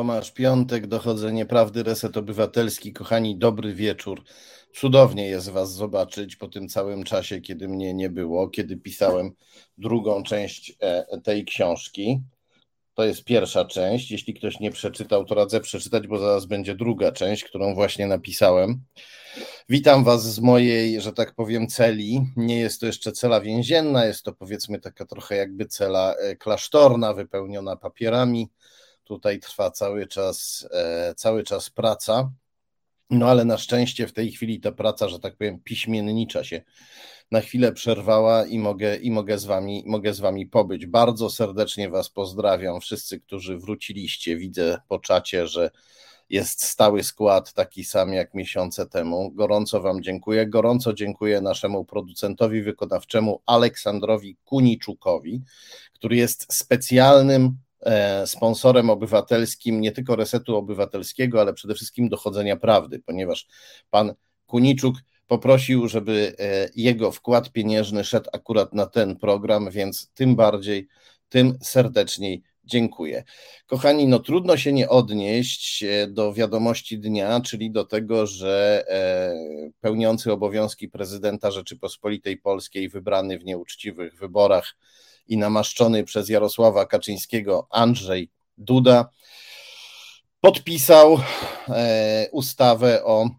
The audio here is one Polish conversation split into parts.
Tomasz Piątek, Dochodzenie Prawdy, Reset Obywatelski. Kochani, dobry wieczór. Cudownie jest Was zobaczyć po tym całym czasie, kiedy mnie nie było, kiedy pisałem drugą część e, tej książki. To jest pierwsza część. Jeśli ktoś nie przeczytał, to radzę przeczytać, bo zaraz będzie druga część, którą właśnie napisałem. Witam Was z mojej, że tak powiem, celi. Nie jest to jeszcze cela więzienna, jest to powiedzmy taka trochę jakby cela e, klasztorna, wypełniona papierami Tutaj trwa cały czas, e, cały czas praca. No ale na szczęście w tej chwili ta praca, że tak powiem, piśmiennicza się na chwilę przerwała i mogę, i mogę, z wami, mogę z wami pobyć. Bardzo serdecznie Was pozdrawiam, wszyscy, którzy wróciliście. Widzę po czacie, że jest stały skład, taki sam jak miesiące temu. Gorąco Wam dziękuję. Gorąco dziękuję naszemu producentowi wykonawczemu Aleksandrowi Kuniczukowi, który jest specjalnym sponsorem obywatelskim nie tylko resetu obywatelskiego, ale przede wszystkim dochodzenia prawdy, ponieważ pan Kuniczuk poprosił, żeby e, jego wkład pieniężny szedł akurat na ten program, więc tym bardziej, tym serdeczniej dziękuję. Kochani, no trudno się nie odnieść e, do wiadomości dnia, czyli do tego, że pełniący obowiązki prezydenta Rzeczypospolitej Polskiej, wybrany w nieuczciwych wyborach, i namaszczony przez Jarosława Kaczyńskiego Andrzej Duda podpisał e, ustawę o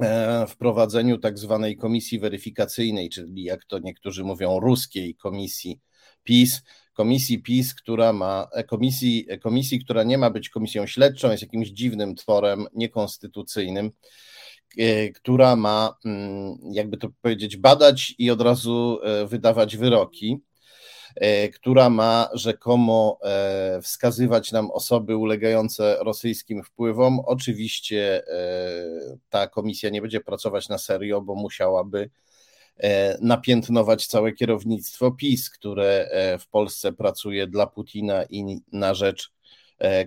e, wprowadzeniu tak zwanej komisji weryfikacyjnej, czyli jak to niektórzy mówią, ruskiej komisji PiS, komisji PiS, która ma e, komisji, komisji, która nie ma być komisją śledczą, jest jakimś dziwnym tworem niekonstytucyjnym, która ma, mm, jakby to powiedzieć, badać i od razu wydawać wyroki. E, która ma rzekomo e, wskazywać nam osoby ulegające rosyjskim wpływom. Oczywiście e, ta komisja nie będzie pracować na serio, bo musiałaby napiętnować całe kierownictwo PiS, które w Polsce pracuje dla Putina i na rzecz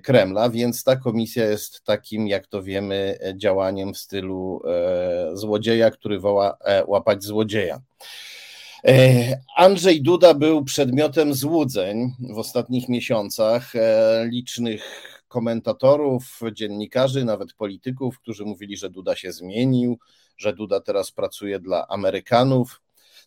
Kremla, więc ta komisja jest takim, jak to wiemy, działaniem w stylu złodzieja, który woła łapać złodzieja. E, Andrzej Duda był przedmiotem złudzeń w ostatnich miesiącach e, licznych komentatorów, dziennikarzy, nawet polityków, którzy mówili, że Duda się zmienił, że Duda teraz pracuje dla Amerykanów.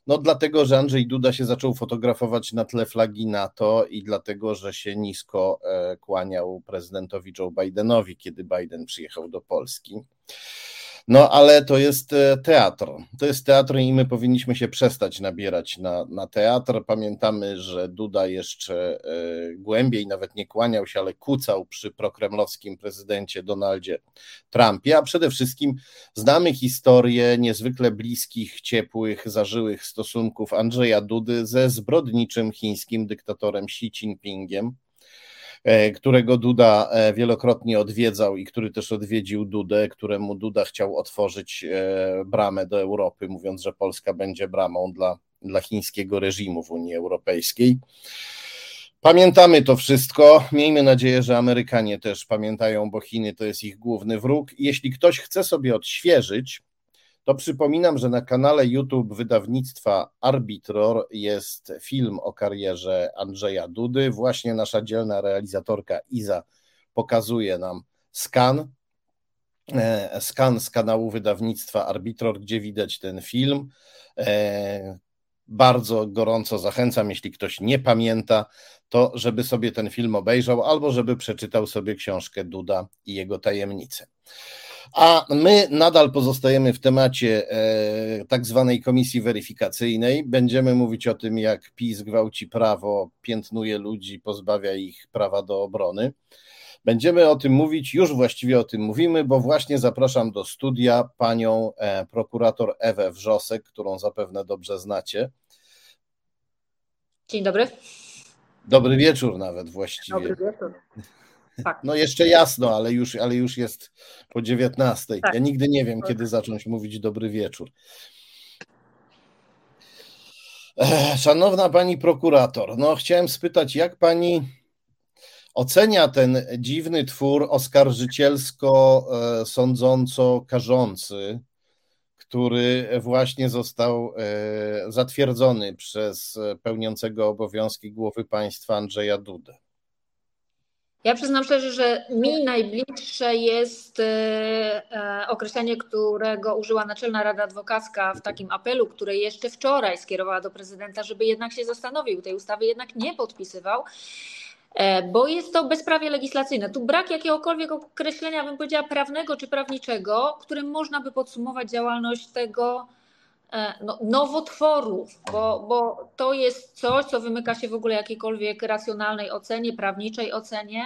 No dlatego, że Andrzej Duda się zaczął fotografować na tle flagi NATO i dlatego, że się nisko e, kłaniał prezydentowi Joe Bidenowi, kiedy Biden przyjechał do Polski. No ale to jest e, teatr. To jest teatr i my powinniśmy się przestać nabierać na, na teatr. Pamiętamy, że Duda jeszcze e, głębiej nawet nie kłaniał się, ale kucał przy prokremlowskim prezydencie Donaldzie Trumpie, a przede wszystkim znamy historię niezwykle bliskich, ciepłych, zażyłych stosunków Andrzeja Dudy ze zbrodniczym chińskim dyktatorem Xi Jinpingiem którego Duda e, wielokrotnie odwiedzał i który też odwiedził Dudę, któremu Duda chciał otworzyć e, bramę do Europy, mówiąc, że Polska będzie bramą dla, dla chińskiego reżimu w Unii Europejskiej. Pamiętamy to wszystko. Miejmy nadzieję, że Amerykanie też pamiętają, bo Chiny to jest ich główny wróg. Jeśli ktoś chce sobie odświeżyć to przypominam, że na kanale YouTube wydawnictwa Arbitror jest film o karierze Andrzeja Dudy. Właśnie nasza dzielna realizatorka Iza pokazuje nam skan, e, skan z kanału wydawnictwa Arbitror, gdzie widać ten film. E, bardzo gorąco zachęcam, jeśli ktoś nie pamięta, to żeby sobie ten film obejrzał albo żeby przeczytał sobie książkę Duda i jego tajemnice. A my nadal pozostajemy w temacie e, tak zwanej komisji weryfikacyjnej. Będziemy mówić o tym, jak PiS gwałci prawo, piętnuje ludzi, pozbawia ich prawa do obrony. Będziemy o tym mówić, już właściwie o tym mówimy, bo właśnie zapraszam do studia panią e, prokurator Ewę Wrzosek, którą zapewne dobrze znacie. Dzień dobry. Dobry wieczór nawet właściwie. Dobry wieczór. Tak. No jeszcze jasno, ale już, ale już jest po 19. Tak. Ja nigdy nie wiem, kiedy zacząć mówić dobry wieczór. Szanowna pani prokurator, no chciałem spytać, jak pani ocenia ten dziwny twór oskarżycielsko-sądząco-karzący, który właśnie został e, zatwierdzony przez pełniącego obowiązki głowy państwa Andrzeja Dudę? Ja przyznam szczerze, że mi najbliższe jest e, e, określenie, którego użyła Naczelna Rada Adwokacka w takim apelu, który jeszcze wczoraj skierowała do prezydenta, żeby jednak się zastanowił, tej ustawy jednak nie podpisywał e, bo jest to bezprawie legislacyjne. Tu brak jakiegokolwiek określenia, bym powiedziała, prawnego czy prawniczego, którym można by podsumować działalność tego no, nowotworów, bo, bo to jest coś, co wymyka się w ogóle jakiejkolwiek racjonalnej ocenie, prawniczej ocenie.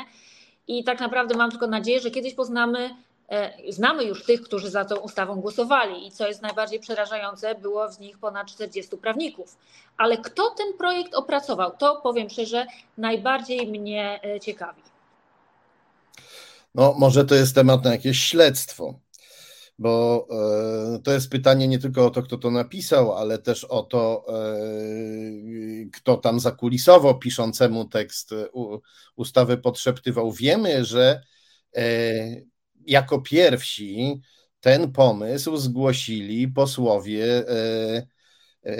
I tak naprawdę mam tylko nadzieję, że kiedyś poznamy, e, znamy już tych, którzy za tą ustawą głosowali. I co jest najbardziej przerażające, było z nich ponad 40 prawników. Ale kto ten projekt opracował, to powiem szczerze, najbardziej mnie e, ciekawi. No, może to jest temat na jakieś śledztwo bo e, to jest pytanie nie tylko o to, kto to napisał, ale też o to, e, kto tam zakulisowo piszącemu tekst ustawy podszeptywał. Wiemy, że e, jako pierwsi ten pomysł zgłosili posłowie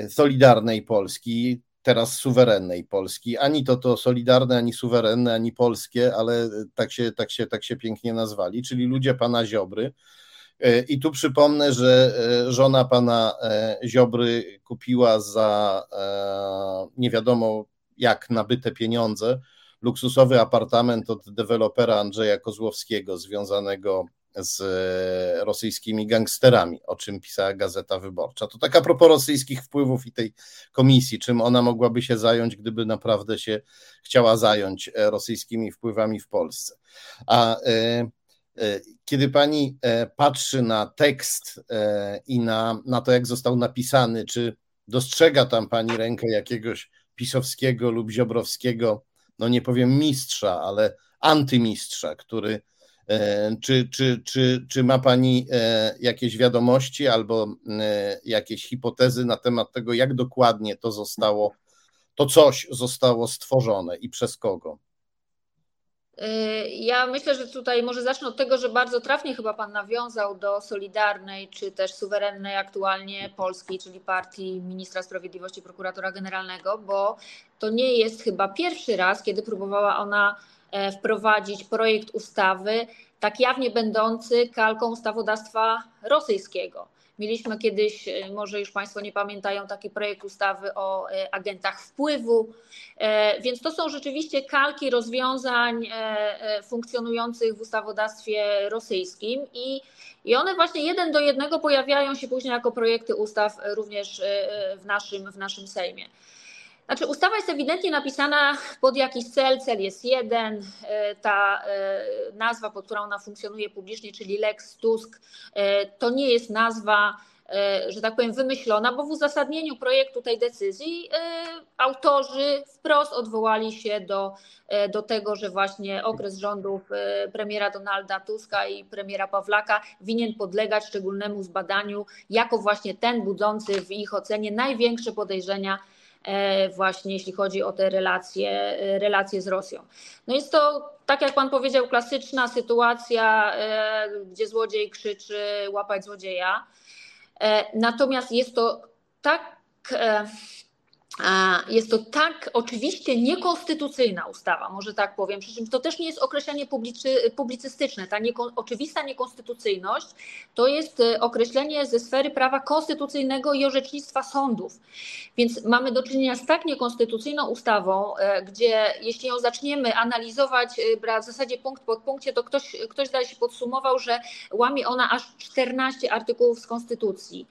Solidarnej Polski, teraz suwerennej Polski. Ani to to solidarne, ani suwerenne, ani polskie, ale tak się, tak się, tak się pięknie nazwali, czyli ludzie pana Ziobry E, I tu przypomnę, że e, żona pana e, Ziobry kupiła za nie wiadomo jak nabyte pieniądze luksusowy apartament od dewelopera Andrzeja Kozłowskiego, związanego z rosyjskimi gangsterami, o czym pisała Gazeta Wyborcza. To taka propos rosyjskich wpływów i tej komisji, czym ona mogłaby się zająć, gdyby naprawdę się chciała zająć rosyjskimi wpływami w Polsce. A E, kiedy pani e, patrzy na tekst e, i na, na to, jak został napisany, czy dostrzega tam pani rękę jakiegoś pisowskiego lub ziobrowskiego, no nie powiem mistrza, ale antymistrza, który czy, czy, czy, czy ma Pani jakieś wiadomości albo jakieś hipotezy na temat tego, jak dokładnie to zostało, to coś zostało stworzone i przez kogo? Y, ja myślę, że tutaj może zacznę od tego, że bardzo trafnie chyba Pan nawiązał do Solidarnej czy też suwerennej aktualnie Polskiej, czyli partii ministra sprawiedliwości, prokuratora generalnego, bo to nie jest chyba pierwszy raz, kiedy próbowała ona e, wprowadzić projekt ustawy tak jawnie będący kalką ustawodawstwa rosyjskiego. Mieliśmy kiedyś, e, może już Państwo nie pamiętają, taki projekt ustawy o e, agentach wpływu, e, więc to są rzeczywiście kalki rozwiązań funkcjonujących w ustawodawstwie rosyjskim i, i one właśnie jeden do jednego pojawiają się później jako projekty ustaw również w naszym, w naszym Sejmie. Znaczy, ustawa jest ewidentnie napisana pod jakiś cel. Cel jest jeden. E, ta e, nazwa, pod którą ona funkcjonuje publicznie, czyli Lex Tusk, e, to nie jest nazwa, że tak powiem, wymyślona, bo w uzasadnieniu projektu tej decyzji autorzy wprost odwołali się do, do tego, że właśnie okres rządów premiera Donalda Tuska i premiera Pawlaka winien podlegać szczególnemu zbadaniu jako właśnie ten budzący w ich ocenie największe podejrzenia właśnie jeśli chodzi o te relacje, e, relacje z Rosją. No jest to, tak jak Pan powiedział, klasyczna sytuacja, e, gdzie złodziej krzyczy łapać złodzieja. Natomiast jest to tak jest to tak oczywiście niekonstytucyjna ustawa, może tak powiem, przy czym to też nie jest określenie publicy, publicystyczne. Ta nieko, oczywista niekonstytucyjność to jest e, określenie ze sfery prawa konstytucyjnego i orzecznictwa sądów. Więc mamy do czynienia z tak niekonstytucyjną ustawą, e, gdzie jeśli ją zaczniemy analizować e, w zasadzie punkt po punkcie, to ktoś, ktoś zdaje się podsumował, że łamie ona aż 14 artykułów z konstytucji.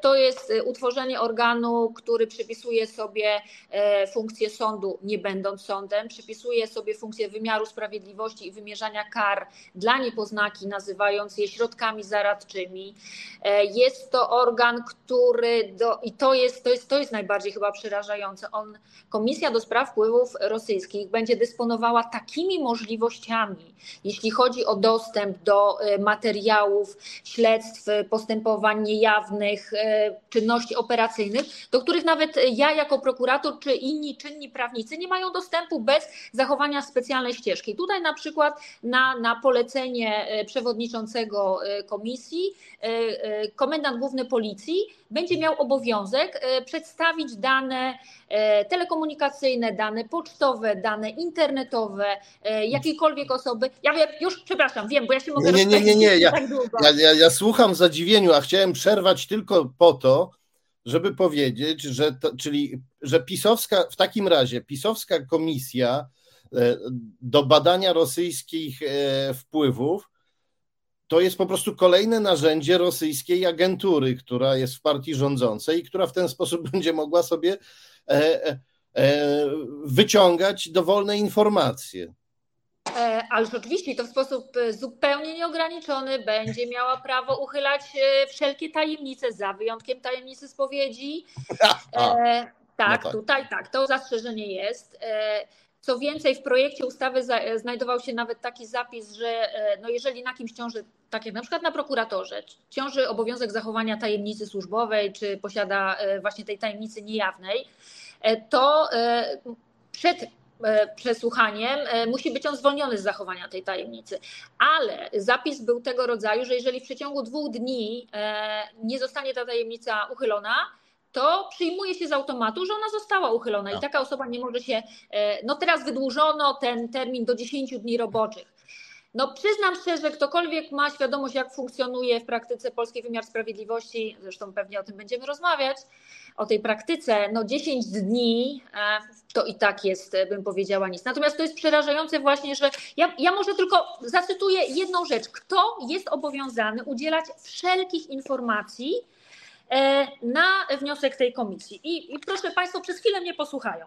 To jest utworzenie organu, który przypisuje sobie e, funkcję sądu, nie będąc sądem, przypisuje sobie funkcję wymiaru sprawiedliwości i wymierzania kar dla niepoznaki, nazywając je środkami zaradczymi. E, jest to organ, który, do, i to jest, to, jest, to jest najbardziej chyba przerażające, on, Komisja do Spraw Wpływów Rosyjskich będzie dysponowała takimi możliwościami, jeśli chodzi o dostęp do e, materiałów, śledztw, postępowań niejawnych, czynności operacyjnych, do których nawet ja jako prokurator czy inni czynni prawnicy nie mają dostępu bez zachowania specjalnej ścieżki. Tutaj na przykład na, na polecenie przewodniczącego komisji komendant główny policji będzie miał obowiązek przedstawić dane telekomunikacyjne, dane pocztowe, dane internetowe, jakiejkolwiek osoby. Ja wiem, już przepraszam, wiem, bo ja się mogę Nie, nie, nie, nie. Ja, tak ja, ja, ja słucham w zadziwieniu, a chciałem przerwać tylko po to, żeby powiedzieć, że to, czyli że pisowska, w takim razie pisowska komisja e, do badania rosyjskich e, wpływów to jest po prostu kolejne narzędzie rosyjskiej agentury, która jest w partii rządzącej i która w ten sposób będzie mogła sobie e, wyciągać dowolne informacje. E, ale oczywiście to w sposób e, zupełnie nieograniczony będzie miała prawo uchylać e, wszelkie tajemnice, za wyjątkiem tajemnicy spowiedzi. E, tak, no tak, tutaj tak, to zastrzeżenie jest. Co więcej, w projekcie ustawy znajdował się nawet taki zapis, że no jeżeli na kimś ciąży, tak jak na przykład na prokuratorze, ciąży obowiązek zachowania tajemnicy służbowej, czy posiada właśnie tej tajemnicy niejawnej, to przed przesłuchaniem, e, musi być on zwolniony z zachowania tej tajemnicy. Ale zapis był tego rodzaju, że jeżeli w przeciągu dwóch dni e, nie zostanie ta tajemnica uchylona, to przyjmuje się z automatu, że ona została uchylona i tak. taka osoba nie może się. No teraz wydłużono ten termin do 10 dni roboczych. No przyznam szczerze, ktokolwiek ma świadomość, jak funkcjonuje w praktyce polski wymiar sprawiedliwości, zresztą pewnie o tym będziemy rozmawiać, o tej praktyce, no 10 dni e, to i tak jest, e, bym powiedziała, nic. Natomiast to jest przerażające właśnie, że ja, ja może tylko zacytuję jedną rzecz. Kto jest obowiązany udzielać wszelkich informacji e, na wniosek tej komisji? I, i proszę Państwa, przez chwilę mnie posłuchają.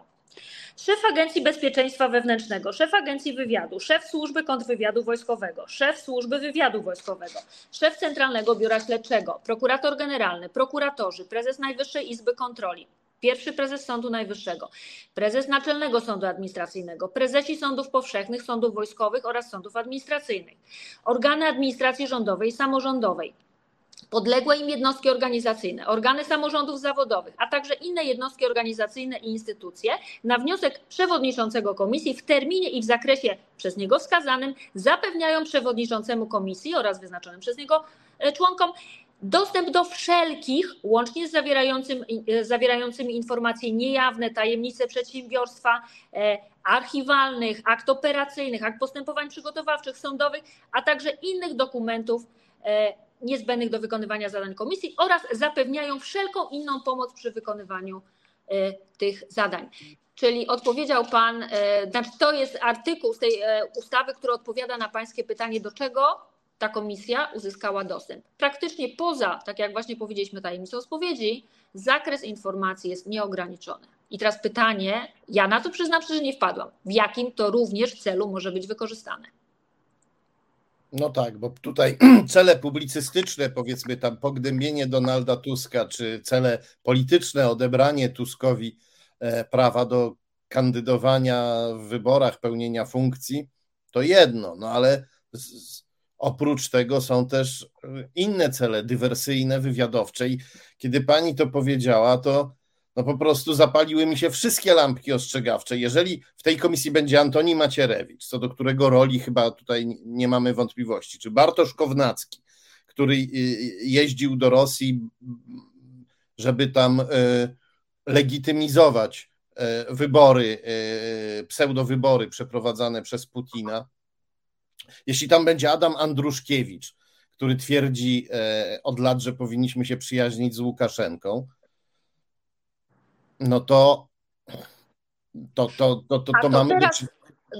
Szef Agencji Bezpieczeństwa Wewnętrznego, szef Agencji Wywiadu, szef Służby Kontrwywiadu Wojskowego, szef Służby Wywiadu Wojskowego, szef Centralnego Biura Śledczego, prokurator generalny, prokuratorzy, prezes Najwyższej Izby Kontroli, pierwszy prezes Sądu Najwyższego, prezes Naczelnego Sądu Administracyjnego, prezesi sądów powszechnych, sądów wojskowych oraz sądów administracyjnych, organy administracji rządowej i samorządowej, podległe im jednostki organizacyjne, organy samorządów zawodowych, a także inne jednostki organizacyjne i instytucje na wniosek przewodniczącego komisji w terminie i w zakresie przez niego wskazanym zapewniają przewodniczącemu komisji oraz wyznaczonym przez niego e, członkom dostęp do wszelkich, łącznie z zawierającym, e, zawierającymi informacje niejawne, tajemnice przedsiębiorstwa, e, archiwalnych, akt operacyjnych, akt postępowań przygotowawczych, sądowych, a także innych dokumentów niezbędnych do wykonywania zadań komisji oraz zapewniają wszelką inną pomoc przy wykonywaniu e, tych zadań. Czyli odpowiedział Pan, e, znaczy to jest artykuł z tej e, ustawy, który odpowiada na Pańskie pytanie, do czego ta komisja uzyskała dostęp. Praktycznie poza, tak jak właśnie powiedzieliśmy, tajemnicą spowiedzi, zakres informacji jest nieograniczony. I teraz pytanie, ja na to przyznam szczerze nie wpadłam, w jakim to również celu może być wykorzystane. No tak, bo tutaj cele publicystyczne, powiedzmy tam pognębienie Donalda Tuska, czy cele polityczne, odebranie Tuskowi e, prawa do kandydowania w wyborach, pełnienia funkcji, to jedno, no ale z, oprócz tego są też inne cele dywersyjne, wywiadowcze i kiedy pani to powiedziała, to no po prostu zapaliły mi się wszystkie lampki ostrzegawcze. Jeżeli w tej komisji będzie Antoni Macierewicz, co do którego roli chyba tutaj nie mamy wątpliwości, czy Bartosz Kownacki, który y, y, jeździł do Rosji, żeby tam y, legitymizować wybory, pseudowybory przeprowadzane przez Putina. Jeśli tam będzie Adam Andruszkiewicz, który twierdzi od lat, że powinniśmy się przyjaźnić z Łukaszenką, no to to, to, to, to, to mamy teraz, być...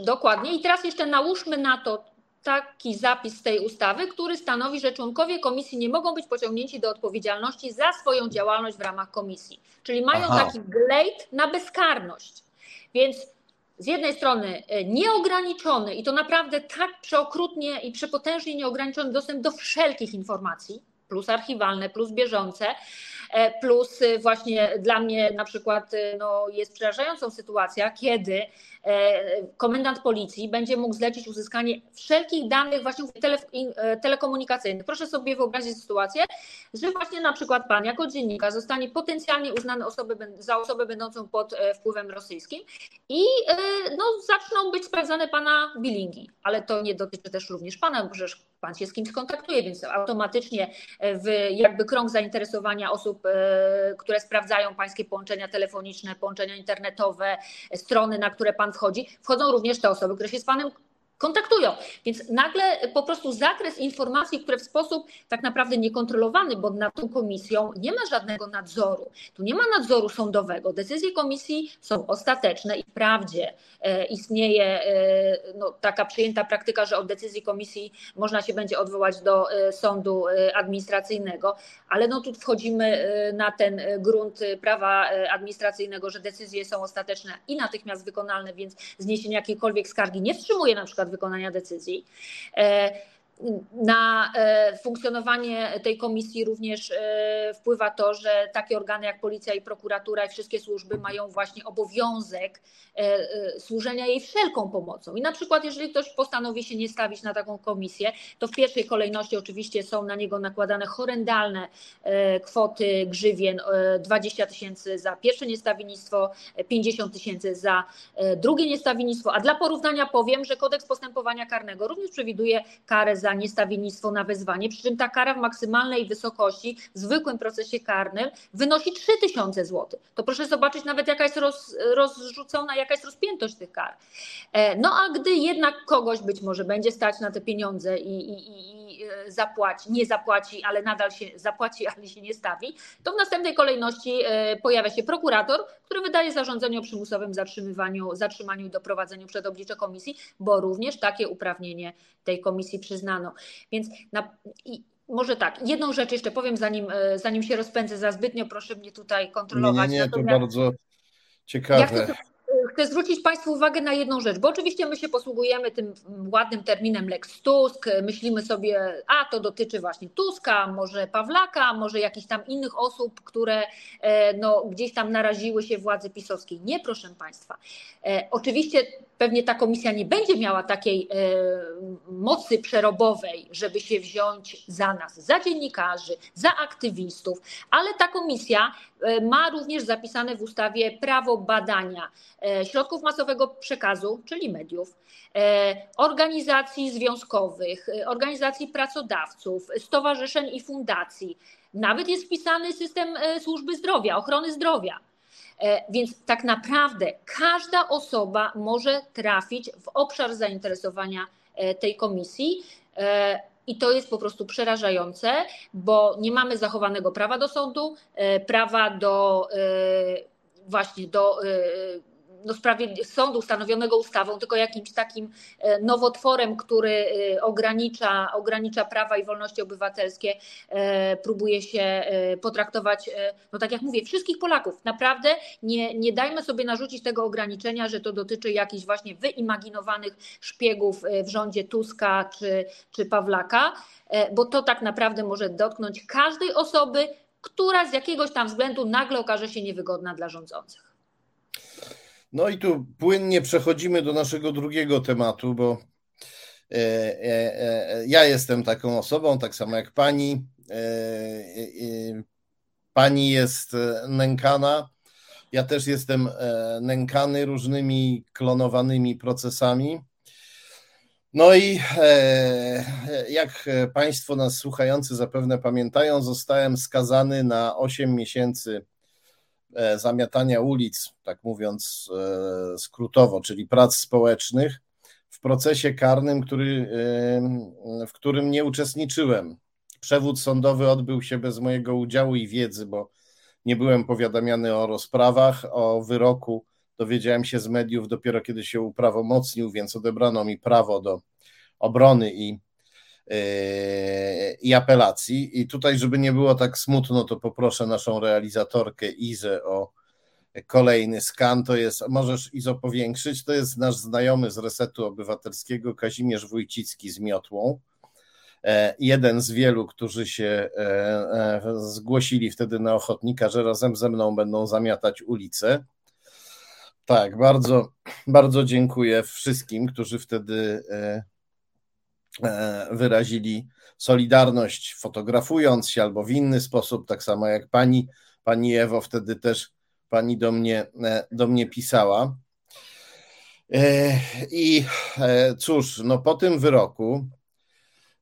Dokładnie. I teraz jeszcze nałóżmy na to taki zapis z tej ustawy, który stanowi, że członkowie komisji nie mogą być pociągnięci do odpowiedzialności za swoją działalność w ramach komisji. Czyli mają Aha. taki glejt na bezkarność. Więc z jednej strony e, nieograniczony i to naprawdę tak przeokrutnie i przepotężnie nieograniczony dostęp do wszelkich informacji, plus archiwalne, plus bieżące, E, plus y, właśnie dla mnie na przykład y, no, jest przerażającą sytuacja, kiedy komendant policji będzie mógł zlecić uzyskanie wszelkich danych właśnie tele, telekomunikacyjnych. Proszę sobie wyobrazić sytuację, że właśnie na przykład pan jako dziennikarz zostanie potencjalnie uznany osobę, za osobę będącą pod wpływem rosyjskim i no, zaczną być sprawdzane pana bilingi, ale to nie dotyczy też również pana, bo przecież pan się z kimś kontaktuje, więc automatycznie w jakby krąg zainteresowania osób, e, które sprawdzają pańskie połączenia telefoniczne, połączenia internetowe, strony, na które pan wchodzi, wchodzą również te osoby, które się z panem kontaktują. Więc nagle po prostu zakres informacji, które w sposób tak naprawdę niekontrolowany, bo nad tą komisją nie ma żadnego nadzoru. Tu nie ma nadzoru sądowego. Decyzje komisji są ostateczne i wprawdzie e, istnieje e, no, taka przyjęta praktyka, że od decyzji komisji można się będzie odwołać do e, sądu administracyjnego, ale no tu wchodzimy na ten grunt prawa administracyjnego, że decyzje są ostateczne i natychmiast wykonalne, więc zniesienie jakiejkolwiek skargi nie wstrzymuje na przykład wykonania decyzji. Na e, funkcjonowanie tej komisji również e, wpływa to, że takie organy jak policja i prokuratura i wszystkie służby mają właśnie obowiązek e, służenia jej wszelką pomocą. I na przykład, jeżeli ktoś postanowi się nie stawić na taką komisję, to w pierwszej kolejności oczywiście są na niego nakładane horrendalne kwoty grzywien 20 tysięcy za pierwsze niestawiennictwo, 50 tysięcy za drugie niestawiennictwo. A dla porównania powiem, że kodeks postępowania karnego również przewiduje karę za za niestawiennictwo na wezwanie, przy czym ta kara w maksymalnej wysokości w zwykłym procesie karnym wynosi 3000 zł. To proszę zobaczyć nawet jaka jest roz, rozrzucona, jaka jest rozpiętość tych kar. E, no a gdy jednak kogoś być może będzie stać na te pieniądze i, i, i e, zapłaci, nie zapłaci, ale nadal się zapłaci, ale się nie stawi, to w następnej kolejności e, pojawia się prokurator, który wydaje zarządzenie o przymusowym zatrzymywaniu, zatrzymaniu i doprowadzeniu przed oblicze komisji, bo również takie uprawnienie tej komisji przyznano. Więc na, i, może tak, jedną rzecz jeszcze powiem, zanim, e, zanim się rozpędzę za zbytnio, proszę mnie tutaj kontrolować. Nie, nie, nie to bardzo ciekawe. Chcę zwrócić Państwu uwagę na jedną rzecz, bo oczywiście my się posługujemy tym ładnym terminem Lex Tusk, myślimy sobie, a to dotyczy właśnie Tuska, może Pawlaka, może jakichś tam innych osób, które e, no, gdzieś tam naraziły się władzy pisowskiej. Nie, proszę Państwa. E, oczywiście pewnie ta komisja nie będzie miała takiej e, mocy przerobowej, żeby się wziąć za nas, za dziennikarzy, za aktywistów, ale ta komisja ma również zapisane w ustawie prawo badania środków masowego przekazu, czyli mediów, e, organizacji związkowych, e, organizacji pracodawców, stowarzyszeń i fundacji. Nawet jest wpisany system służby zdrowia, ochrony zdrowia. Więc tak naprawdę każda osoba może trafić w obszar zainteresowania tej komisji. I to jest po prostu przerażające, bo nie mamy zachowanego prawa do sądu, prawa do właśnie do no, sądu ustanowionego ustawą, tylko jakimś takim e, nowotworem, który e, ogranicza, ogranicza prawa i wolności obywatelskie, e, próbuje się potraktować, no tak jak mówię, wszystkich Polaków. Naprawdę nie, nie dajmy sobie narzucić tego ograniczenia, że to dotyczy jakichś właśnie wyimaginowanych szpiegów w rządzie Tuska czy, czy Pawlaka, bo to tak naprawdę może dotknąć każdej osoby, która z jakiegoś tam względu nagle okaże się niewygodna dla rządzących. No i tu płynnie przechodzimy do naszego drugiego tematu, bo e, e, e, ja jestem taką osobą, tak samo jak pani. Pani jest nękana. Ja też jestem nękany różnymi klonowanymi procesami. No i jak Państwo nas słuchający zapewne pamiętają, zostałem skazany na 8 miesięcy zamiatania ulic, tak mówiąc e, skrótowo, czyli prac społecznych, w procesie karnym, który, e, w którym nie uczestniczyłem. Przewód sądowy odbył się bez mojego udziału i wiedzy, bo nie byłem powiadamiany o rozprawach, o wyroku. Dowiedziałem się z mediów dopiero kiedy się uprawomocnił, więc odebrano mi prawo do obrony i i apelacji. I tutaj, żeby nie było tak smutno, to poproszę naszą realizatorkę Izę o kolejny skan. To jest, możesz Izo powiększyć, to jest nasz znajomy z Resetu Obywatelskiego Kazimierz Wójcicki z Miotłą. E, jeden z wielu, którzy się e, e, zgłosili wtedy na ochotnika, że razem ze mną będą zamiatać ulicę. Tak, bardzo, bardzo dziękuję wszystkim, którzy wtedy wyrazili solidarność, fotografując się albo w inny sposób, tak samo jak pani, pani Ewo wtedy też pani do mnie, do mnie pisała. I cóż, no po tym wyroku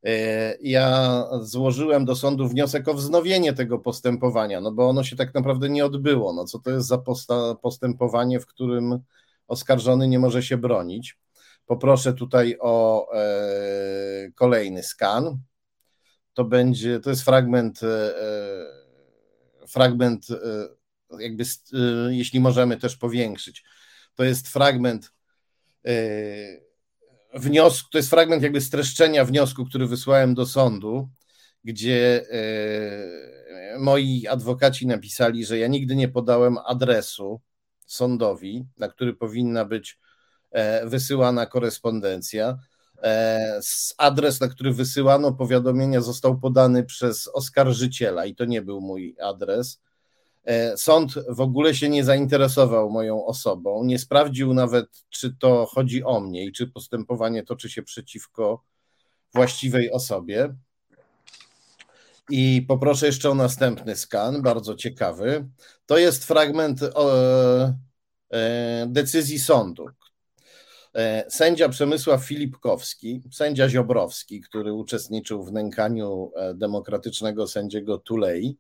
E, ja złożyłem do sądu wniosek o wznowienie tego postępowania, no bo ono się tak naprawdę nie odbyło. No co to jest za postępowanie, w którym oskarżony nie może się bronić? Poproszę tutaj o e, kolejny skan. To będzie, to jest fragment, e, fragment, jakby, jeśli możemy też powiększyć. To jest fragment wniosku, to jest fragment jakby streszczenia wniosku, który wysłałem do sądu, gdzie e, moi adwokaci napisali, że ja nigdy nie podałem adresu sądowi, na który powinna być e, wysyłana korespondencja. E, adres, na który wysyłano powiadomienia, został podany przez oskarżyciela i to nie był mój adres. E, sąd w ogóle się nie zainteresował moją osobą, nie sprawdził nawet, czy to chodzi o mnie i czy postępowanie toczy się przeciwko właściwej osobie. I poproszę jeszcze o następny skan, bardzo ciekawy. To jest fragment o, e, decyzji sądu. E, sędzia Przemysław Filipkowski, sędzia Ziobrowski, który uczestniczył w nękaniu demokratycznego sędziego Tulei,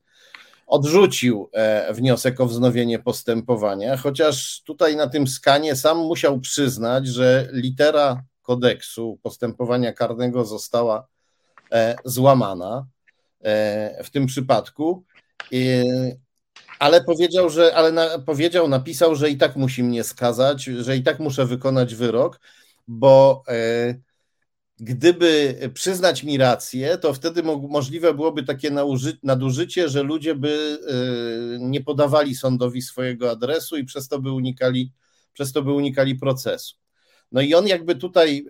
odrzucił e, wniosek o wznowienie postępowania, chociaż tutaj na tym skanie sam musiał przyznać, że litera kodeksu postępowania karnego została e, złamana e, w tym przypadku. Ale powiedział, że ale na, powiedział, napisał, że i tak musi mnie skazać, że i tak muszę wykonać wyrok, bo gdyby przyznać mi rację, to wtedy możliwe byłoby takie nadużycie, że ludzie by y, nie podawali sądowi swojego adresu i przez to by unikali, przez to by unikali procesu. No i on jakby tutaj,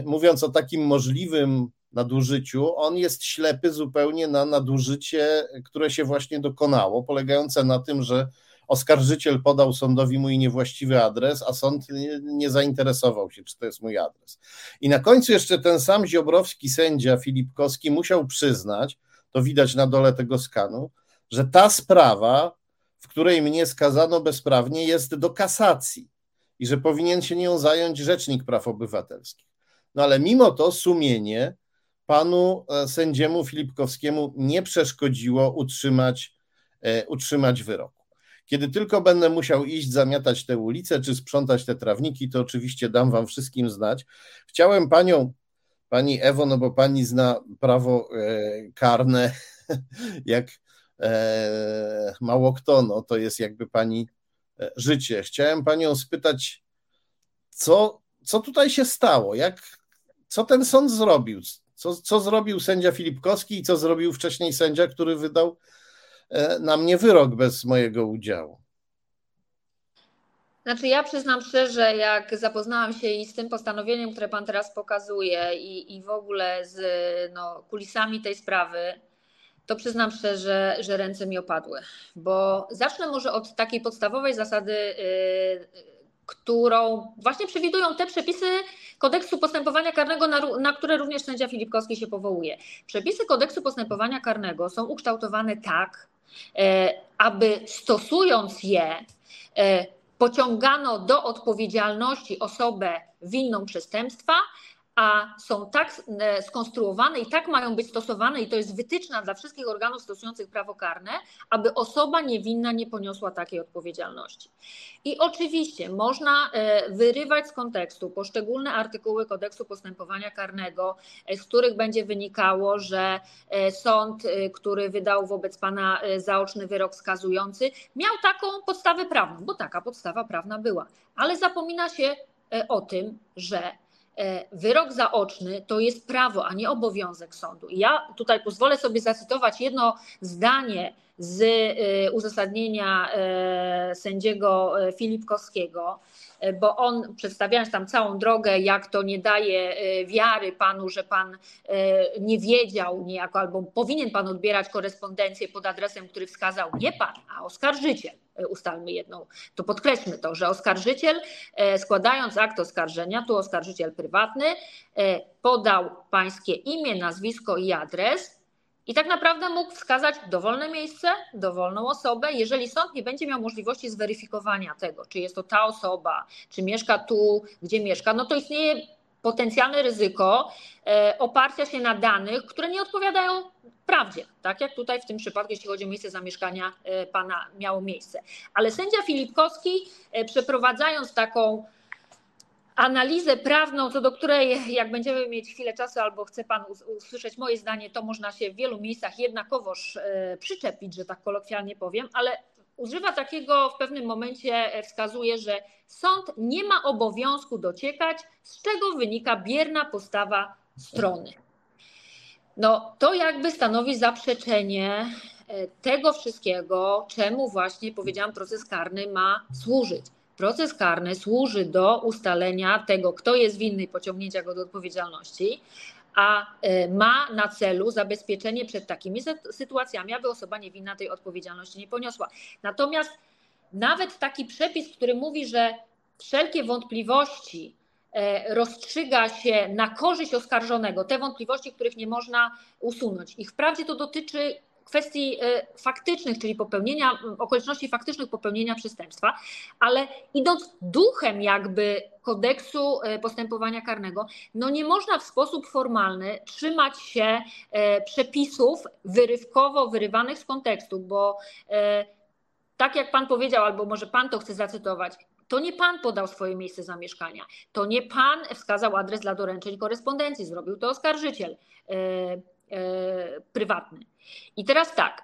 y, mówiąc o takim możliwym nadużyciu, on jest ślepy zupełnie na nadużycie, które się właśnie dokonało, polegające na tym, że oskarżyciel podał sądowi mój niewłaściwy adres, a sąd nie, zainteresował się, czy to jest mój adres. I na końcu jeszcze ten sam ziobrowski sędzia Filipkowski musiał przyznać, to widać na dole tego skanu, że ta sprawa, w której mnie skazano bezprawnie, jest do kasacji i że powinien się nią zająć Rzecznik Praw Obywatelskich. No ale mimo to sumienie panu e, sędziemu Filipkowskiemu nie przeszkodziło utrzymać, e, utrzymać wyroku. Kiedy tylko będę musiał iść zamiatać te ulice czy sprzątać te trawniki, to oczywiście dam Wam wszystkim znać. Chciałem Panią, Pani Ewo, no bo Pani zna prawo e, karne jak mało kto, no to jest jakby Pani życie. Chciałem Panią spytać, co, co tutaj się stało? Jak, co ten sąd zrobił? Co, co zrobił sędzia Filipkowski i co zrobił wcześniej sędzia, który wydał E, na mnie wyrok bez mojego udziału. Znaczy, ja przyznam szczerze, jak zapoznałam się i z tym postanowieniem, które Pan teraz pokazuje, i, i w ogóle z no, kulisami tej sprawy, to przyznam szczerze, że ręce mi opadły. Bo zacznę może od takiej podstawowej zasady, yy, którą właśnie przewidują te przepisy kodeksu postępowania karnego, na, na, które również sędzia Filipkowski się powołuje. Przepisy kodeksu postępowania karnego są ukształtowane tak, E, aby stosując je, e, pociągano do odpowiedzialności osobę winną przestępstwa, a są tak e, skonstruowane i tak mają być stosowane, i to jest wytyczna dla wszystkich organów stosujących prawo karne, aby osoba niewinna nie poniosła takiej odpowiedzialności. I oczywiście można e, wyrywać z kontekstu poszczególne artykuły kodeksu postępowania karnego, e, z których będzie wynikało, że sąd, który wydał wobec pana zaoczny wyrok skazujący, miał taką podstawę prawną, bo taka podstawa prawna była. Ale zapomina się o tym, że wyrok zaoczny to jest prawo, a nie obowiązek sądu. I ja tutaj pozwolę sobie zacytować jedno zdanie z e, uzasadnienia e, sędziego Filipkowskiego, bo on przedstawiając tam całą drogę, jak to nie daje wiary panu, że pan nie wiedział niejako, albo powinien pan odbierać korespondencję pod adresem, który wskazał nie pan, a oskarżyciel. Ustalmy jedną, to podkreślmy to, że oskarżyciel, składając akt oskarżenia, tu oskarżyciel prywatny, podał pańskie imię, nazwisko i adres i tak naprawdę mógł wskazać dowolne miejsce, dowolną osobę. Jeżeli sąd nie będzie miał możliwości zweryfikowania tego, czy jest to ta osoba, czy mieszka tu, gdzie mieszka, no to istnieje potencjalne ryzyko e, oparcia się na danych, które nie odpowiadają prawdzie, tak jak tutaj w tym przypadku, jeśli chodzi o miejsce zamieszkania e, pana miało miejsce. Ale sędzia Filipkowski, e, przeprowadzając taką analizę prawną, co do której, jak będziemy mieć chwilę czasu albo chce Pan usłyszeć moje zdanie, to można się w wielu miejscach jednakowoż e, przyczepić, że tak kolokwialnie powiem, ale używa takiego w pewnym momencie, e, wskazuje, że sąd nie ma obowiązku dociekać, z czego wynika bierna postawa strony. No to jakby stanowi zaprzeczenie e, tego wszystkiego, czemu właśnie powiedziałam, proces karny ma służyć. Proces karny służy do ustalenia tego, kto jest winny i pociągnięcia go do odpowiedzialności, a e, ma na celu zabezpieczenie przed takimi sytuacjami, aby osoba niewinna tej odpowiedzialności nie poniosła. Natomiast nawet taki przepis, który mówi, że wszelkie wątpliwości e, rozstrzyga się na korzyść oskarżonego, te wątpliwości, których nie można usunąć. I wprawdzie to dotyczy kwestii e, faktycznych, czyli popełnienia, okoliczności faktycznych popełnienia przestępstwa, ale idąc duchem jakby kodeksu e, postępowania karnego, no nie można w sposób formalny trzymać się przepisów wyrywkowo wyrywanych z kontekstu, bo tak jak pan powiedział, albo może pan to chce zacytować, to nie pan podał swoje miejsce zamieszkania, to nie pan wskazał adres dla doręczeń korespondencji, zrobił to oskarżyciel prywatny. I teraz tak,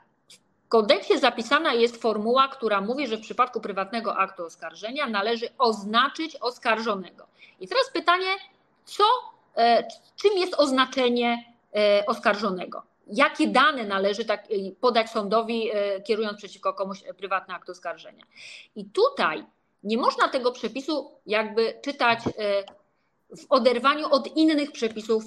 w kodeksie zapisana jest formuła, która mówi, że w przypadku prywatnego aktu oskarżenia należy oznaczyć oskarżonego. I teraz pytanie, co, e, czym jest oznaczenie e, oskarżonego? Jakie dane należy tak, e, podać sądowi, kierując przeciwko komuś prywatny akt oskarżenia? I tutaj nie można tego przepisu jakby czytać w oderwaniu od innych przepisów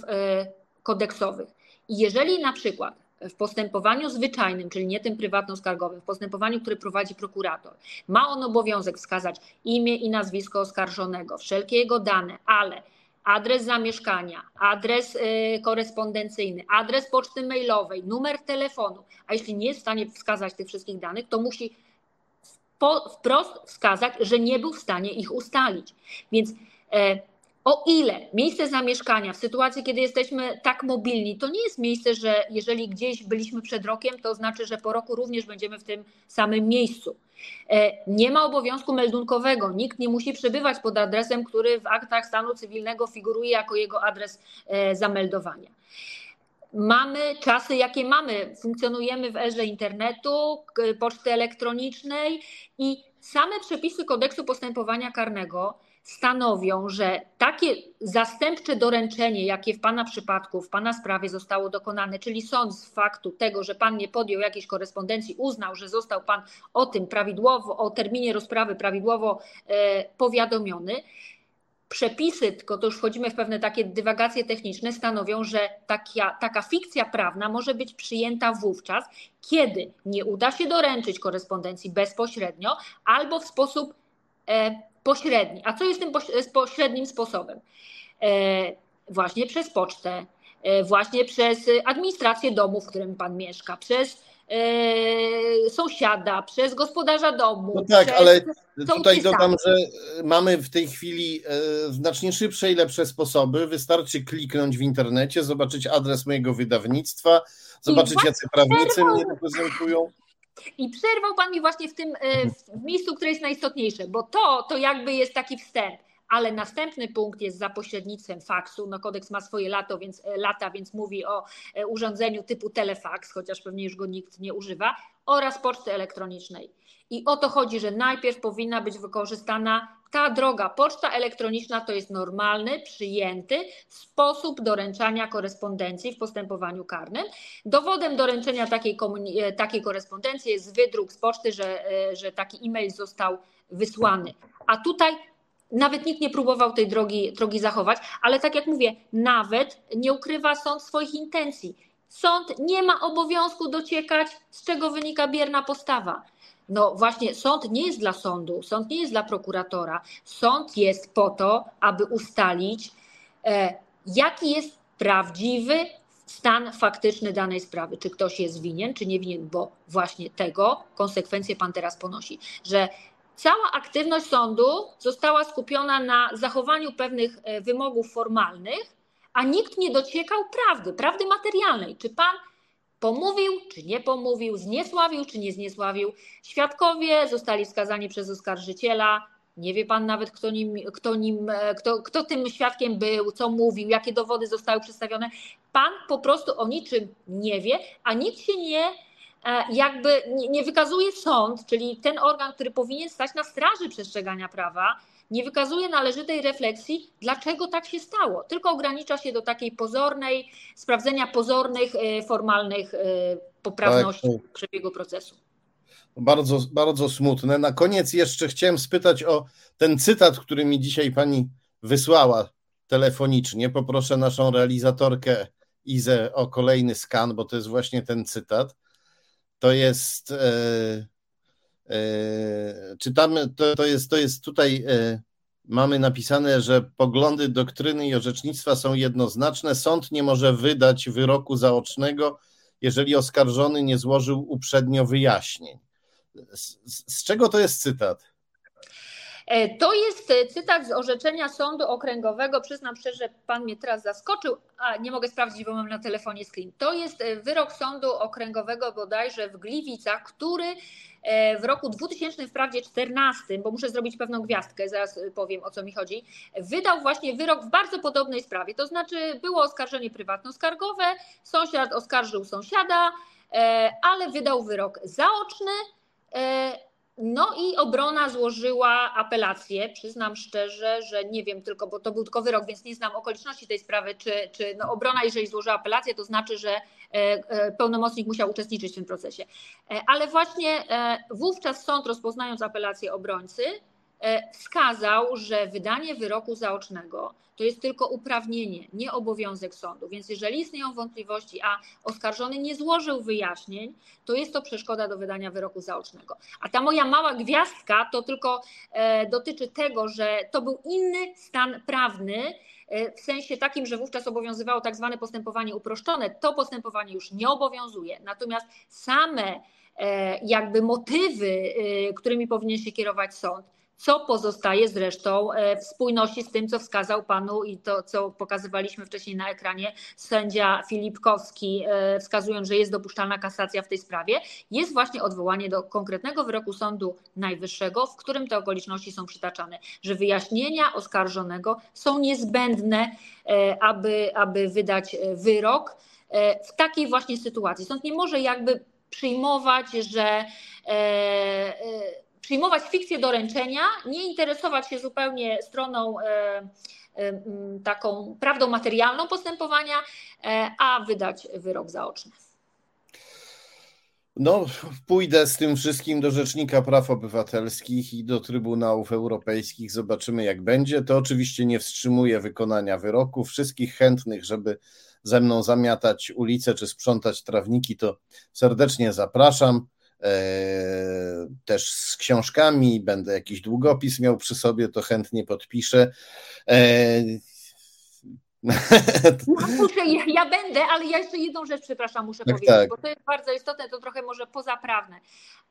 kodeksowych. Jeżeli na przykład w postępowaniu zwyczajnym, czyli nie tym prywatno-skargowym, w postępowaniu, które prowadzi prokurator, ma on obowiązek wskazać imię i nazwisko oskarżonego, wszelkie jego dane, ale adres zamieszkania, adres y, korespondencyjny, adres poczty mailowej, numer telefonu, a jeśli nie jest w stanie wskazać tych wszystkich danych, to musi wprost wskazać, że nie był w stanie ich ustalić. Więc e, o ile miejsce zamieszkania w sytuacji, kiedy jesteśmy tak mobilni, to nie jest miejsce, że jeżeli gdzieś byliśmy przed rokiem, to znaczy, że po roku również będziemy w tym samym miejscu. E, nie ma obowiązku meldunkowego. Nikt nie musi przebywać pod adresem, który w aktach stanu cywilnego figuruje jako jego adres e, zameldowania. Mamy czasy, jakie mamy. Funkcjonujemy w erze internetu, poczty elektronicznej i same przepisy kodeksu postępowania karnego stanowią, że takie zastępcze doręczenie, jakie w Pana przypadku, w Pana sprawie zostało dokonane, czyli sąd z faktu tego, że Pan nie podjął jakiejś korespondencji, uznał, że został Pan o tym prawidłowo, o terminie rozprawy prawidłowo e, powiadomiony, przepisy, tylko to już wchodzimy w pewne takie dywagacje techniczne, stanowią, że taka, taka fikcja prawna może być przyjęta wówczas, kiedy nie uda się doręczyć korespondencji bezpośrednio albo w sposób e, pośredni. A co jest tym pośrednim sposobem? E, właśnie przez pocztę, e, właśnie przez administrację domu, w którym pan mieszka, przez e, sąsiada, przez gospodarza domu. No tak, ale tutaj dodam, że mamy w tej chwili znacznie szybsze i lepsze sposoby. Wystarczy kliknąć w internecie, zobaczyć adres mojego wydawnictwa, zobaczyć, jacy prawnicy mnie reprezentują. I przerwał Pan mi właśnie w tym e, w miejscu, które jest najistotniejsze, bo to, to jakby jest taki wstęp. Ale następny punkt jest za pośrednictwem faksu. No, kodeks ma swoje lato, więc, e, lata, więc mówi o e, urządzeniu typu telefax, chociaż pewnie już go nikt nie używa, oraz poczty elektronicznej. I o to chodzi, że najpierw powinna być wykorzystana ta droga. Poczta elektroniczna to jest normalny, przyjęty sposób doręczania korespondencji w postępowaniu karnym. Dowodem doręczenia takiej, e, takiej korespondencji jest wydruk z poczty, że, e, że taki e-mail został wysłany. A tutaj nawet nikt nie próbował tej drogi, drogi zachować, ale tak jak mówię, nawet nie ukrywa sąd swoich intencji. Sąd nie ma obowiązku dociekać, z czego wynika bierna postawa. No właśnie, sąd nie jest dla sądu, sąd nie jest dla prokuratora. Sąd jest po to, aby ustalić, e, jaki jest prawdziwy stan faktyczny danej sprawy, czy ktoś jest winien, czy nie winien, bo właśnie tego konsekwencje pan teraz ponosi, że cała aktywność sądu została skupiona na zachowaniu pewnych e, wymogów formalnych, a nikt nie dociekał prawdy, prawdy materialnej. Czy pan pomówił, czy nie pomówił, zniesławił, czy nie zniesławił. Świadkowie zostali skazani przez oskarżyciela. Nie wie pan nawet, kto, nim, kto, nim, kto, kto tym świadkiem był, co mówił, jakie dowody zostały przedstawione. Pan po prostu o niczym nie wie, a nikt się nie e, jakby nie wykazuje sąd, czyli ten organ, który powinien stać na straży przestrzegania prawa, nie wykazuje należytej refleksji, dlaczego tak się stało, tylko ogranicza się do takiej pozornej, sprawdzenia pozornych, e, formalnych poprawności tak. przebiegu procesu. Bardzo, bardzo smutne. Na koniec jeszcze chciałem spytać o ten cytat, który mi dzisiaj pani wysłała telefonicznie. Poproszę naszą realizatorkę Izę o kolejny skan, bo to jest właśnie ten cytat. To jest. E, e, czytamy, to, to, jest, to jest tutaj. E, mamy napisane, że poglądy doktryny i orzecznictwa są jednoznaczne. Sąd nie może wydać wyroku zaocznego, jeżeli oskarżony nie złożył uprzednio wyjaśnień. Z, z czego to jest cytat? E, to jest e, cytat z orzeczenia Sądu Okręgowego. Przyznam szczerze, pan mnie teraz zaskoczył, a nie mogę sprawdzić, bo mam na telefonie screen. To jest e, wyrok Sądu Okręgowego bodajże w Gliwicach, który w roku 2000, wprawdzie 14, bo muszę zrobić pewną gwiazdkę, zaraz powiem o co mi chodzi, wydał właśnie wyrok w bardzo podobnej sprawie. To znaczy było oskarżenie prywatno-skargowe, sąsiad oskarżył sąsiada, ale wydał wyrok zaoczny no i obrona złożyła apelację. Przyznam szczerze, że nie wiem tylko, bo to był tylko wyrok, więc nie znam okoliczności tej sprawy, czy, czy no obrona, jeżeli złożyła apelację, to znaczy, że e, e, pełnomocnik musiał uczestniczyć w tym procesie. Ale właśnie wówczas sąd, rozpoznając apelację obrońcy, wskazał, że wydanie wyroku zaocznego to jest tylko uprawnienie, nie obowiązek sądu. Więc jeżeli istnieją wątpliwości, a oskarżony nie złożył wyjaśnień, to jest to przeszkoda do wydania wyroku zaocznego. A ta moja mała gwiazdka to tylko e, dotyczy tego, że to był inny stan prawny, e, w sensie takim, że wówczas obowiązywało tak zwane postępowanie uproszczone. To postępowanie już nie obowiązuje. Natomiast same e, jakby motywy, którymi powinien się kierować sąd, co pozostaje zresztą e, w spójności z tym, co wskazał panu i to, co pokazywaliśmy wcześniej na ekranie, sędzia Filipkowski, e, wskazując, że jest dopuszczalna kasacja w tej sprawie, jest właśnie odwołanie do konkretnego wyroku Sądu Najwyższego, w którym te okoliczności są przytaczane, że wyjaśnienia oskarżonego są niezbędne, e, aby, aby wydać wyrok w takiej właśnie sytuacji. Sąd nie może jakby przyjmować, że przyjmować fikcję doręczenia, nie interesować się zupełnie stroną e, e, taką prawdą materialną postępowania, e, a wydać wyrok zaoczny. No, pójdę z tym wszystkim do Rzecznika Praw Obywatelskich i do Trybunałów Europejskich. Zobaczymy, jak będzie. To oczywiście nie wstrzymuje wykonania wyroku. Wszystkich chętnych, żeby ze mną zamiatać ulice czy sprzątać trawniki, to serdecznie zapraszam. E, też z książkami, będę jakiś długopis miał przy sobie, to chętnie podpiszę. No, muszę, ja, ja, będę, ale ja jeszcze jedną rzecz, przepraszam, muszę tak, powiedzieć, tak. bo to jest bardzo istotne, to trochę może pozaprawne,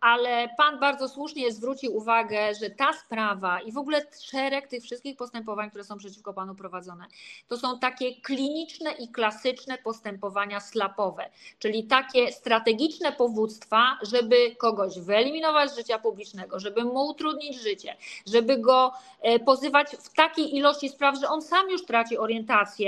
ale Pan bardzo słusznie zwrócił uwagę, że ta sprawa i w ogóle szereg tych wszystkich postępowań, które są przeciwko Panu prowadzone, to są takie kliniczne i klasyczne postępowania slapowe, czyli takie strategiczne powództwa, żeby kogoś wyeliminować z życia publicznego, żeby mu utrudnić życie, żeby go e, pozywać w takiej ilości spraw, że on sam już traci orientację,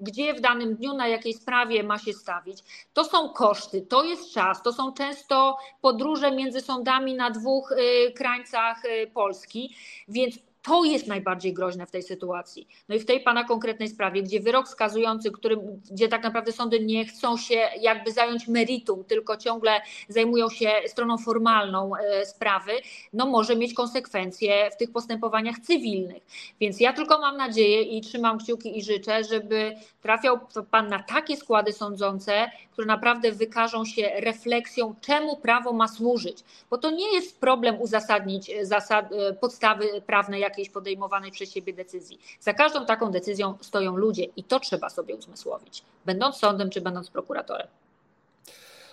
gdzie w danym dniu, na jakiej sprawie ma się stawić. To są koszty, to jest czas, to są często podróże między sądami na dwóch y, krańcach y, Polski, więc To jest najbardziej groźne w tej sytuacji. No i w tej pana konkretnej sprawie, gdzie wyrok skazujący, którym, gdzie tak naprawdę sądy nie chcą się jakby zająć meritum, tylko ciągle zajmują się stroną formalną e, sprawy, no może mieć konsekwencje w tych postępowaniach cywilnych. Więc ja tylko mam nadzieję i trzymam kciuki i życzę, żeby trafiał pan na takie składy sądzące, które naprawdę wykażą się refleksją, czemu prawo ma służyć. Bo to nie jest problem uzasadnić zasad, e, podstawy prawnej jakiejś podejmowanej przez siebie decyzji. Za każdą taką decyzją stoją ludzie i to trzeba sobie uzmysłowić, będąc sądem czy będąc prokuratorem.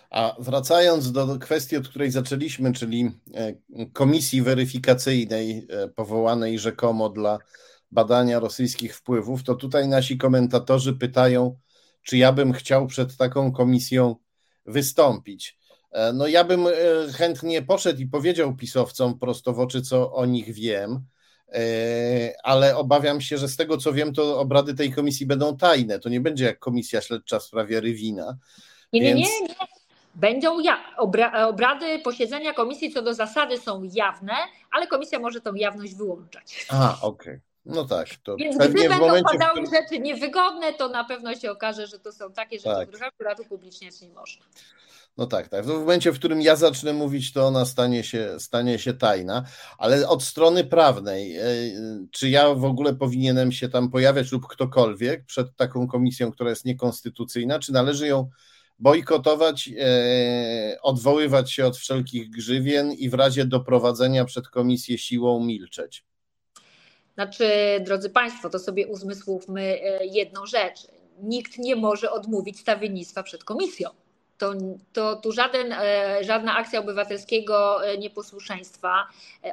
A wracając do kwestii, od której zaczęliśmy, czyli e, komisji weryfikacyjnej e, powołanej rzekomo dla badania rosyjskich wpływów, to tutaj nasi komentatorzy pytają, czy ja bym chciał przed taką komisją wystąpić. E, no ja bym chętnie poszedł i powiedział pisowcom prosto w oczy, co o nich wiem, ale obawiam się, że z tego co wiem, to obrady tej komisji będą tajne. To nie będzie jak komisja śledcza w sprawie Rywina. Nie, nie, nie, nie. Będą ja, obra, obrady, posiedzenia komisji co do zasady są jawne, ale komisja może tą jawność wyłączać. A, okej. Okay. No tak. To Więc gdy będą momencie, padały którym... rzeczy niewygodne, to na pewno się okaże, że to są takie rzeczy, tak. których akurat upubliczniać nie można. No tak, tak. W momencie, w którym ja zacznę mówić, to ona stanie się, stanie się tajna, ale od strony prawnej, e, czy ja w ogóle powinienem się tam pojawiać lub ktokolwiek przed taką komisją, która jest niekonstytucyjna, czy należy ją bojkotować, e, odwoływać się od wszelkich grzywien i w razie doprowadzenia przed komisję siłą milczeć? Znaczy, drodzy Państwo, to sobie uzmysłówmy e, jedną rzecz. Nikt nie może odmówić stawiennictwa przed komisją. To, to żaden, e, żadna akcja obywatelskiego nieposłuszeństwa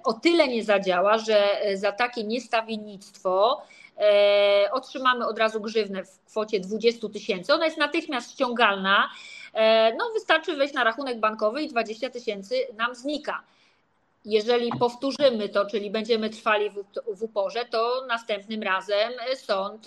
o tyle nie zadziała, że za takie niestawiennictwo E, otrzymamy od razu grzywnę w kwocie 20 tysięcy. Ona jest natychmiast ściągalna. E, no, wystarczy wejść na rachunek bankowy i 20 tysięcy nam znika. Jeżeli powtórzymy to, czyli będziemy trwali w, uporze, to następnym razem sąd,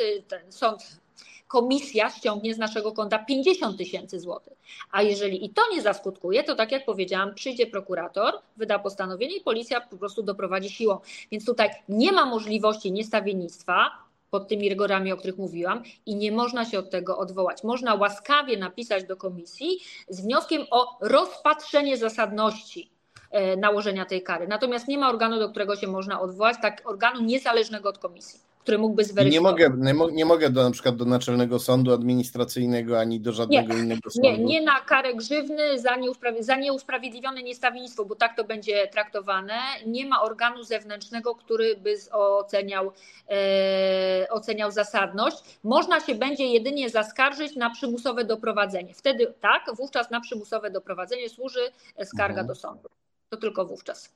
sąd komisja ściągnie z naszego konta 50 tysięcy złotych. A jeżeli i to nie zaskutkuje, to tak jak powiedziałam, przyjdzie prokurator, wyda postanowienie i policja po prostu doprowadzi siłą. Więc tutaj nie ma możliwości niestawiennictwa, pod tymi rygorami, o których mówiłam, i nie można się od tego odwołać. Można łaskawie napisać do komisji z wnioskiem o rozpatrzenie zasadności e, nałożenia tej kary. Natomiast nie ma organu, do którego się można odwołać, tak organu niezależnego od komisji który mógłby zweryfikować. Nie mogę, nie, mogę do, na przykład do Naczelnego Sądu Administracyjnego ani do żadnego nie, innego sądu. Nie, nie na karę grzywny za, nieusprawi za nieusprawiedliwione niestawiennictwo, bo tak to będzie traktowane. Nie ma organu zewnętrznego, który by oceniał, e, oceniał zasadność. Można się będzie jedynie zaskarżyć na przymusowe doprowadzenie. Wtedy tak, wówczas na przymusowe doprowadzenie służy skarga mhm. do sądu. To tylko wówczas.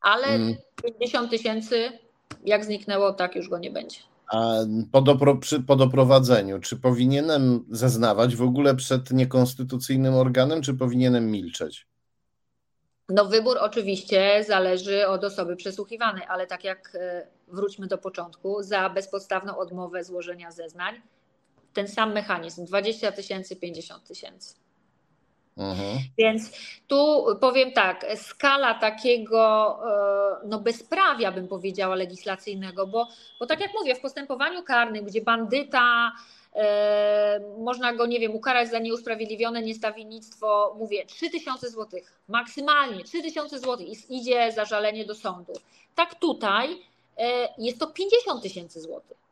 Ale mm. 50 tysięcy jak zniknęło, tak już go nie będzie. A po, dopro, przy, po doprowadzeniu, czy powinienem zeznawać w ogóle przed niekonstytucyjnym organem, czy powinienem milczeć? No wybór oczywiście zależy od osoby przesłuchiwanej, ale tak jak e, wróćmy do początku, za bezpodstawną odmowę złożenia zeznań, ten sam mechanizm 20 tysięcy, 50 tysięcy. Mhm. Więc tu powiem tak, skala takiego e, no bezprawia, bym powiedziała, legislacyjnego, bo, bo tak jak mówię, w postępowaniu karnym, gdzie bandyta, e, można go, nie wiem, ukarać za nieusprawiedliwione niestawiennictwo, mówię, 3000 zł, maksymalnie 3000 zł i idzie zażalenie do sądu. Tak tutaj e, jest to 50 tysięcy złotych.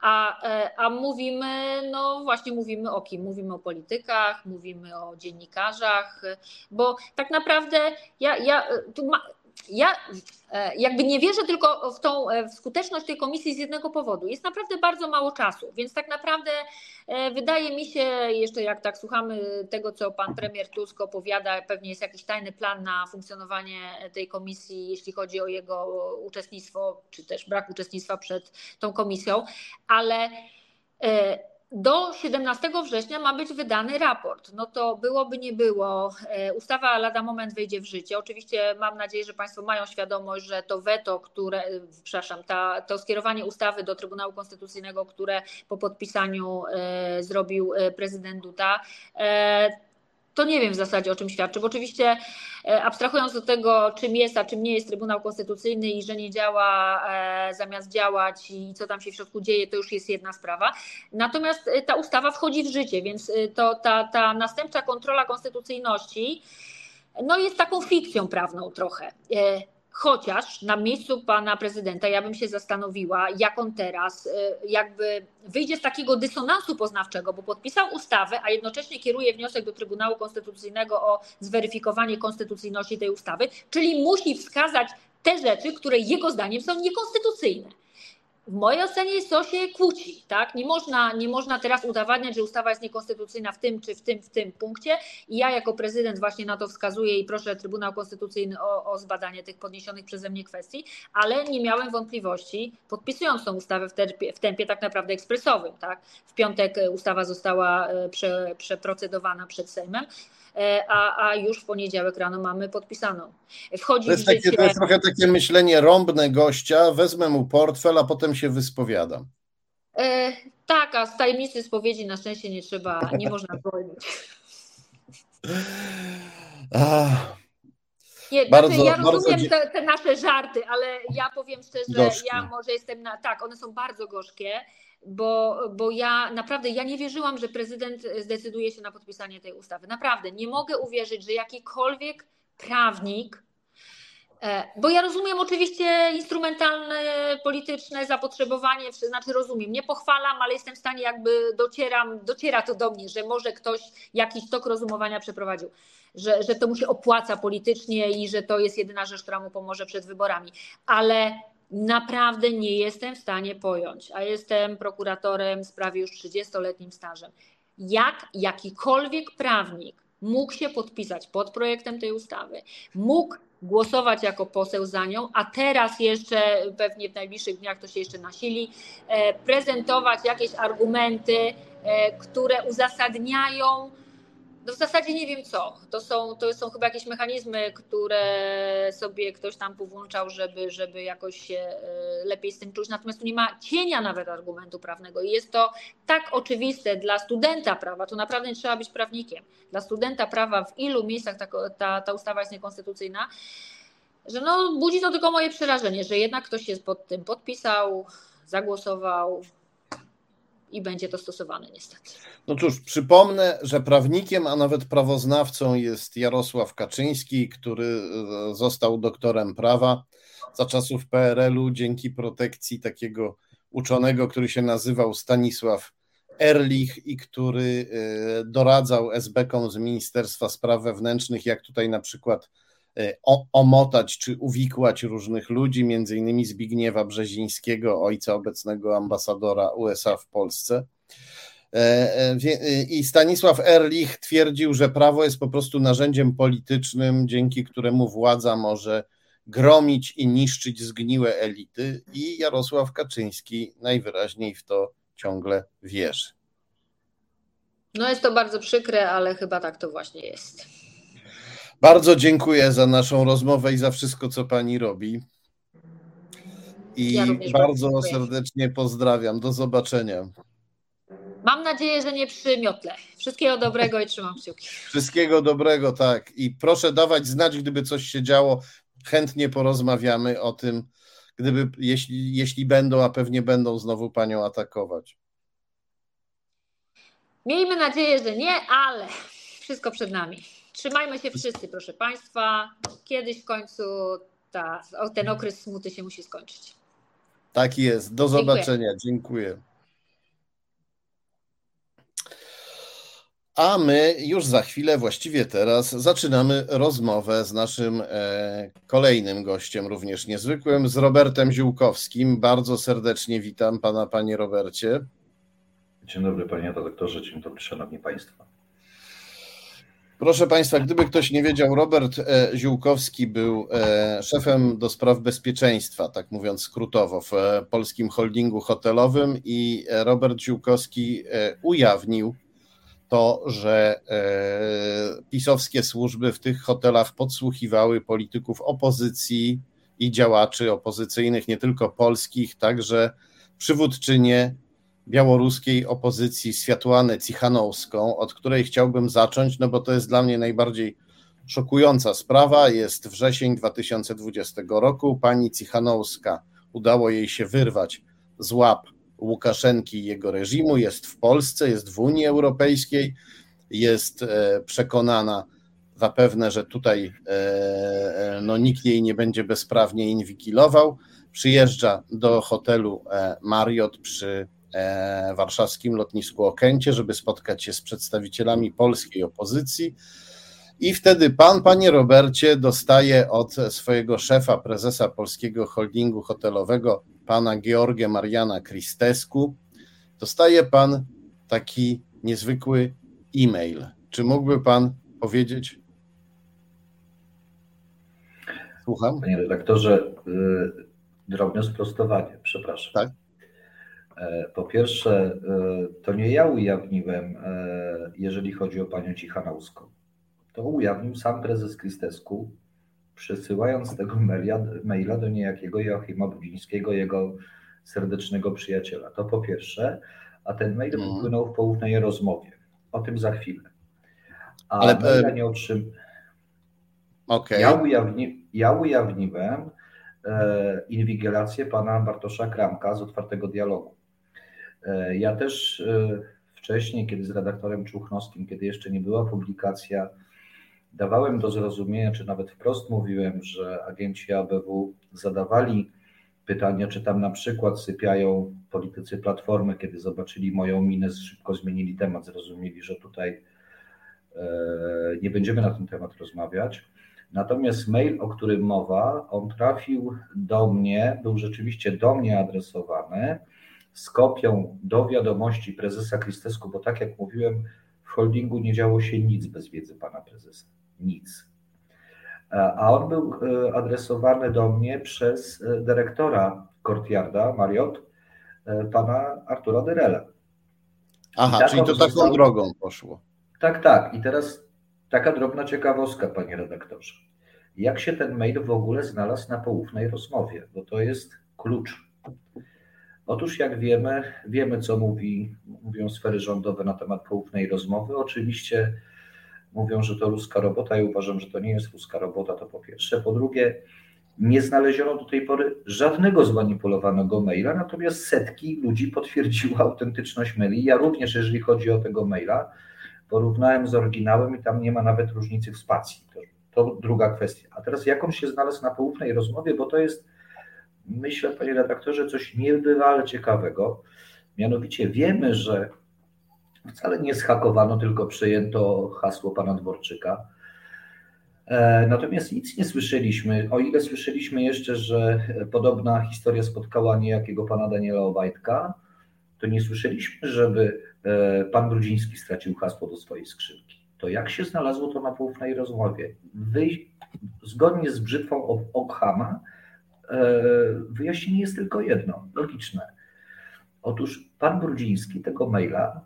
A, e, a mówimy, no właśnie mówimy o kim? Mówimy o politykach, mówimy o dziennikarzach, bo tak naprawdę ja, ja tu ma, ja e, jakby nie wierzę tylko w tą e, w skuteczność tej komisji z jednego powodu. Jest naprawdę bardzo mało czasu, więc tak naprawdę e, wydaje mi się, jeszcze jak tak słuchamy tego, co pan premier Tusk opowiada, pewnie jest jakiś tajny plan na funkcjonowanie tej komisji, jeśli chodzi o jego uczestnictwo, czy też brak uczestnictwa przed tą komisją, ale do 17 września ma być wydany raport. No to byłoby nie było. E, ustawa lada moment wejdzie w życie. Oczywiście mam nadzieję, że Państwo mają świadomość, że to weto, które, e, przepraszam, ta, to skierowanie ustawy do Trybunału Konstytucyjnego, które po podpisaniu e, zrobił prezydent Duda, to nie wiem w zasadzie o czym świadczy, bo oczywiście e, abstrahując od tego, czym jest, a czym nie jest Trybunał Konstytucyjny i że nie działa e, zamiast działać i co tam się w środku dzieje, to już jest jedna sprawa. Natomiast ta ustawa wchodzi w życie, więc to ta, ta następcza kontrola konstytucyjności no jest taką fikcją prawną trochę. Chociaż na miejscu pana prezydenta ja bym się zastanowiła, jak on teraz y, jakby wyjdzie z takiego dysonansu poznawczego, bo podpisał ustawę, a jednocześnie kieruje wniosek do Trybunału Konstytucyjnego o zweryfikowanie konstytucyjności tej ustawy, czyli musi wskazać te rzeczy, które jego zdaniem są niekonstytucyjne w mojej ocenie to się kłóci. Tak? Nie, można, nie można teraz udowadniać, że ustawa jest niekonstytucyjna w tym czy w tym, w tym punkcie. I ja jako prezydent właśnie na to wskazuję i proszę Trybunał Konstytucyjny o, o zbadanie tych podniesionych przeze mnie kwestii, ale nie miałem wątpliwości, podpisując tą ustawę w tempie, w tempie tak naprawdę ekspresowym. Tak? W piątek ustawa została e, prze, przeprocedowana przed Sejmem. E, a, a już w poniedziałek rano mamy podpisaną. Wchodzi to, jest takie, życie... to jest trochę takie myślenie rąbne gościa, wezmę mu portfel, a potem się wyspowiadam. E, tak, a z tajemnicy spowiedzi na szczęście nie trzeba, nie można zwolnić. Nie, znaczy, bardzo, znaczy ja rozumiem te, te, nasze żarty, ale ja powiem szczerze, gorzkie. ja może jestem na. Tak, one są bardzo gorzkie bo, bo ja naprawdę ja nie wierzyłam, że prezydent zdecyduje się na podpisanie tej ustawy. Naprawdę nie mogę uwierzyć, że jakikolwiek prawnik, e, bo ja rozumiem oczywiście instrumentalne, polityczne zapotrzebowanie, znaczy rozumiem, nie pochwalam, ale jestem w stanie jakby docieram, dociera to do mnie, że może ktoś jakiś tok rozumowania przeprowadził, że, że to mu się opłaca politycznie i że to jest jedyna rzecz, która mu pomoże przed wyborami. Ale naprawdę nie jestem w stanie pojąć, a jestem prokuratorem z prawie już 30-letnim stażem, jak jakikolwiek prawnik mógł się podpisać pod projektem tej ustawy, mógł głosować jako poseł za nią, a teraz jeszcze pewnie w najbliższych dniach to się jeszcze nasili, e, prezentować jakieś argumenty, e, które uzasadniają no w zasadzie nie wiem co. To są, to są chyba jakieś mechanizmy, które sobie ktoś tam powłączał, żeby, żeby jakoś się e, lepiej z tym czuć. Natomiast tu nie ma cienia nawet argumentu prawnego i jest to tak oczywiste dla studenta prawa, to naprawdę nie trzeba być prawnikiem. Dla studenta prawa w ilu miejscach ta, ta, ta ustawa jest niekonstytucyjna, że no budzi to tylko moje przerażenie, że jednak ktoś się pod tym podpisał, zagłosował, i będzie to stosowane niestety. No cóż, przypomnę, że prawnikiem, a nawet prawoznawcą jest Jarosław Kaczyński, który e, został doktorem prawa za czasów PRL-u dzięki protekcji takiego uczonego, który się nazywał Stanisław Erlich i który e, doradzał SB-kom z Ministerstwa Spraw Wewnętrznych, jak tutaj na przykład omotać czy uwikłać różnych ludzi, między innymi Zbigniewa Brzezińskiego, ojca obecnego ambasadora USA w Polsce. E, e, I Stanisław Erlich twierdził, że prawo jest po prostu narzędziem politycznym, dzięki któremu władza może gromić i niszczyć zgniłe elity, i Jarosław Kaczyński najwyraźniej w to ciągle wierzy. No jest to bardzo przykre, ale chyba tak to właśnie jest. Bardzo dziękuję za naszą rozmowę i za wszystko, co pani robi. I ja bardzo, serdecznie pozdrawiam. Do zobaczenia. Mam nadzieję, że nie przy miotle. Wszystkiego dobrego i trzymam kciuki. Wszystkiego dobrego, tak. I proszę dawać znać, gdyby coś się działo. Chętnie porozmawiamy o tym, gdyby, jeśli, jeśli będą, a pewnie będą znowu panią atakować. Miejmy nadzieję, że nie, ale wszystko przed nami. Trzymajmy się wszyscy, proszę Państwa. Kiedyś w końcu ta, ten okres smuty się musi skończyć. Tak jest. Do zobaczenia. Dziękuję. Dziękuję. A my już za chwilę, właściwie teraz, zaczynamy rozmowę z naszym e, kolejnym gościem, również niezwykłym, z Robertem Ziółkowskim. Bardzo serdecznie witam pana, panie Robercie. Dzień dobry, panie redaktorze, dzień dobry, szanowni państwo. Proszę Państwa, gdyby ktoś nie wiedział, Robert e, Ziółkowski był e, szefem do spraw bezpieczeństwa, tak mówiąc skrótowo, w e, polskim holdingu hotelowym i Robert Ziółkowski ujawnił to, że pisowskie służby w tych hotelach podsłuchiwały polityków opozycji i działaczy opozycyjnych, nie tylko polskich, także przywódczynię białoruskiej opozycji Światłanę Cichanowską, od której chciałbym zacząć, no bo to jest dla mnie najbardziej szokująca sprawa. Jest wrzesień 2020 roku. Pani Cichanowska udało jej się wyrwać z łap Łukaszenki i jego reżimu, jest w Polsce, jest w Unii Europejskiej, jest e, przekonana zapewne, że tutaj e, e, no, nikt jej nie będzie bezprawnie inwigilował. Przyjeżdża do hotelu Marriott przy warszawskim lotnisku Okęcie, żeby spotkać się z przedstawicielami polskiej opozycji. I wtedy pan, panie Robercie, dostaje od swojego szefa, prezesa polskiego holdingu hotelowego, pana Georgia Mariana Kristesku, dostaje pan taki niezwykły e-mail. Czy mógłby pan powiedzieć? Słucham. Panie redaktorze, y, drobne sprostowanie, przepraszam. Tak. E, po pierwsze, y, to nie ja ujawniłem, e, jeżeli chodzi o panią Cichanowską to ujawnił sam prezes Kristesku, przesyłając tego maila, maila do niejakiego Joachima Brudzińskiego, jego serdecznego przyjaciela. To po pierwsze, a ten mail mm. wypłynął w poufnej rozmowie. O tym za chwilę. A Ale maila nie otrzym... Okay. Ja, ujawni... ja ujawniłem e, inwigilację pana Bartosza Kramka z otwartego dialogu. E, ja też e, wcześniej, kiedy z redaktorem Czuchnowskim, kiedy jeszcze nie była publikacja dawałem do zrozumienia, czy nawet wprost mówiłem, że agenci ABW zadawali pytania, czy tam na przykład sypiają politycy Platformy, kiedy zobaczyli moją minę, szybko zmienili temat, zrozumieli, że tutaj e, nie będziemy na ten temat rozmawiać. Natomiast mail, o którym mowa, on trafił do mnie, był rzeczywiście do mnie adresowany z kopią do wiadomości prezesa Kristesku, bo tak jak mówiłem, w holdingu nie działo się nic bez wiedzy pana prezesa nic. E, a on był e, adresowany do mnie przez e, dyrektora Courtyarda Marriott, pana Artura Derela. Aha, tak czyli to taką drogą poszło. Tak, tak. I teraz taka drobna ciekawostka, panie redaktorze. Jak się ten mail w ogóle znalazł na poufnej rozmowie? Bo to jest klucz. Otóż, jak wiemy, wiemy, co mówi, mówią sfery rządowe na temat poufnej rozmowy. Oczywiście mówią, że to ruska robota. Ja uważam, że to nie jest ruska robota, to po pierwsze. Po drugie, nie znaleziono do tej pory żadnego zmanipulowanego maila, natomiast setki ludzi potwierdziło autentyczność maili. Ja również, jeżeli chodzi o tego maila, porównałem z oryginałem i tam nie ma nawet różnicy w spacji. To, to druga kwestia. A teraz jak on się znalazł na poufnej rozmowie, bo to jest, myślę, panie redaktorze, coś niebywale ciekawego. Mianowicie wiemy, że Wcale nie schakowano, tylko przejęto hasło pana Dworczyka. E, natomiast nic nie słyszeliśmy, o ile słyszeliśmy jeszcze, że podobna historia spotkała niejakiego pana Daniela Obajtka, to nie słyszeliśmy, żeby e, pan Brudziński stracił hasło do swojej skrzynki. To jak się znalazło to na poufnej rozmowie? Wy, zgodnie z brzytwą Okhama, wyjaśnienie jest tylko jedno, logiczne. Otóż pan Brudziński tego maila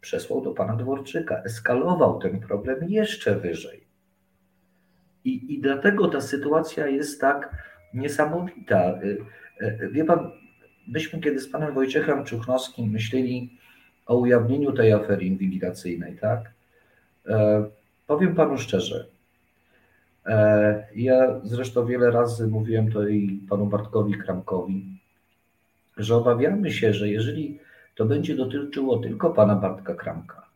przesłał do pana Dworczyka, eskalował ten problem jeszcze wyżej. I, I dlatego ta sytuacja jest tak niesamowita. Y, y, wie pan, myśmy kiedy z panem Wojciechem Czuchnowskim myśleli o ujawnieniu tej afery inwigilacyjnej, tak? E, powiem panu szczerze. E, ja zresztą wiele razy mówiłem to i panu Bartkowi Kramkowi, że obawiamy się, że jeżeli to będzie dotyczyło tylko pana Bartka Kramka,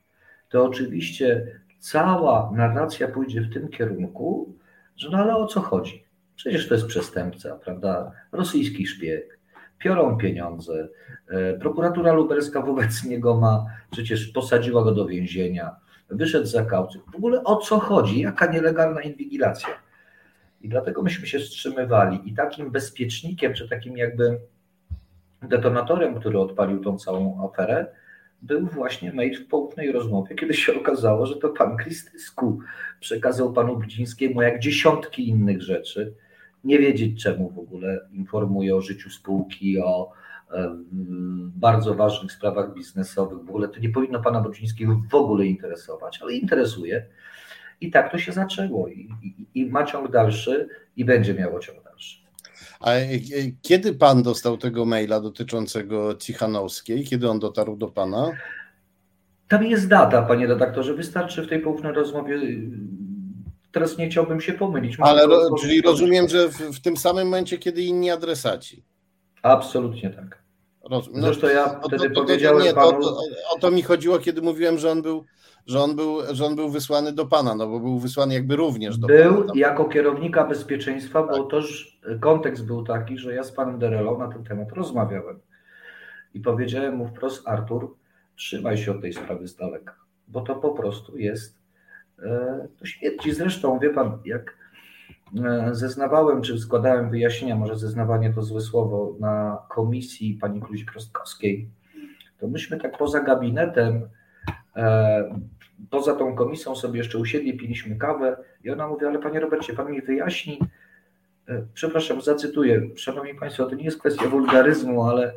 to oczywiście cała narracja pójdzie w tym kierunku, że no ale o co chodzi? Przecież to jest przestępca, prawda? Rosyjski szpieg, piorą pieniądze. E, prokuratura lubelska wobec niego ma, przecież posadziła go do więzienia, wyszedł za kaucją. W ogóle o co chodzi? Jaka nielegalna inwigilacja? I dlatego myśmy się wstrzymywali. I takim bezpiecznikiem, czy takim jakby detonatorem, który odpalił tą całą aferę, był właśnie mail w poufnej rozmowie, kiedy się okazało, że to pan Krystysku przekazał panu Brudzińskiemu jak dziesiątki innych rzeczy. Nie wiedzieć czemu w ogóle informuje o życiu spółki, o bardzo ważnych sprawach biznesowych. W ogóle to nie powinno pana Brudzińskiego w ogóle interesować, ale interesuje. I tak to się zaczęło i, i, i ma ciąg dalszy i będzie miało ciąg dalszy. A kiedy pan dostał tego maila dotyczącego Cichanowskiej? Kiedy on dotarł do pana? Tam jest data, panie redaktorze. Wystarczy w tej poufnej rozmowie. Teraz nie chciałbym się pomylić. Ale czyli rozumiem, że w, w, tym samym momencie, kiedy inni adresaci. Absolutnie tak. Roz... No, Zresztą ja wtedy to, to, powiedziałem nie, panu... To, o to mi chodziło, kiedy mówiłem, że on był że on, był, że on był wysłany do pana, no bo był wysłany jakby również do był pana. Był jako kierownika bezpieczeństwa, tak. bo też kontekst był taki, że ja z panem Derelą na ten temat rozmawiałem i powiedziałem mu wprost, Artur, trzymaj się od tej sprawy z daleka, bo to po prostu jest e, to śmierci. Zresztą, wie pan, jak zeznawałem, czy składałem wyjaśnienia, może zeznawanie to złe słowo, na komisji pani Kluzik-Rostkowskiej, to myśmy tak poza gabinetem, e, poza tą komisją sobie jeszcze usiedli, piliśmy kawę i ona mówi, ale panie Robercie, pan mi wyjaśni, przepraszam, zacytuję, szanowni państwo, to nie jest kwestia wulgaryzmu, ale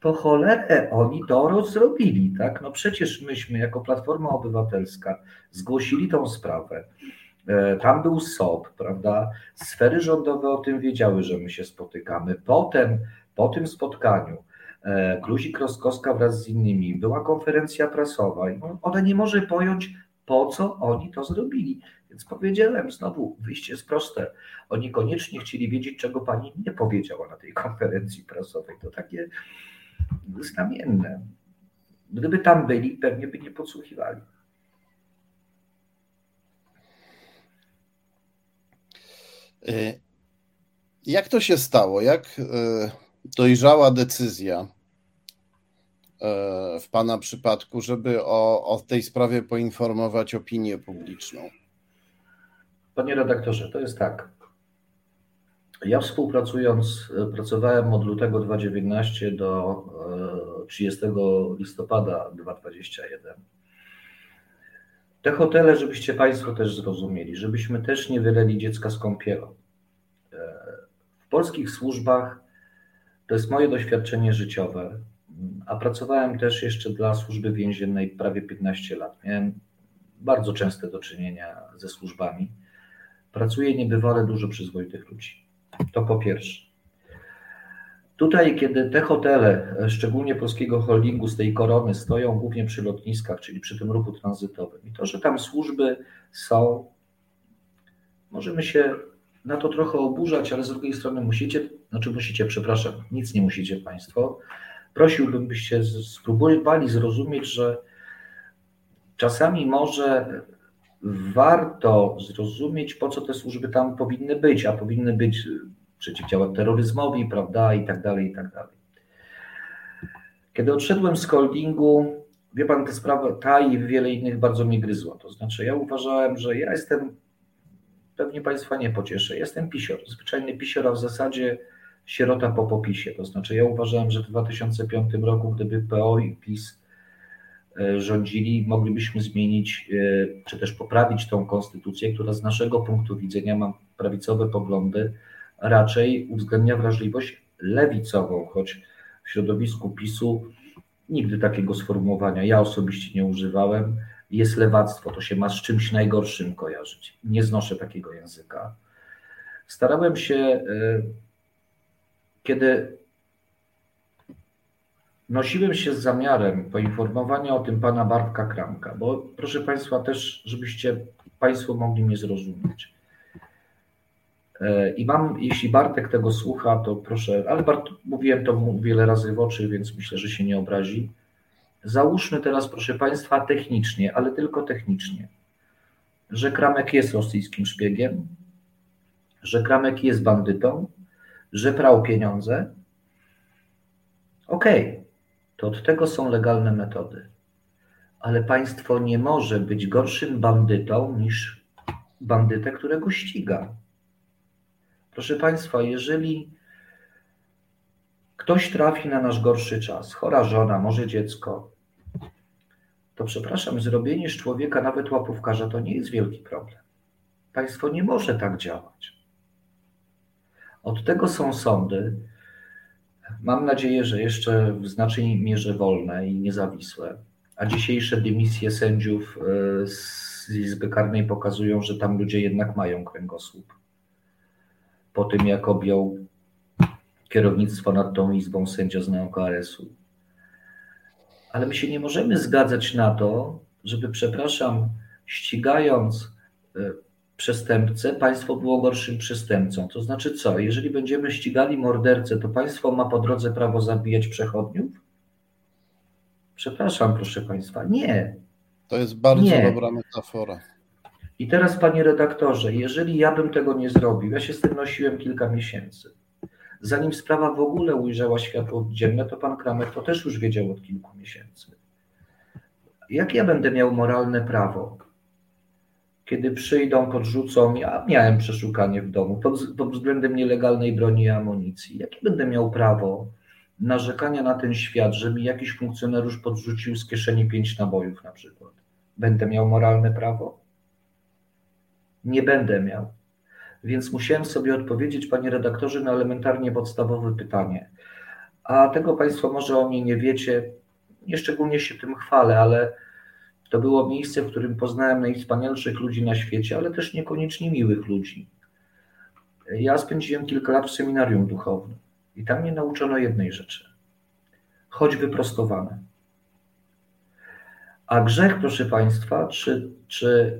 po cholerę oni to zrobili, tak? No przecież myśmy jako Platforma Obywatelska zgłosili tą sprawę. E, tam był SOP, prawda? Sfery rządowe o tym wiedziały, że my się spotykamy. Potem, po tym spotkaniu, e, Kluzik Roskowska wraz z innymi, była konferencja prasowa i ona nie może pojąć, po co oni to zrobili. Więc powiedziałem znowu, wyjście jest proste. Oni koniecznie chcieli wiedzieć, czego pani nie powiedziała na tej konferencji prasowej. To takie znamienne. Gdyby tam byli, pewnie by nie podsłuchiwali. Jak to się stało? Jak e, dojrzała decyzja e, w Pana przypadku, żeby o, o tej sprawie poinformować opinię publiczną? Panie redaktorze, to jest tak. Ja współpracując, pracowałem od lutego 2019 do 30 e, listopada 2021. Te hotele, żebyście Państwo też zrozumieli, żebyśmy też nie wyleli dziecka z kąpielą. E, w polskich służbach to jest moje doświadczenie życiowe, a pracowałem też jeszcze dla służby więziennej prawie 15 lat. Miałem bardzo częste do czynienia ze służbami. Pracuję niebywale dużo przyzwoitych ludzi. To po pierwsze. Tutaj, kiedy te hotele, szczególnie polskiego holdingu z tej korony, stoją głównie przy lotniskach, czyli przy tym ruchu tranzytowym, i to, że tam służby są, możemy się na to trochę oburzać, ale z drugiej strony musicie, znaczy musicie, przepraszam, nic nie musicie Państwo. Prosiłbym, byście spróbowali zrozumieć, że czasami może warto zrozumieć, po co te służby tam powinny być, a powinny być przeciwdziałać terroryzmowi, prawda, i tak dalej, i tak dalej. Kiedy odszedłem z holdingu, wie pan, ta sprawa, ta i wiele innych bardzo mnie gryzła. To znaczy, ja uważałem, że ja jestem, pewnie państwa nie pocieszę, jestem pisior, zwyczajny pisior, a w zasadzie sierota po popisie. To znaczy, ja uważałem, że w 2005 roku, gdyby PO i PiS E, rządzili, moglibyśmy zmienić e, czy też poprawić tą konstytucję, która z naszego punktu widzenia ma prawicowe poglądy, raczej uwzględnia wrażliwość lewicową, choć w środowisku PiSu nigdy takiego sformułowania ja osobiście nie używałem. Jest lewactwo, to się ma z czymś najgorszym kojarzyć. Nie znoszę takiego języka. Starałem się, e, kiedy Nosiłem się z zamiarem poinformowania o tym pana Bartka Kramka, bo proszę Państwa też, żebyście Państwo mogli mnie zrozumieć. E, I mam, jeśli Bartek tego słucha, to proszę, ale Bart, mówiłem to wiele razy w oczy, więc myślę, że się nie obrazi. Załóżmy teraz, proszę Państwa, technicznie, ale tylko technicznie, że Kramek jest rosyjskim szpiegiem, że Kramek jest bandytą, że prał pieniądze. Okej, okay to od tego są legalne metody. Ale państwo nie może być gorszym bandytą niż bandytę, którego ściga. Proszę Państwa, jeżeli ktoś trafi na nasz gorszy czas, chora żona, może dziecko, to przepraszam, zrobienie z człowieka nawet łapówkarza to nie jest wielki problem. Państwo nie może tak działać. Od tego są sądy, Mam nadzieję, że jeszcze w znacznej mierze wolne i niezawisłe. A dzisiejsze dymisje sędziów e, z Izby Karnej pokazują, że tam ludzie jednak mają kręgosłup. Po tym, jak objął kierownictwo nad tą izbą, sędzia z neokRS-u. Ale my się nie możemy zgadzać na to, żeby, przepraszam, ścigając e, przestępcę, państwo było gorszym przestępcą. To znaczy co? Jeżeli będziemy ścigali mordercę, to państwo ma po drodze prawo zabijać przechodniów? Przepraszam, proszę państwa, nie. To jest bardzo nie. dobra metafora. I teraz, panie redaktorze, jeżeli ja bym tego nie zrobił, ja się z tym nosiłem kilka miesięcy. Zanim sprawa w ogóle ujrzała światło dzienne, to pan Kramer to też już wiedział od kilku miesięcy. Jak ja będę miał moralne prawo, kiedy przyjdą, podrzucą, ja miałem przeszukanie w domu pod, pod względem nielegalnej broni i amunicji. Jakie będę miał prawo narzekania na ten świat, że mi jakiś funkcjonariusz podrzucił z kieszeni pięć nabojów na przykład? Będę miał moralne prawo? Nie będę miał. Więc musiałem sobie odpowiedzieć, panie redaktorze, na elementarnie podstawowe pytanie. A tego Państwo może o mnie nie wiecie, nieszczególnie się tym chwalę, ale to było miejsce, w którym poznałem najwspanialszych ludzi na świecie, ale też niekoniecznie miłych ludzi. Ja spędziłem kilka lat w seminarium duchownym i tam mnie nauczono jednej rzeczy. Chodź wyprostowane. A grzech, proszę Państwa, czy, czy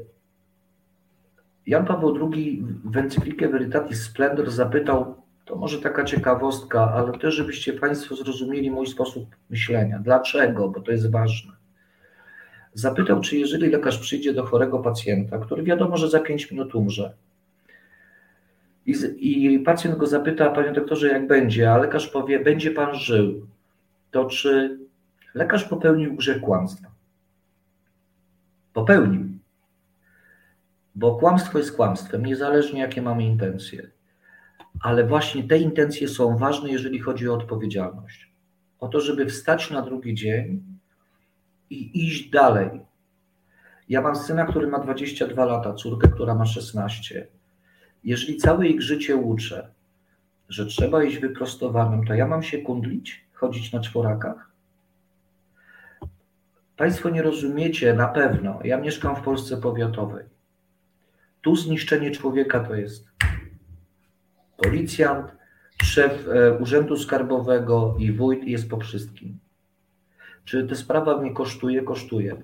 Jan Paweł II w encyklikę Veritatis Splendor zapytał, to może taka ciekawostka, ale też, żebyście Państwo zrozumieli mój sposób myślenia. Dlaczego? Bo to jest ważne. Zapytał, czy jeżeli lekarz przyjdzie do chorego pacjenta, który wiadomo, że za 5 minut umrze, i, i pacjent go zapyta, panie doktorze, jak będzie, a lekarz powie, będzie pan żył, to czy lekarz popełnił grzech kłamstwa? Popełnił. Bo kłamstwo jest kłamstwem, niezależnie jakie mamy intencje. Ale właśnie te intencje są ważne, jeżeli chodzi o odpowiedzialność. O to, żeby wstać na drugi dzień i iść dalej. Ja mam syna, który ma 22 lata, córkę, która ma 16. Jeżeli całe ich życie uczę, że trzeba iść wyprostowanym, to ja mam się kundlić, chodzić na czworakach? Państwo nie rozumiecie na pewno. Ja mieszkam w Polsce powiatowej. Tu zniszczenie człowieka to jest policjant, szef e, urzędu skarbowego i wójt jest po wszystkim. Czy ta sprawa mnie kosztuje? Kosztuje.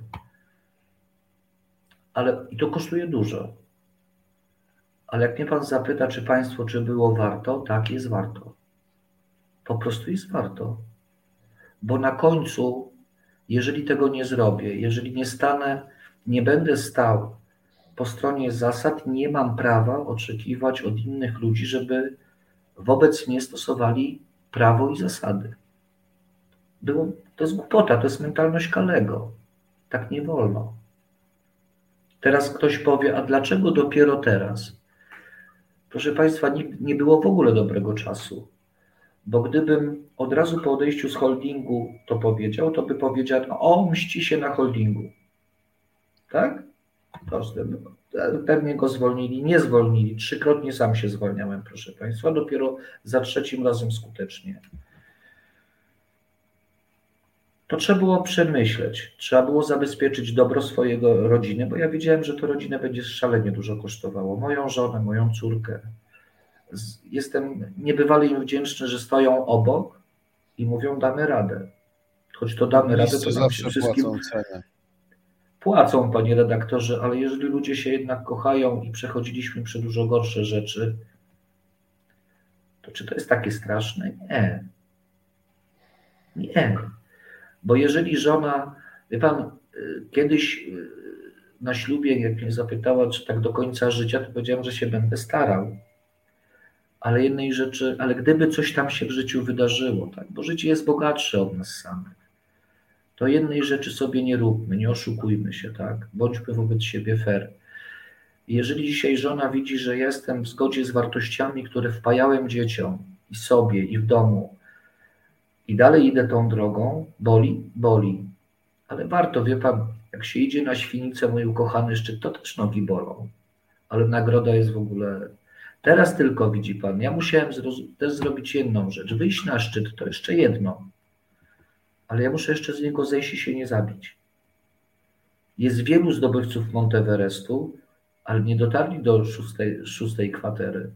Ale i to kosztuje dużo. Ale jak mnie pan zapyta, czy państwo, czy było warto, tak jest warto. Po prostu jest warto. Bo na końcu, jeżeli tego nie zrobię, jeżeli nie stanę, nie będę stał po stronie zasad, nie mam prawa oczekiwać od innych ludzi, żeby wobec mnie stosowali prawo i zasady. Było, to jest głupota, to jest mentalność Kalego. Tak nie wolno. Teraz ktoś powie, a dlaczego dopiero teraz? Proszę Państwa, nie, nie było w ogóle dobrego czasu. Bo gdybym od razu po odejściu z holdingu to powiedział, to by powiedział, o, mści się na holdingu. Tak? Proste. Pewnie go zwolnili, nie zwolnili. Trzykrotnie sam się zwolniałem, proszę Państwa, dopiero za trzecim razem skutecznie to trzeba było przemyśleć, trzeba było zabezpieczyć dobro swojego rodziny, bo ja wiedziałem, że to rodzinę będzie szalenie dużo kosztowało. Moją żonę, moją córkę. Jestem niebywale im wdzięczny, że stoją obok i mówią, damy radę. Choć to damy radę, to nam się wszystkim cenę. Płacą, panie redaktorze, ale jeżeli ludzie się jednak kochają i przechodziliśmy przez dużo gorsze rzeczy, to czy to jest takie straszne? Nie. Nie. Bo jeżeli żona, wie pan, y, kiedyś y, na ślubie, jak mnie zapytała, czy tak do końca życia, to powiedziałem, że się będę starał. Ale jednej rzeczy, ale gdyby coś tam się w życiu wydarzyło, tak, bo życie jest bogatsze od nas samych, to jednej rzeczy sobie nie róbmy, nie oszukujmy się, tak, bądźmy wobec siebie fair. Jeżeli dzisiaj żona widzi, że jestem w zgodzie z wartościami, które wpajałem dzieciom i sobie, i w domu, i dalej idę tą drogą, boli, boli. Ale warto, wie pan, jak się idzie na świnicę, mój ukochany szczyt, to też nogi bolą. Ale nagroda jest w ogóle. Teraz tylko widzi pan, ja musiałem też zrobić jedną rzecz. Wyjść na szczyt to jeszcze jedno. Ale ja muszę jeszcze z niego zejść i się nie zabić. Jest wielu zdobywców Monteverestu, ale nie dotarli do szóstej, szóstej kwatery.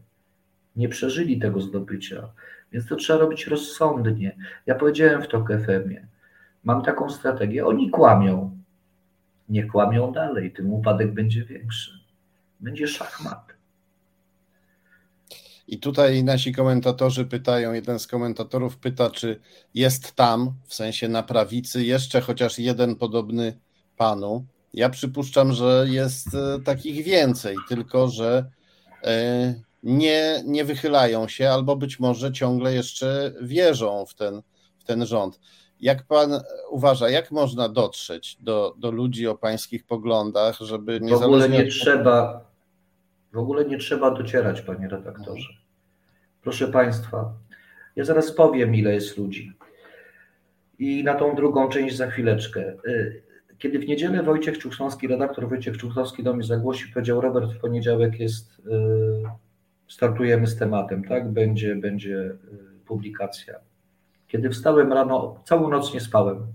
Nie przeżyli tego zdobycia. Więc to trzeba robić rozsądnie. Ja powiedziałem w TOK FM-ie, mam taką strategię, oni kłamią. Nie kłamią dalej, tym upadek będzie większy. Będzie szachmat. I tutaj nasi komentatorzy pytają, jeden z komentatorów pyta, czy jest tam, w sensie na prawicy, jeszcze chociaż jeden podobny panu. Ja przypuszczam, że jest e, takich więcej, tylko że e, nie, nie wychylają się albo być może ciągle jeszcze wierzą w ten, w ten rząd. Jak pan uważa, jak można dotrzeć do, do ludzi o pańskich poglądach, żeby nie W ogóle nie trzeba, w ogóle nie trzeba docierać, panie redaktorze. Proszę państwa, ja zaraz powiem, ile jest ludzi. I na tą drugą część za chwileczkę. Y, kiedy w niedzielę Wojciech Czuchowski, redaktor Wojciech Czuchowski do mnie zagłosił, powiedział: Robert, w poniedziałek jest, y, startujemy z tematem, tak? Będzie, będzie y, publikacja. Kiedy wstałem rano, całą noc nie spałem.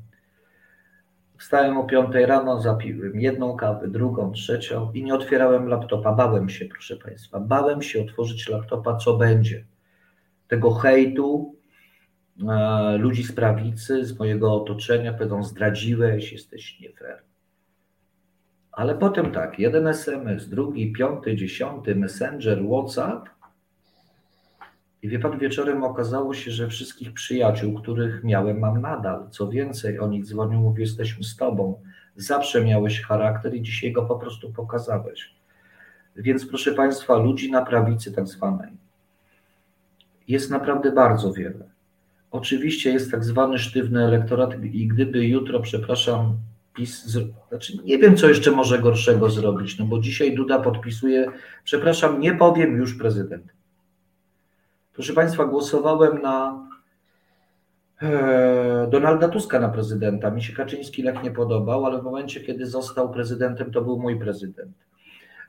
Wstałem o 5 rano, zapiłem jedną kawę, drugą, trzecią i nie otwierałem laptopa. Bałem się, proszę Państwa, bałem się otworzyć laptopa, co będzie. Tego hejtu, e, ludzi z prawicy, z mojego otoczenia, powiedzą zdradziłeś, jesteś nie fair. Ale potem tak, jeden SMS, drugi, piąty, dziesiąty, Messenger, WhatsApp i wie pan, wieczorem okazało się, że wszystkich przyjaciół, których miałem, mam nadal. Co więcej, oni dzwonią, mówią, jesteśmy z tobą. Zawsze miałeś charakter i dzisiaj go po prostu pokazałeś. Więc proszę Państwa, ludzi na prawicy tak zwanej jest naprawdę bardzo wiele. Oczywiście jest tak zwany sztywny elektorat i gdyby jutro, przepraszam, PiS, znaczy nie wiem, co jeszcze może gorszego zrobić, no bo dzisiaj Duda podpisuje, przepraszam, nie powiem już prezydent. Proszę Państwa, głosowałem na e, Donalda Tuska na prezydenta. Mi się Kaczyński lek nie podobał, ale w momencie, kiedy został prezydentem, to był mój prezydent.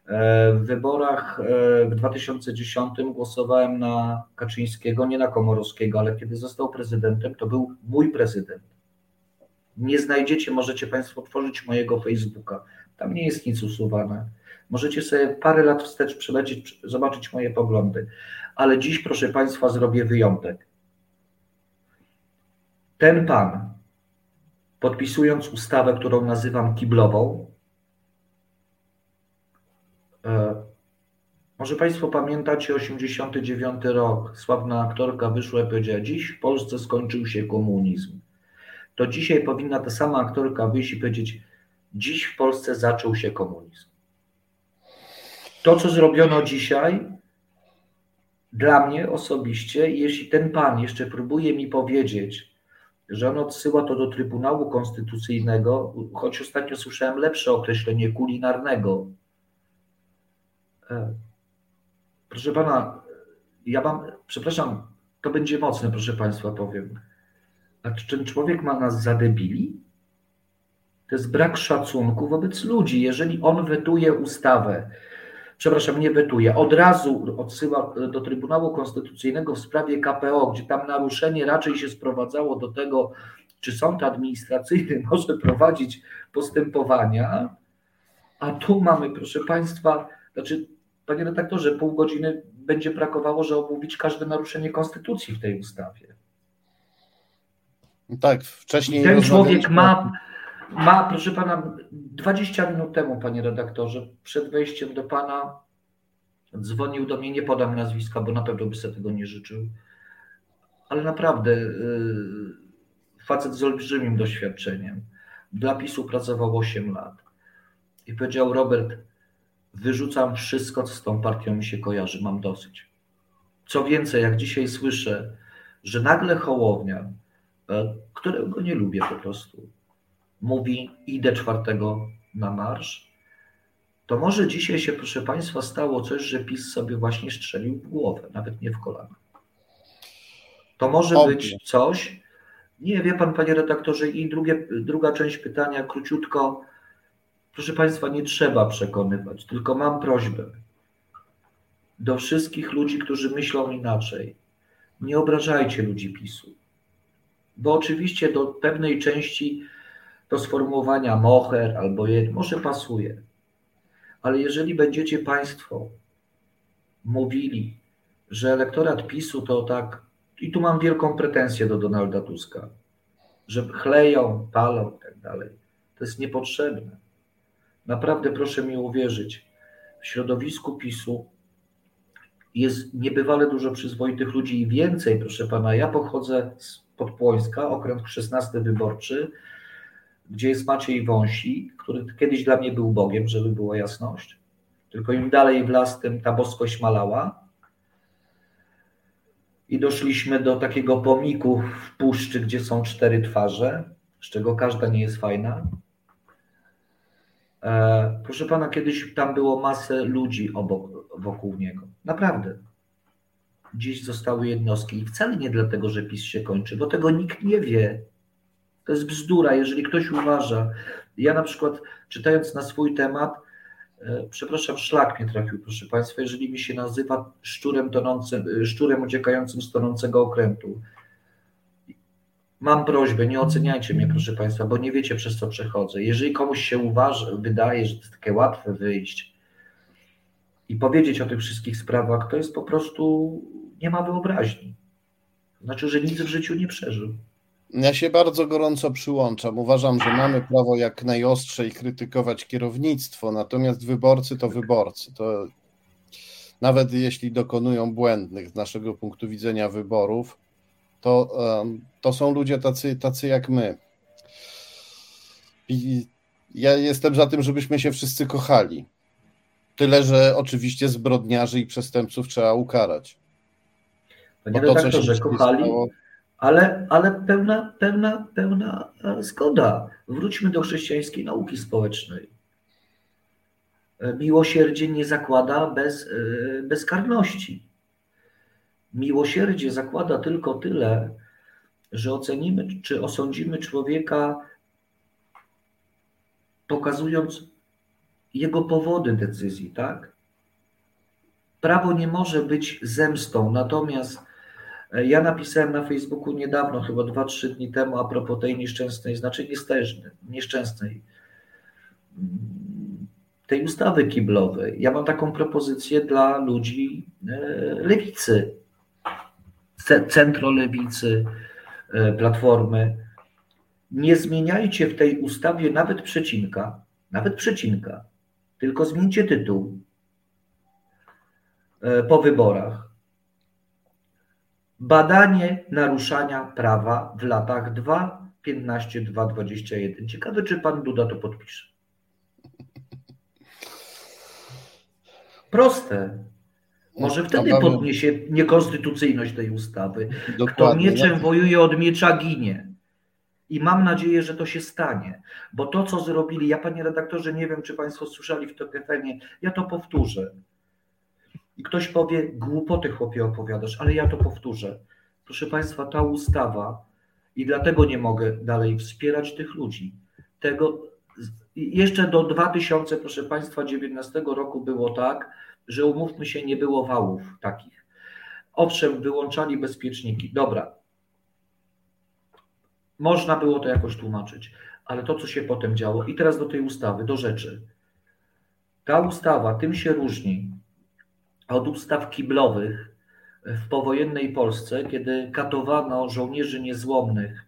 E, w wyborach e, w 2010 głosowałem na Kaczyńskiego, nie na Komorowskiego, ale kiedy został prezydentem, to był mój prezydent. Nie znajdziecie, możecie Państwo otworzyć mojego Facebooka. Tam nie jest nic usuwane. Możecie sobie parę lat wstecz przylecieć, zobaczyć moje poglądy ale dziś, proszę Państwa, zrobię wyjątek. Ten pan, podpisując ustawę, którą nazywam kiblową, e, może Państwo pamiętacie 89 rok, sławna aktorka wyszła i powiedziała, dziś w Polsce skończył się komunizm. To dzisiaj powinna ta sama aktorka wyjść i powiedzieć, dziś w Polsce zaczął się komunizm. To, co zrobiono dzisiaj, dla mnie osobiście, jeśli ten pan jeszcze próbuje mi powiedzieć, że on odsyła to do Trybunału Konstytucyjnego, choć ostatnio słyszałem lepsze określenie kulinarnego. E, proszę pana, ja mam, przepraszam, to będzie mocne, proszę państwa, powiem. A czy ten człowiek ma nas zadebili? To jest brak szacunku wobec ludzi. Jeżeli on wetuje ustawę, przepraszam, nie wetuje, od razu odsyła do Trybunału Konstytucyjnego w sprawie KPO, gdzie tam naruszenie raczej się sprowadzało do tego, czy sąd administracyjny może prowadzić postępowania, a tu mamy, proszę Państwa, znaczy, panie redaktorze, pół godziny będzie brakowało, żeby omówić każde naruszenie konstytucji w tej ustawie. Tak, wcześniej. Ten człowiek ma ma, proszę pana, 20 minut temu, panie redaktorze, przed wejściem do pana dzwonił do mnie, nie podam nazwiska, bo na pewno by sobie tego nie życzył, ale naprawdę yy, facet z olbrzymim doświadczeniem. Dla PiSu pracował 8 lat i powiedział: Robert, wyrzucam wszystko, co z tą partią mi się kojarzy, mam dosyć. Co więcej, jak dzisiaj słyszę, że nagle Hołownia, e, którego nie lubię po prostu, mówi idę czwartego na marsz, to może dzisiaj się, proszę Państwa, stało coś, że PiS sobie właśnie strzelił w głowę, nawet nie w kolana. To może Obie. być coś, nie wie Pan, Panie redaktorze, i drugie, druga część pytania, króciutko. Proszę Państwa, nie trzeba przekonywać, tylko mam prośbę do wszystkich ludzi, którzy myślą inaczej. Nie obrażajcie ludzi PiSu, bo oczywiście do pewnej części do sformułowania moher albo jed, może pasuje. Ale jeżeli będziecie Państwo mówili, że elektorat PiSu to tak i tu mam wielką pretensję do Donalda Tuska, że chleją, palą i tak dalej. To jest niepotrzebne. Naprawdę proszę mi uwierzyć, w środowisku PiSu jest niebywale dużo przyzwoitych ludzi i więcej, proszę pana. Ja pochodzę z Podpłońska, okręg 16 wyborczy, gdzie jest Maciej Wąsi, który kiedyś dla mnie był Bogiem, żeby była jasność. Tylko im dalej w las, tym ta boskość malała. I doszliśmy do takiego pomiku w puszczy, gdzie są cztery twarze, z czego każda nie jest fajna. E, proszę pana, kiedyś tam było masę ludzi obok, wokół niego. Naprawdę. Dziś zostały jednostki i wcale nie dlatego, że PiS się kończy, bo tego nikt nie wie. To jest bzdura, jeżeli ktoś uważa. Ja na przykład czytając na swój temat, e, przepraszam, szlak mnie trafił, proszę Państwa, jeżeli mi się nazywa szczurem, tonącym, e, szczurem uciekającym z tonącego okrętu. Mam prośbę, nie oceniajcie mnie, proszę Państwa, bo nie wiecie, przez co przechodzę. Jeżeli komuś się uważa, wydaje, że to jest takie łatwe wyjść i powiedzieć o tych wszystkich sprawach, to jest po prostu, nie ma wyobraźni. Znaczy, że nic w życiu nie przeżył. Ja się bardzo gorąco przyłączam. Uważam, że mamy prawo jak najostrzej krytykować kierownictwo, natomiast wyborcy to wyborcy. To nawet jeśli dokonują błędnych z naszego punktu widzenia wyborów, to, to są ludzie tacy, tacy jak my. I ja jestem za tym, żebyśmy się wszyscy kochali. Tyle, że oczywiście zbrodniarzy i przestępców trzeba ukarać. Panie Bo to, że kochali, stało... ale, ale pełna, pełna, e, zgoda. Wróćmy do chrześcijańskiej nauki społecznej. E, miłosierdzie nie zakłada bez, e, bezkarności. Miłosierdzie zakłada tylko tyle, że ocenimy czy osądzimy człowieka, pokazując jego powody decyzji, tak? Prawo nie może być zemstą, natomiast ja napisałem na Facebooku niedawno, chyba 2-3 dni temu, a propos tej nieszczęsnej, znaczy nieszczęsnej, mm, tej ustawy kiblowej. Ja mam taką propozycję dla ludzi e, lewicy, centrolewicy, e, platformy. Nie zmieniajcie w tej ustawie nawet przecinka, nawet przecinka, tylko zmieńcie tytuł e, po wyborach. Badanie naruszania prawa w latach 2015-2021. Ciekawe, czy pan Duda to podpisze. Proste. Może wtedy podniesie niekonstytucyjność tej ustawy. Dokładnie. Kto mieczem wojuje, od miecza ginie. I mam nadzieję, że to się stanie, bo to, co zrobili, ja panie redaktorze, nie wiem, czy państwo słyszeli w TOK ja to powtórzę. I ktoś powie, głupoty chłopie opowiadasz, ale ja to powtórzę. Proszę państwa, ta ustawa, i dlatego nie mogę dalej wspierać tych ludzi. Tego, jeszcze do 2000, proszę państwa, 19 roku było tak, że umówmy się, nie było wałów takich. Owszem, wyłączali bezpieczniki. Dobra, można było to jakoś tłumaczyć, ale to, co się potem działo, i teraz do tej ustawy, do rzeczy. Ta ustawa tym się różni od ustaw kiblowych w powojennej Polsce, kiedy katowano żołnierzy niezłomnych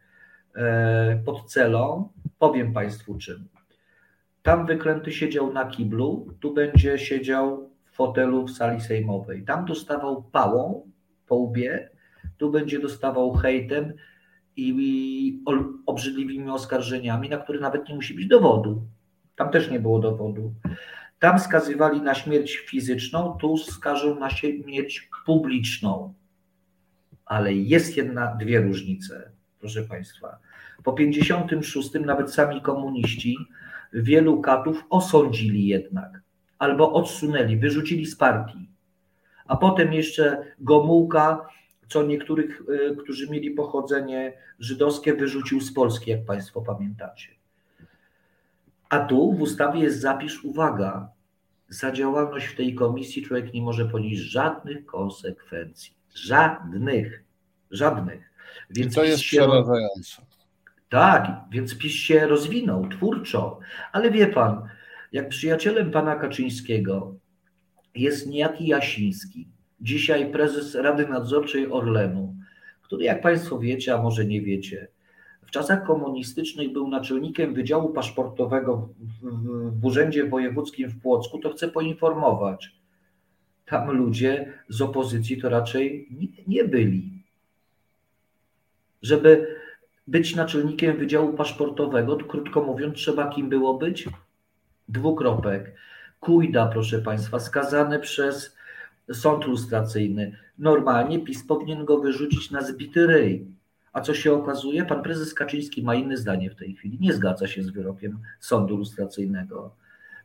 e, pod celą. Powiem Państwu czym. Tam wyklęty siedział na kiblu, tu będzie siedział w fotelu w sali sejmowej. Tam dostawał pałą po łbie, tu będzie dostawał hejtem i obrzydliwymi oskarżeniami, na które nawet nie musi być dowodu. Tam też nie było dowodu. Tam skazywali na śmierć fizyczną, tu skażą na śmierć publiczną. Ale jest jedna, dwie różnice, proszę Państwa. Po 56 nawet sami komuniści wielu katów osądzili jednak, albo odsunęli, wyrzucili z partii. A potem jeszcze Gomułka co niektórych, e, którzy mieli pochodzenie żydowskie, wyrzucił z Polski, jak Państwo pamiętacie. A tu w ustawie jest zapis, uwaga, za działalność w tej komisji człowiek nie może ponieść żadnych konsekwencji. Żadnych. Żadnych. Więc I to jest się... przerażające. Tak, więc PiS się rozwinął twórczo. Ale wie pan, jak przyjacielem pana Kaczyńskiego jest niejaki Jasiński, dzisiaj prezes Rady Nadzorczej Orlenu, który, jak Państwo wiecie, a może nie wiecie, czasach komunistycznych był naczelnikiem Wydziału Paszportowego w, Urzędzie Wojewódzkim w Płocku, to chcę poinformować. Tam ludzie z opozycji to raczej nie, nie byli. Żeby być naczelnikiem Wydziału Paszportowego, to krótko mówiąc, trzeba kim było być? Dwukropek. Kujda, proszę Państwa, skazany przez sąd lustracyjny. Normalnie PiS powinien go wyrzucić na zbity ryj. A co się okazuje? Pan prezes Kaczyński ma inne zdanie w tej chwili. Nie zgadza się z wyrokiem sądu lustracyjnego.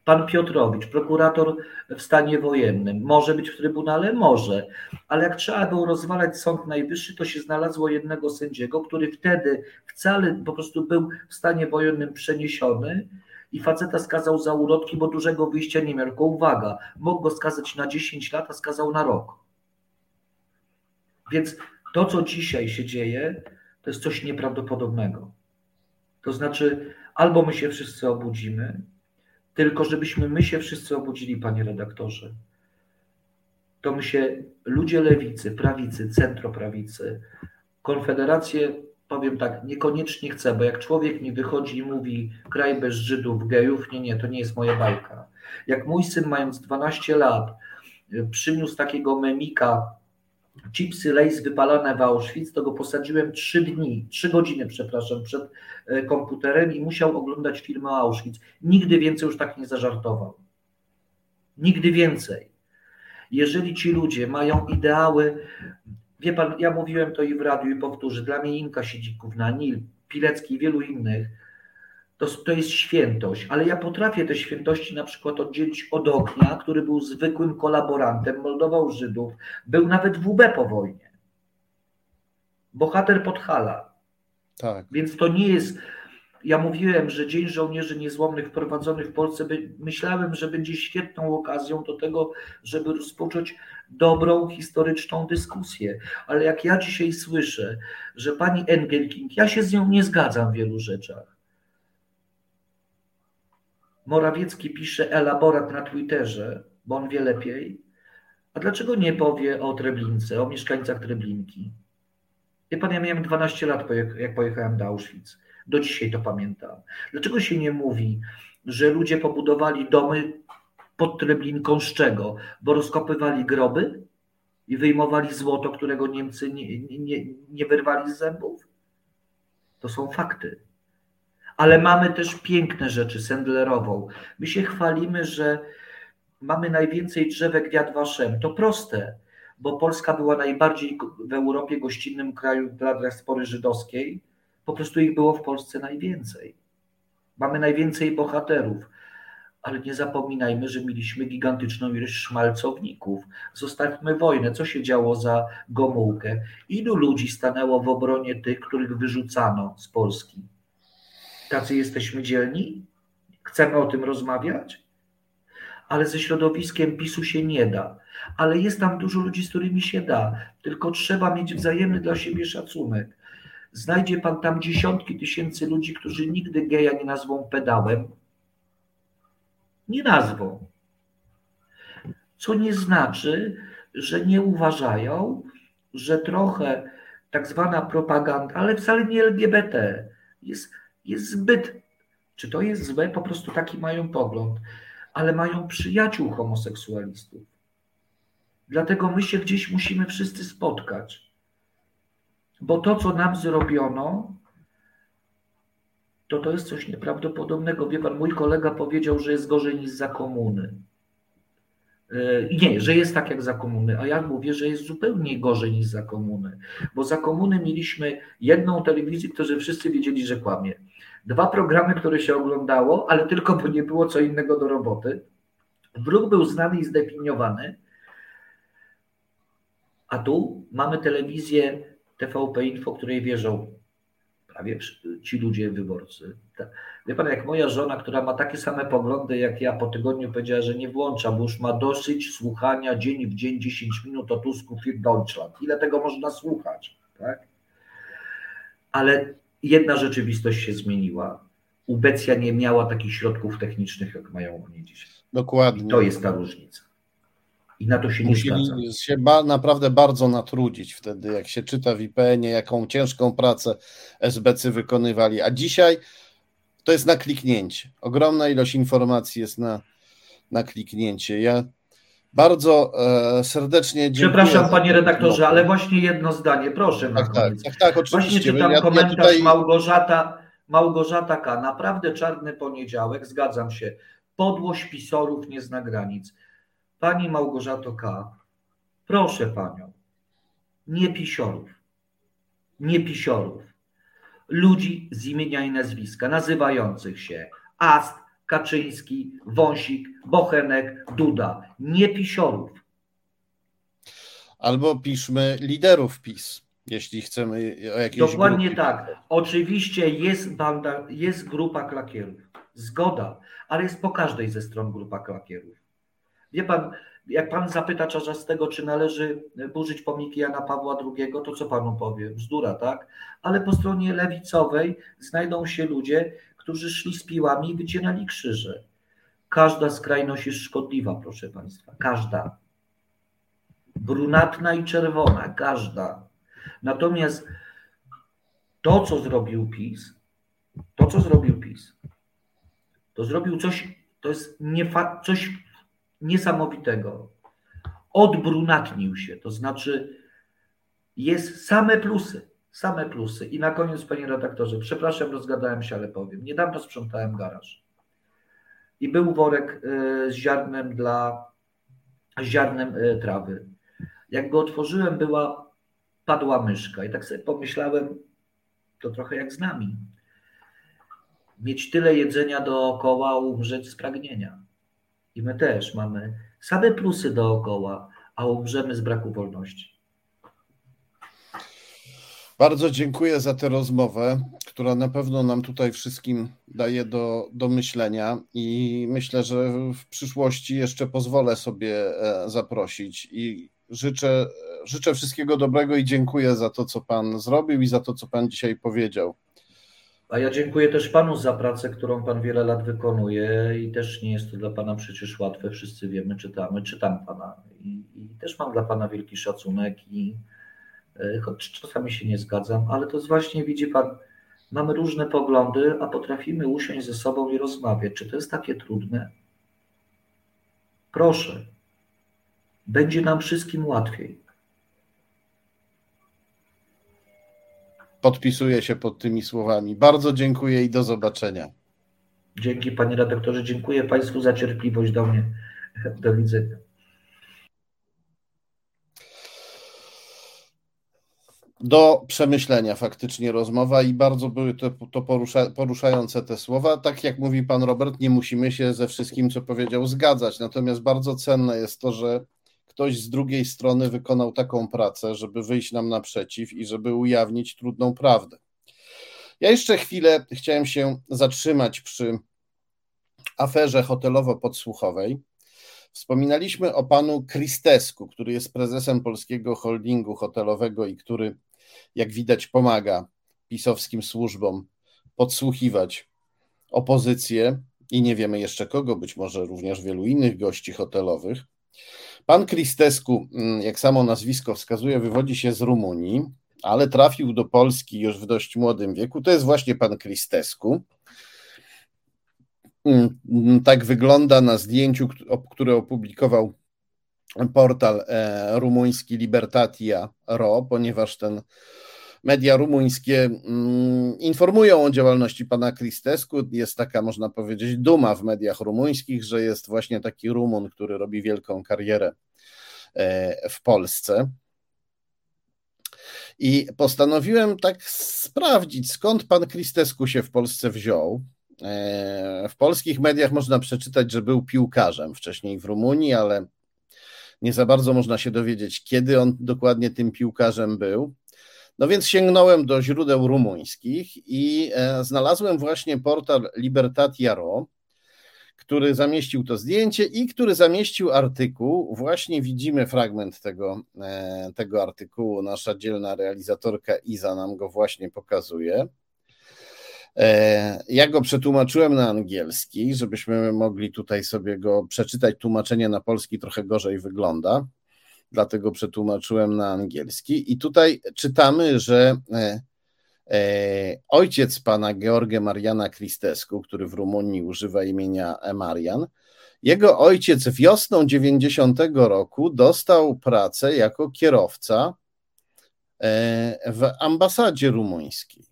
Pan Piotrowicz, prokurator w stanie wojennym, może być w trybunale? Może, ale jak trzeba było rozwalać Sąd Najwyższy, to się znalazło jednego sędziego, który wtedy wcale po prostu był w stanie wojennym przeniesiony i faceta skazał za urodki, bo dużego wyjścia nie miał. Tylko uwaga, mógł go skazać na 10 lat, a skazał na rok. Więc to, co dzisiaj się dzieje, to jest coś nieprawdopodobnego. To znaczy, albo my się wszyscy obudzimy, tylko żebyśmy my się wszyscy obudzili, panie redaktorze, to my się, ludzie lewicy, prawicy, centroprawicy, konfederacje, powiem tak, niekoniecznie chcę, bo jak człowiek mi wychodzi i mówi kraj bez Żydów, gejów, nie, nie, to nie jest moja bajka. Jak mój syn mając 12 lat przyniósł takiego memika chipsy Lays wypalane w Auschwitz, to go posadziłem trzy dni, trzy godziny, przepraszam, przed e, komputerem i musiał oglądać filmy o Auschwitz. Nigdy więcej już tak nie zażartował. Nigdy więcej. Jeżeli ci ludzie mają ideały, wie pan, ja mówiłem to i w radiu i powtórzę, dla mnie Inka Siedzików na Nil, Pilecki i wielu innych, to, to jest świętość, ale ja potrafię te świętości na przykład oddzielić od ognia, który był zwykłym kolaborantem, moldował Żydów, był nawet w UB po wojnie. Bohater Podhala. Tak. Więc to nie jest. Ja mówiłem, że Dzień Żołnierzy Niezłomnych wprowadzony w Polsce, by, myślałem, że będzie świetną okazją do tego, żeby rozpocząć dobrą, historyczną dyskusję. Ale jak ja dzisiaj słyszę, że pani Engelking, ja się z nią nie zgadzam w wielu rzeczach, Morawiecki pisze elaborat na Twitterze, bo on wie lepiej. A dlaczego nie powie o Treblince, o mieszkańcach Treblinki? Wie pan, ja miałem 12 lat, jak pojechałem do Auschwitz. Do dzisiaj to pamiętam. Dlaczego się nie mówi, że ludzie pobudowali domy pod Treblinką z czego? Bo rozkopywali groby i wyjmowali złoto, którego Niemcy nie, nie, nie wyrwali z zębów? To są fakty ale mamy też piękne rzeczy, Sendlerową. My się chwalimy, że mamy najwięcej drzewek Yad Vashem. To proste, bo Polska była najbardziej w Europie gościnnym kraju dla diaspory żydowskiej. Po prostu ich było w Polsce najwięcej. Mamy najwięcej bohaterów, ale nie zapominajmy, że mieliśmy gigantyczną ilość szmalcowników. Zostawmy wojnę. Co się działo za Gomułkę? Ilu ludzi stanęło w obronie tych, których wyrzucano z Polski? Tacy jesteśmy dzielni? Chcemy o tym rozmawiać? Ale ze środowiskiem PiSu się nie da. Ale jest tam dużo ludzi, z którymi się da. Tylko trzeba mieć wzajemny dla siebie szacunek. Znajdzie pan tam dziesiątki tysięcy ludzi, którzy nigdy geja nie nazwą pedałem. Nie nazwą. Co nie znaczy, że nie uważają, że trochę tak zwana propaganda, ale wcale nie LGBT, jest jest zbyt. Czy to jest złe? Po prostu taki mają pogląd, ale mają przyjaciół homoseksualistów. Dlatego my się gdzieś musimy wszyscy spotkać. Bo to, co nam zrobiono, to to jest coś nieprawdopodobnego. Wie pan, mój kolega powiedział, że jest gorzej niż za komuny. E, nie, że jest tak jak za komuny, a ja mówię, że jest zupełnie gorzej niż za komuny, bo za komuny mieliśmy jedną telewizję, którzy wszyscy wiedzieli, że kłamie. Dwa programy, które się oglądało, ale tylko bo nie było co innego do roboty. Wróg był znany i zdefiniowany, a tu mamy telewizję TVP Info, której wierzą prawie ci ludzie wyborcy. Wie pan, jak moja żona, która ma takie same poglądy jak ja, po tygodniu powiedziała, że nie włącza, bo już ma dosyć słuchania dzień w dzień 10 minut o Tusku für Deutschland. Ile tego można słuchać? Tak? Ale jedna rzeczywistość się zmieniła. Ubecja nie miała takich środków technicznych, jak mają oni dzisiaj. Dokładnie. I to jest ta różnica. I na to się nie Musieli się ba, naprawdę bardzo natrudzić wtedy, jak się czyta w IPN-ie, jaką ciężką pracę SBC wykonywali. A dzisiaj to jest na kliknięcie. Ogromna ilość informacji jest na, na kliknięcie. Ja bardzo e, serdecznie dziękuję. Przepraszam, panie redaktorze, ale właśnie jedno zdanie, proszę na tak, tak, koniec. tak, tak, Właśnie oczywiście. czytam Ja- ja komentarz tutaj- Małgorzata, Małgorzata K. Naprawdę czarny poniedziałek, zgadzam się. Podłość pisorów nie zna granic. Pani Małgorzato K., proszę panią, nie pisiorów, nie pisiorów, ludzi z imienia i nazwiska, nazywających się Ast, Kaczyński, Wąsik, Bochenek, Duda, nie pisiorów. Albo piszmy liderów PiS, jeśli chcemy o jakiejś Dokładnie grupie. tak. Oczywiście jest banda, jest grupa klakierów. Zgoda, ale jest po każdej ze stron grupa klakierów. Wie pan, jak pan zapyta Czarzastego, czy należy burzyć pomniki Jana Pawła II, to co panu powie? Bzdura, tak? Ale po stronie lewicowej znajdą się ludzie, którzy szli z piłami i wycierali krzyże. Każda skrajność jest szkodliwa, proszę państwa. Każda. Brunatna i czerwona, każda. Natomiast to, co zrobił PiS, to, co zrobił PiS, to zrobił coś, to jest niefa- coś niesamowitego. Odbrunatnił się, to znaczy jest same plusy, same plusy. I na koniec, panie redaktorze, przepraszam, rozgadałem się, ale powiem. Niedawno sprzątałem garaż i był worek y, z ziarnem dla z ziarnem y, trawy. Jak go otworzyłem, była padła myszka. I tak sobie pomyślałem, to trochę jak z nami. Mieć tyle jedzenia dookoła, umrzeć z pragnienia. I my też mamy same plusy dookoła, a umrzemy z braku wolności. Bardzo dziękuję za tę rozmowę, która na pewno nam tutaj wszystkim daje do, do myślenia i myślę, że w przyszłości jeszcze pozwolę sobie e, zaprosić i życzę, życzę wszystkiego dobrego i dziękuję za to, co Pan zrobił i za to, co Pan dzisiaj powiedział. A ja dziękuję też panu za pracę, którą pan wiele lat wykonuje i też nie jest to dla pana przecież łatwe. Wszyscy wiemy, czytamy, czytam pana i, i też mam dla pana wielki szacunek i choć czasami się nie zgadzam, ale to jest właśnie, widzi pan, mamy różne poglądy, a potrafimy usiąść ze sobą i rozmawiać. Czy to jest takie trudne? Proszę. Będzie nam wszystkim łatwiej. Podpisuję się pod tymi słowami. Bardzo dziękuję i do zobaczenia. Dzięki panie redaktorze, dziękuję państwu za cierpliwość do mnie. Do widzenia. Do przemyślenia faktycznie rozmowa i bardzo były to, to porusza, poruszające te słowa. Tak jak mówi pan Robert, nie musimy się ze wszystkim, co powiedział, zgadzać. Natomiast bardzo cenne jest to, że ktoś z drugiej strony wykonał taką pracę, żeby wyjść nam naprzeciw i żeby ujawnić trudną prawdę. Ja jeszcze chwilę chciałem się zatrzymać przy aferze hotelowo-podsłuchowej. Wspominaliśmy o panu Kristesku, który jest prezesem polskiego holdingu hotelowego i który, jak widać, pomaga pisowskim służbom podsłuchiwać opozycję i nie wiemy jeszcze kogo, być może również wielu innych gości hotelowych. Pan Kristesku, jak samo nazwisko wskazuje, wywodzi się z Rumunii, ale trafił do Polski już w dość młodym wieku. To jest właśnie pan Kristesku. Tak wygląda na zdjęciu, które opublikował portal rumuński Libertatia.ro, ponieważ ten media rumuńskie informują o działalności pana Kristesku. Jest taka, można powiedzieć, duma w mediach rumuńskich, że jest właśnie taki Rumun, który robi wielką karierę w Polsce. I postanowiłem tak sprawdzić, skąd pan Kristesku się w Polsce wziął. W polskich mediach można przeczytać, że był piłkarzem wcześniej w Rumunii, ale nie za bardzo można się dowiedzieć, kiedy on dokładnie tym piłkarzem był. No więc sięgnąłem do źródeł rumuńskich i znalazłem właśnie portal Libertatia.ro, który zamieścił to zdjęcie i który zamieścił artykuł. Właśnie widzimy fragment tego, tego artykułu. Nasza dzielna realizatorka Iza nam go właśnie pokazuje. E, ja go przetłumaczyłem na angielski, żebyśmy mogli tutaj sobie go przeczytać. Tłumaczenie na polski trochę gorzej wygląda, dlatego przetłumaczyłem na angielski. I tutaj czytamy, że e, e, ojciec pana George Mariana Cristescu, który w Rumunii używa imienia Marian, jego ojciec wiosną 90 roku dostał pracę jako kierowca w ambasadzie rumuńskiej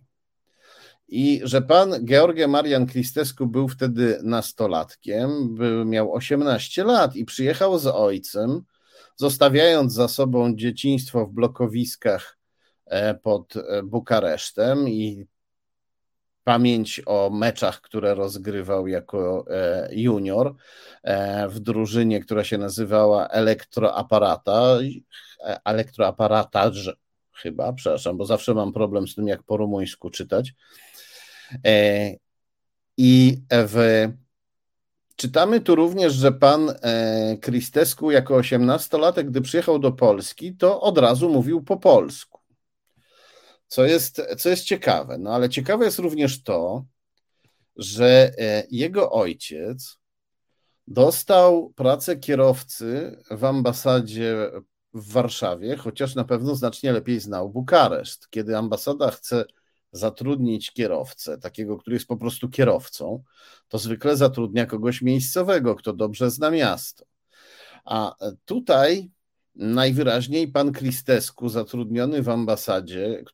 i że pan George Marian Cristescu był wtedy nastolatkiem, był, miał 18 lat i przyjechał z ojcem, zostawiając za sobą dzieciństwo w blokowiskach e, pod e, Bukaresztem i pamięć o meczach, które rozgrywał jako e, junior w drużynie, która się nazywała Elektroaparata, Elektroaparatarz chyba, przepraszam, bo zawsze mam problem z tym, jak po rumuńsku czytać. I w, czytamy tu również, że pan Kristesku e, jako osiemnastolatek, gdy przyjechał do Polski, to od razu mówił po polsku. Co jest, co jest ciekawe. No ale ciekawe jest również to, że e, jego ojciec dostał pracę kierowcy w ambasadzie w Warszawie, chociaż na pewno znacznie lepiej znał Bukareszt. Kiedy ambasada chce zatrudnić kierowcę, takiego, który jest po prostu kierowcą, to zwykle zatrudnia kogoś miejscowego, kto dobrze zna miasto. A tutaj najwyraźniej pan Kristesku, zatrudniony w ambasadzie,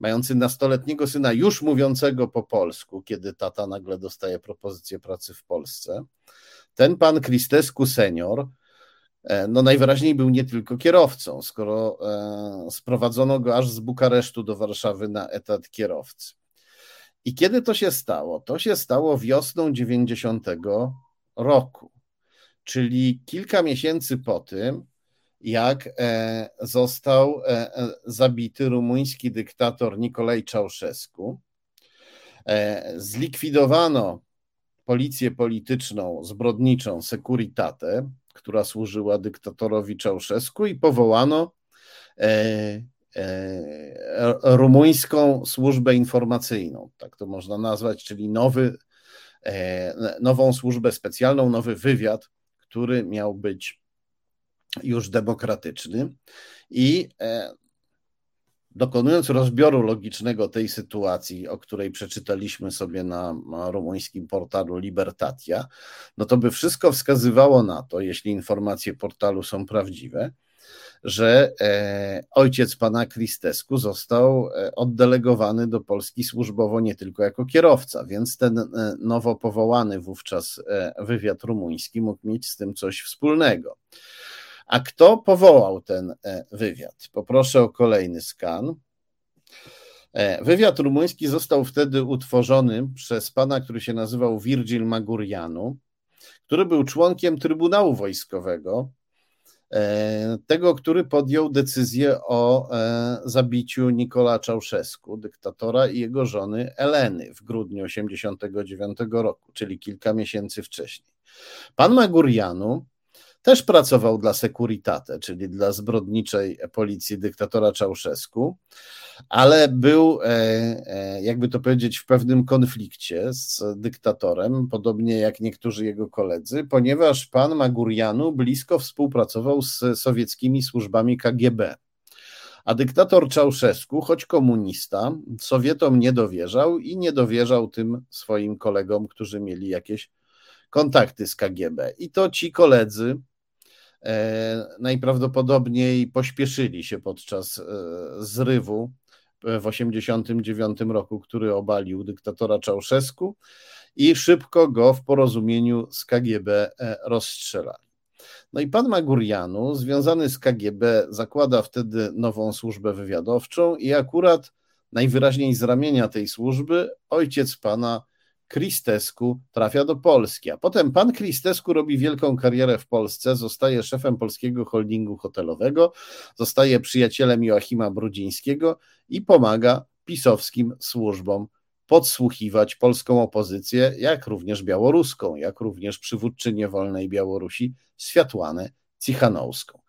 mający nastoletniego syna już mówiącego po polsku, kiedy tata nagle dostaje propozycję pracy w Polsce, ten pan Kristesku senior E, no najwyraźniej był nie tylko kierowcą, skoro e, sprowadzono go aż z Bukaresztu do Warszawy na etat kierowcy. I kiedy to się stało? To się stało wiosną 90 roku, czyli kilka miesięcy po tym, jak e, został zabity rumuński dyktator Nikolaj Czałszewsku. Zlikwidowano policję polityczną, zbrodniczą Securitate, która służyła dyktatorowi Czałszewsku i powołano e, e, rumuńską służbę informacyjną, tak to można nazwać, czyli nowy, e, nową służbę specjalną, nowy wywiad, który miał być już demokratyczny. I dokonując rozbioru logicznego tej sytuacji, o której przeczytaliśmy sobie na, rumuńskim portalu Libertatia, no to by wszystko wskazywało na to, jeśli informacje portalu są prawdziwe, że e, ojciec pana Kristesku został e, oddelegowany do Polski służbowo nie tylko jako kierowca, więc ten e, nowo powołany wówczas wywiad rumuński mógł mieć z tym coś wspólnego. A kto powołał ten e, wywiad? Poproszę o kolejny skan. E, wywiad rumuński został wtedy utworzony przez pana, który się nazywał Virgil Magurianu, który był członkiem Trybunału Wojskowego, e, tego, który podjął decyzję o zabiciu Nikola Czałszewsku, dyktatora i jego żony Eleny w grudniu 1989 roku, czyli kilka miesięcy wcześniej. Pan Magurianu też pracował dla Securitate, czyli dla zbrodniczej policji dyktatora Czałszewsku, ale był, e, e, jakby to powiedzieć, w pewnym konflikcie z dyktatorem, podobnie jak niektórzy jego koledzy, ponieważ pan Magurianu blisko współpracował z sowieckimi służbami KGB. A dyktator Czałszewsku, choć komunista, Sowietom nie dowierzał i nie dowierzał tym swoim kolegom, którzy mieli jakieś kontakty z KGB. I to ci koledzy najprawdopodobniej pośpieszyli się podczas e, zrywu w 1989 roku, który obalił dyktatora Czałszewsku i szybko go w porozumieniu z KGB e, rozstrzelali. No i pan Magurianu, związany z KGB, zakłada wtedy nową służbę wywiadowczą i akurat najwyraźniej z ramienia tej służby ojciec pana Kristesku trafia do Polski, a potem pan Kristesku robi wielką karierę w Polsce, zostaje szefem polskiego holdingu hotelowego, zostaje przyjacielem Joachima Brudzińskiego i pomaga pisowskim służbom podsłuchiwać polską opozycję, jak również białoruską, jak również przywódczynię wolnej Białorusi Światłanę Cichanowską.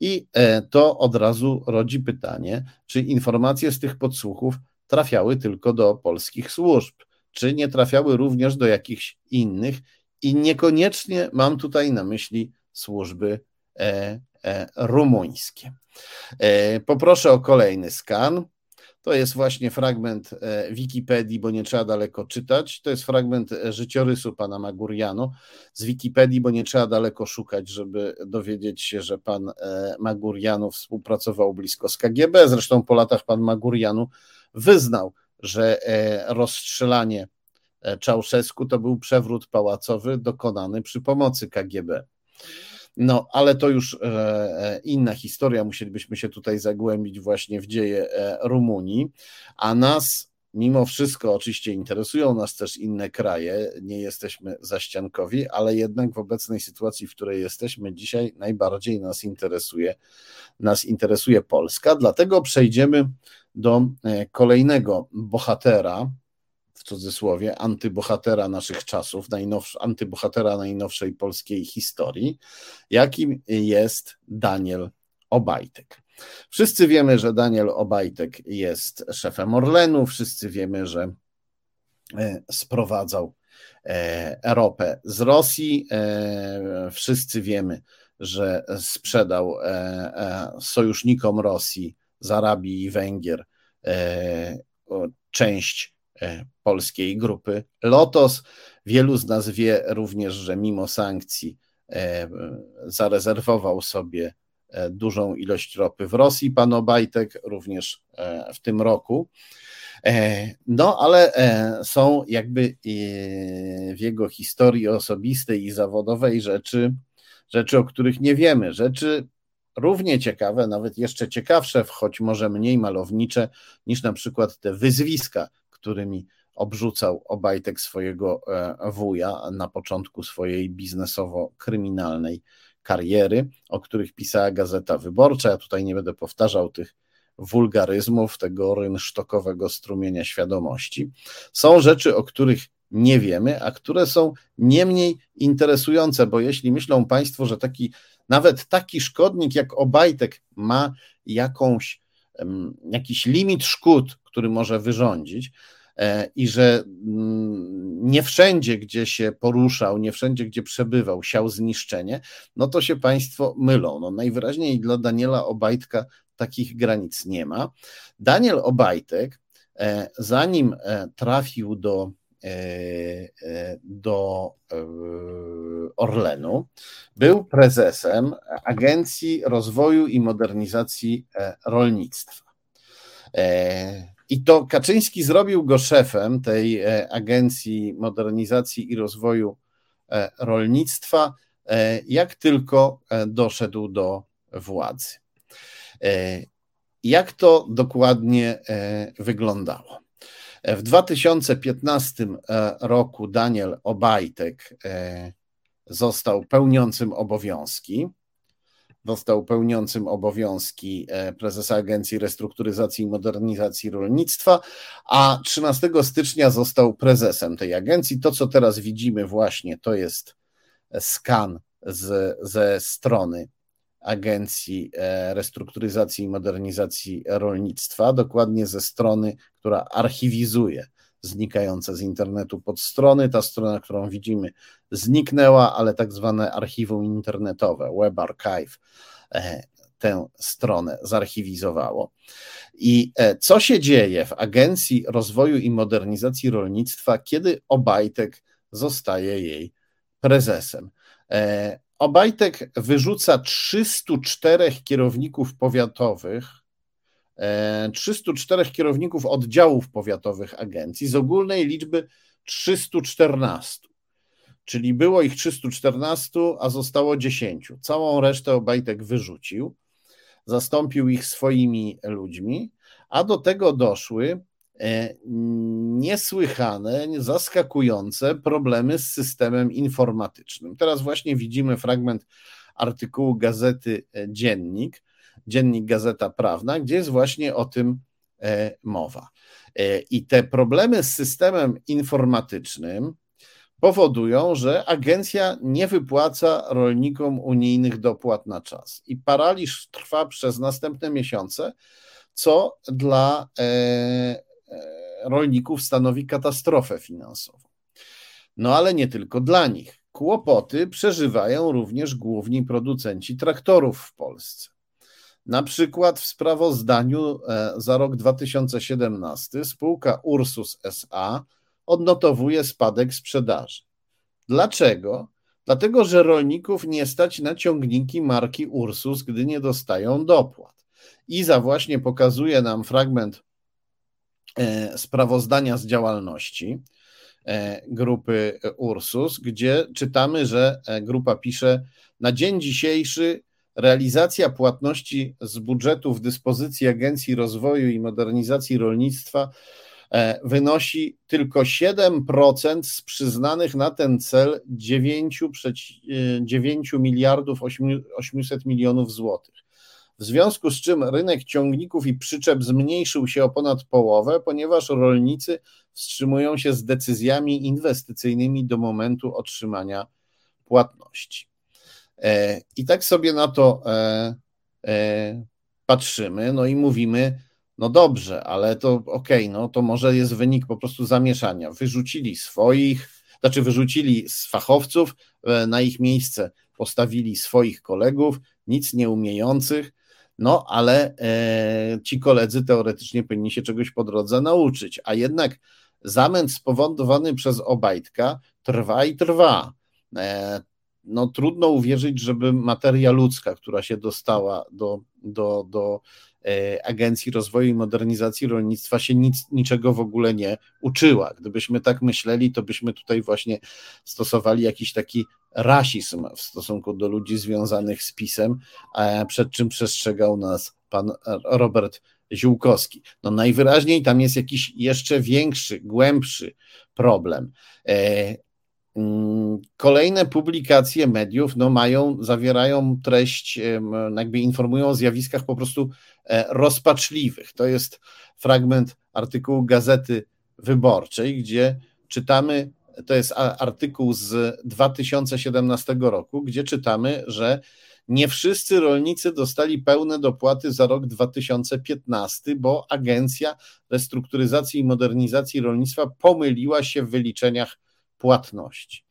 I e, to od razu rodzi pytanie, czy informacje z tych podsłuchów trafiały tylko do polskich służb czy nie trafiały również do jakichś innych i niekoniecznie mam tutaj na myśli służby e, e, rumuńskie. E, poproszę o kolejny skan. To jest właśnie fragment e, Wikipedii, bo nie trzeba daleko czytać. To jest fragment e, życiorysu pana Maguriano z Wikipedii, bo nie trzeba daleko szukać, żeby dowiedzieć się, że pan e, Maguriano współpracował blisko z KGB. Zresztą po latach pan Maguriano wyznał, że rozstrzelanie Czałszewsku to był przewrót pałacowy dokonany przy pomocy KGB. No, ale to już e, e, inna historia. Musielibyśmy się tutaj zagłębić właśnie w dzieje e, Rumunii, a nas mimo wszystko oczywiście interesują nas też inne kraje, nie jesteśmy zaściankowi, ale jednak w obecnej sytuacji, w której jesteśmy dzisiaj, najbardziej nas interesuje, nas interesuje Polska. Dlatego przejdziemy do kolejnego bohatera w cudzysłowie, antybohatera naszych czasów, antybohatera najnowszej polskiej historii, jakim jest Daniel Obajtek. Wszyscy wiemy, że Daniel Obajtek jest szefem Orlenu, wszyscy wiemy, że e, sprowadzał e, ropę z Rosji, e, wszyscy wiemy, że sprzedał sojusznikom Rosji z Arabii i Węgier część E, polskiej grupy Lotos. Wielu z nas wie również, że mimo sankcji e, zarezerwował sobie e, dużą ilość ropy w Rosji. Pan Obajtek również w tym roku. No, ale są jakby w jego historii osobistej i zawodowej rzeczy, rzeczy, o których nie wiemy, rzeczy równie ciekawe, nawet jeszcze ciekawsze, choć może mniej malownicze niż na przykład te wyzwiska, którymi obrzucał Obajtek swojego e, wuja na początku swojej biznesowo-kryminalnej kariery, o których pisała Gazeta Wyborcza. Ja tutaj nie będę powtarzał tych wulgaryzmów, tego rynsztokowego strumienia świadomości. Są rzeczy, o których nie wiemy, a które są nie mniej interesujące, bo jeśli myślą Państwo, że taki, nawet taki szkodnik jak Obajtek ma jakąś, jakiś limit szkód, który może wyrządzić, e, i że mm, nie wszędzie, gdzie się poruszał, nie wszędzie, gdzie przebywał, siał zniszczenie, no to się Państwo mylą. No najwyraźniej dla Daniela Obajtka takich granic nie ma. Daniel Obajtek, e, zanim e, trafił do do Orlenu, był prezesem Agencji Rozwoju i Modernizacji Rolnictwa. I to Kaczyński zrobił go szefem tej e, Agencji Modernizacji i Rozwoju e, Rolnictwa, e, jak tylko doszedł do władzy. Jak to dokładnie wyglądało? W 2015 roku Daniel Obajtek został pełniącym obowiązki został pełniącym obowiązki e, prezesa Agencji Restrukturyzacji i Modernizacji Rolnictwa, a 13 stycznia został prezesem tej agencji. To, co teraz widzimy, właśnie to jest skan z, ze strony Agencji e, Restrukturyzacji i Modernizacji Rolnictwa, dokładnie ze strony, która archiwizuje znikające z internetu podstrony. Ta strona, którą widzimy, zniknęła, ale tak zwane archiwum internetowe, Web Archive, e, tę stronę zarchiwizowało. I e, co się dzieje w Agencji Rozwoju i Modernizacji Rolnictwa, kiedy Obajtek zostaje jej prezesem? E, Obajtek wyrzuca 304 kierowników powiatowych 304 kierowników oddziałów powiatowych agencji z ogólnej liczby 314. Czyli było ich 314, a zostało 10. Całą resztę Obajtek wyrzucił, zastąpił ich swoimi ludźmi, a do tego doszły e, niesłychane, zaskakujące problemy z systemem informatycznym. Teraz właśnie widzimy fragment artykułu gazety Dziennik, dziennik Gazeta Prawna, gdzie jest właśnie o tym e, mowa. E, I te problemy z systemem informatycznym powodują, że agencja nie wypłaca rolnikom unijnych dopłat na czas. I paraliż trwa przez następne miesiące, co dla e, rolników stanowi katastrofę finansową. No ale nie tylko dla nich. Kłopoty przeżywają również główni producenci traktorów w Polsce. Na przykład w sprawozdaniu e, za rok 2017 spółka Ursus SA odnotowuje spadek sprzedaży. Dlaczego? Dlatego, że rolników nie stać na ciągniki marki Ursus, gdy nie dostają dopłat. Iza właśnie pokazuje nam fragment e, sprawozdania z działalności e, grupy Ursus, gdzie czytamy, że grupa pisze: Na dzień dzisiejszy realizacja płatności z budżetu w dyspozycji Agencji Rozwoju i Modernizacji Rolnictwa e, wynosi tylko 7% z przyznanych na ten cel 9, 9 e, miliardów 800 milionów złotych. W związku z czym rynek ciągników i przyczep zmniejszył się o ponad połowę, ponieważ rolnicy wstrzymują się z decyzjami inwestycyjnymi do momentu otrzymania płatności. E, I tak sobie na to e, e, patrzymy, no i mówimy, no dobrze, ale to okej, okay, no to może jest wynik po prostu zamieszania. Wyrzucili swoich, znaczy wyrzucili z fachowców, na ich miejsce postawili swoich kolegów, nic nie umiejących, no ale ci koledzy teoretycznie powinni się czegoś po drodze nauczyć, a jednak zamęt spowodowany przez Obajtka trwa i trwa no, trudno uwierzyć, żeby materia ludzka, która się dostała do, do, do e, Agencji Rozwoju i Modernizacji Rolnictwa, się nic, niczego w ogóle nie uczyła. Gdybyśmy tak myśleli, to byśmy tutaj właśnie stosowali jakiś taki rasizm w stosunku do ludzi związanych z PiSem, przed czym przestrzegał nas pan Robert Ziółkowski. No najwyraźniej tam jest jakiś jeszcze większy, głębszy problem. Mm, kolejne publikacje mediów no, mają, zawierają treść, jakby informują o zjawiskach po prostu e, rozpaczliwych. To jest fragment artykułu Gazety Wyborczej, gdzie czytamy, to jest artykuł z 2017 roku, gdzie czytamy, że nie wszyscy rolnicy dostali pełne dopłaty za rok 2015, bo Agencja Restrukturyzacji i Modernizacji Rolnictwa pomyliła się w wyliczeniach płatności.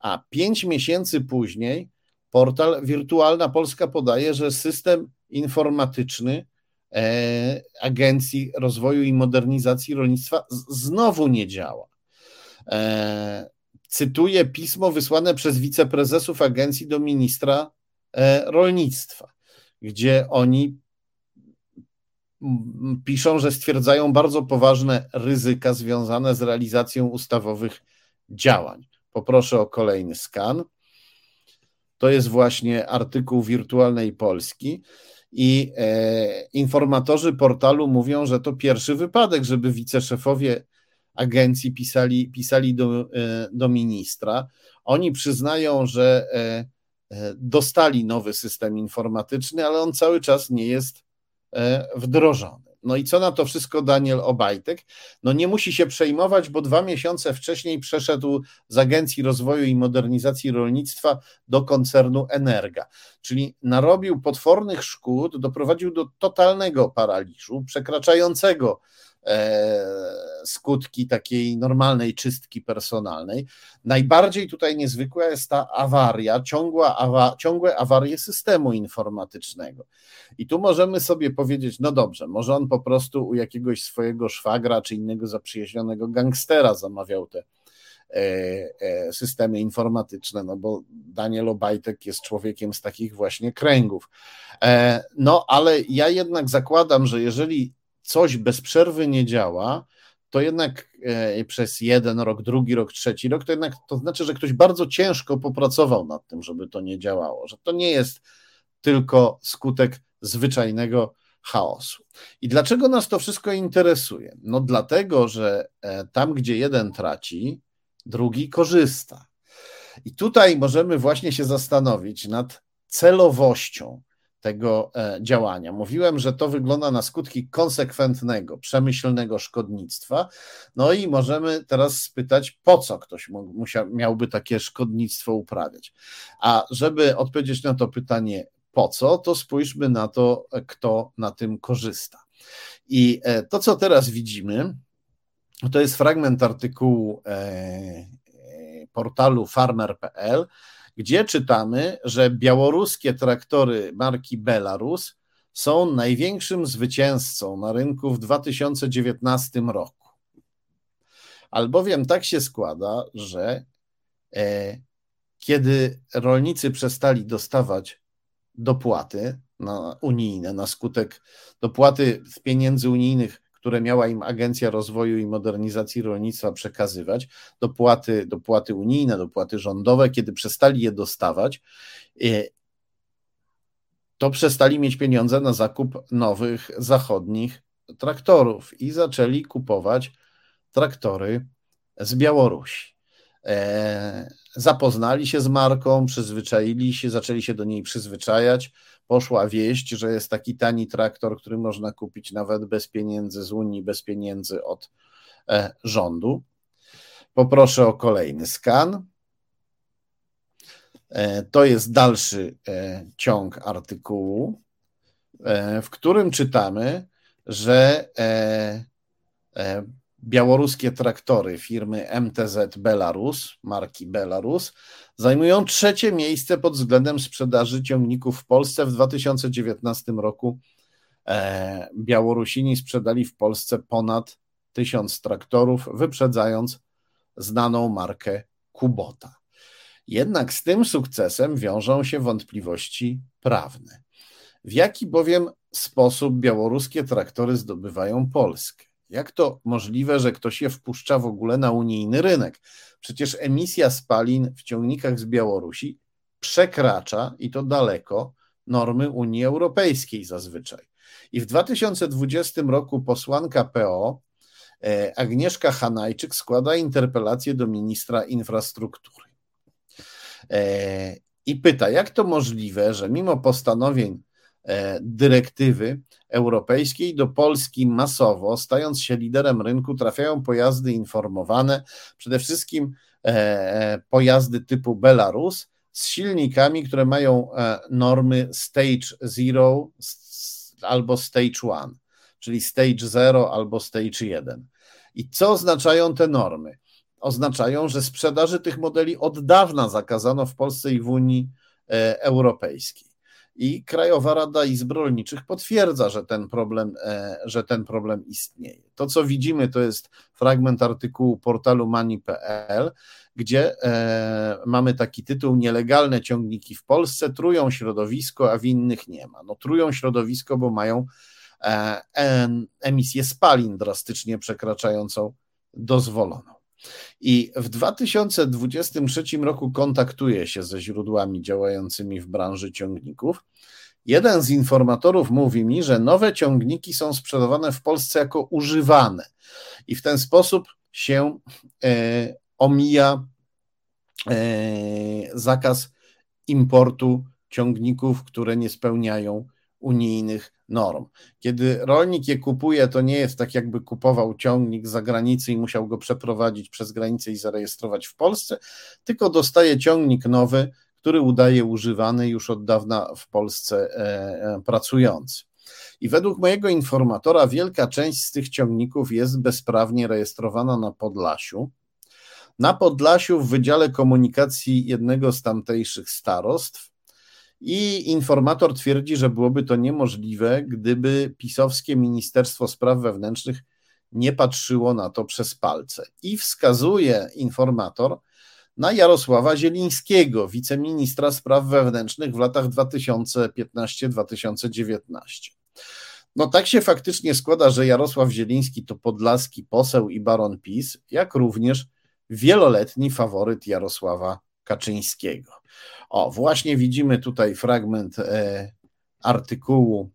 A pięć miesięcy później portal Wirtualna Polska podaje, że system informatyczny e, Agencji Rozwoju i Modernizacji Rolnictwa znowu nie działa. E, cytuję pismo wysłane przez wiceprezesów agencji do ministra e, rolnictwa, gdzie oni piszą, że stwierdzają bardzo poważne ryzyka związane z realizacją ustawowych działań. Poproszę o kolejny skan. To jest właśnie artykuł Wirtualnej Polski. I e, informatorzy portalu mówią, że to pierwszy wypadek, żeby wiceszefowie agencji pisali, pisali do, e, do ministra. Oni przyznają, że e, e dostali nowy system informatyczny, ale on cały czas nie jest e, wdrożony. No i co na to wszystko Daniel Obajtek? No nie musi się przejmować, bo dwa miesiące wcześniej przeszedł z Agencji Rozwoju i Modernizacji Rolnictwa do koncernu Energa, czyli narobił potwornych szkód, doprowadził do totalnego paraliżu, przekraczającego skutki takiej normalnej czystki personalnej. Najbardziej tutaj niezwykła jest ta awaria, ciągła awa, ciągłe awarie systemu informatycznego. I tu możemy sobie powiedzieć, no dobrze, może on po prostu u jakiegoś swojego szwagra czy innego zaprzyjaźnionego gangstera zamawiał te e, e, systemy informatyczne, no bo Daniel Obajtek jest człowiekiem z takich właśnie kręgów. No ale ja jednak zakładam, że jeżeli coś bez przerwy nie działa, to jednak e, przez jeden rok, drugi rok, trzeci rok, to jednak to znaczy, że ktoś bardzo ciężko popracował nad tym, żeby to nie działało, że to nie jest tylko skutek zwyczajnego chaosu. I dlaczego nas to wszystko interesuje? No dlatego, że e, tam, gdzie jeden traci, drugi korzysta. I tutaj możemy właśnie się zastanowić nad celowością tego e, działania. Mówiłem, że to wygląda na skutki konsekwentnego, przemyślnego szkodnictwa. No i możemy teraz spytać, po co ktoś musiał, miałby takie szkodnictwo uprawiać. A żeby odpowiedzieć na to pytanie, po co, to spójrzmy na to, kto na tym korzysta. I e, to, co teraz widzimy, to jest fragment artykułu portalu farmer.pl, gdzie czytamy, że białoruskie traktory marki Belarus są największym zwycięzcą na rynku w 2019 roku. Albowiem tak się składa, że e, kiedy rolnicy przestali dostawać dopłaty na unijne na skutek dopłaty z pieniędzy unijnych, które miała im Agencja Rozwoju i Modernizacji Rolnictwa przekazywać, dopłaty, dopłaty unijne, dopłaty rządowe, kiedy przestali je dostawać, e, to przestali mieć pieniądze na zakup nowych zachodnich traktorów i zaczęli kupować traktory z Białorusi. E, zapoznali się z marką, przyzwyczaili się, zaczęli się do niej przyzwyczajać. Poszła wieść, że jest taki tani traktor, który można kupić nawet bez pieniędzy z Unii, bez pieniędzy od e, rządu. Poproszę o kolejny skan. E, to jest dalszy e, ciąg artykułu, w którym czytamy, że białoruskie traktory firmy MTZ Belarus, marki Belarus, zajmują trzecie miejsce pod względem sprzedaży ciągników w Polsce. W 2019 roku Białorusini sprzedali w Polsce ponad tysiąc traktorów, wyprzedzając znaną markę Kubota. Jednak z tym sukcesem wiążą się wątpliwości prawne. W jaki bowiem sposób białoruskie traktory zdobywają Polskę? Jak to możliwe, że ktoś je wpuszcza w ogóle na unijny rynek? Przecież emisja spalin w ciągnikach z Białorusi przekracza i to daleko normy Unii Europejskiej zazwyczaj. I w 2020 roku posłanka PO e, Agnieszka Hanajczyk składa interpelację do ministra infrastruktury. E, i pyta, jak to możliwe, że mimo postanowień dyrektywy europejskiej do Polski masowo, stając się liderem rynku, trafiają pojazdy informowane, przede wszystkim e, pojazdy typu Belarus z silnikami, które mają normy Stage Zero albo Stage One, czyli Stage Zero albo Stage 1. I co oznaczają te normy? oznaczają, że sprzedaży tych modeli od dawna zakazano w Polsce i w Unii e, Europejskiej. I Krajowa Rada Izb Rolniczych potwierdza, że ten problem, e, że ten problem istnieje. To, co widzimy, to jest fragment artykułu portalu money.pl, gdzie e, mamy taki tytuł: Nielegalne ciągniki w Polsce trują środowisko, a w innych nie ma. No, trują środowisko, bo mają emisję spalin drastycznie przekraczającą dozwoloną. I w 2023 roku kontaktuję się ze źródłami działającymi w branży ciągników. Jeden z informatorów mówi mi, że nowe ciągniki są sprzedawane w Polsce jako używane i w ten sposób się e, omija e, zakaz importu ciągników, które nie spełniają unijnych norm. Kiedy rolnik je kupuje, to nie jest tak, jakby kupował ciągnik z zagranicy i musiał go przeprowadzić przez granicę i zarejestrować w Polsce, tylko dostaje ciągnik nowy, który udaje używany już od dawna w Polsce e, e, pracujący. I według mojego informatora wielka część z tych ciągników jest bezprawnie rejestrowana na Podlasiu. Na Podlasiu w Wydziale Komunikacji jednego z tamtejszych starostw i informator twierdzi, że byłoby to niemożliwe, gdyby pisowskie Ministerstwo Spraw Wewnętrznych nie patrzyło na to przez palce. I wskazuje informator na Jarosława Zielińskiego, wiceministra spraw wewnętrznych w latach 2015-2019. No tak się faktycznie składa, że Jarosław Zieliński to podlaski poseł i baron PiS, jak również wieloletni faworyt Jarosława Kaczyńskiego. O, właśnie widzimy tutaj fragment e, artykułu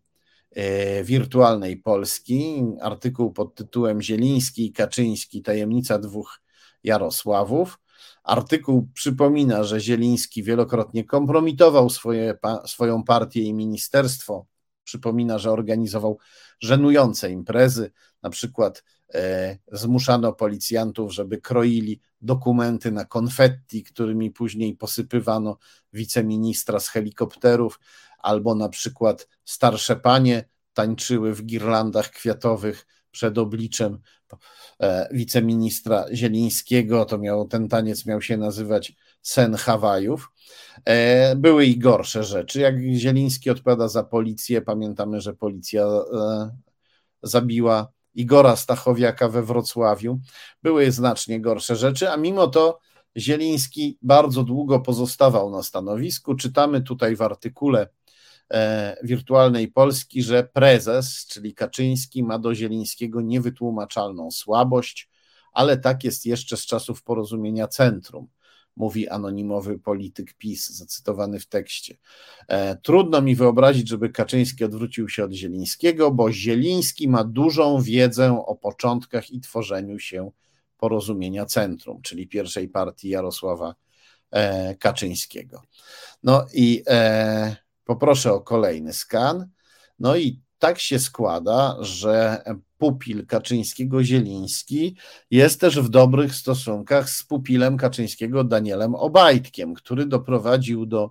e, wirtualnej Polski, artykuł pod tytułem Zieliński i Kaczyński, tajemnica dwóch Jarosławów. Artykuł przypomina, że Zieliński wielokrotnie kompromitował swoje, swoją partię i ministerstwo. Przypomina, że organizował żenujące imprezy, na przykład E, zmuszano policjantów, żeby kroili dokumenty na konfetti, którymi później posypywano wiceministra z helikopterów, albo na przykład starsze panie tańczyły w girlandach kwiatowych przed obliczem e, wiceministra Zielińskiego. To miał, ten taniec miał się nazywać Sen Hawajów. E, były i gorsze rzeczy. Jak Zieliński odpowiada za policję, pamiętamy, że policja e, zabiła Igora Stachowiaka we Wrocławiu. Były znacznie gorsze rzeczy, a mimo to Zieliński bardzo długo pozostawał na stanowisku. Czytamy tutaj w artykule e, Wirtualnej Polski, że prezes, czyli Kaczyński, ma do Zielińskiego niewytłumaczalną słabość, ale tak jest jeszcze z czasów porozumienia centrum mówi anonimowy polityk PiS, zacytowany w tekście. E, trudno mi wyobrazić, żeby Kaczyński odwrócił się od Zielińskiego, bo Zieliński ma dużą wiedzę o początkach i tworzeniu się porozumienia centrum, czyli pierwszej partii Jarosława e, Kaczyńskiego. No i e, poproszę o kolejny skan. No i tak się składa, że pupil Kaczyńskiego-Zieliński jest też w dobrych stosunkach z pupilem Kaczyńskiego Danielem Obajtkiem, który doprowadził do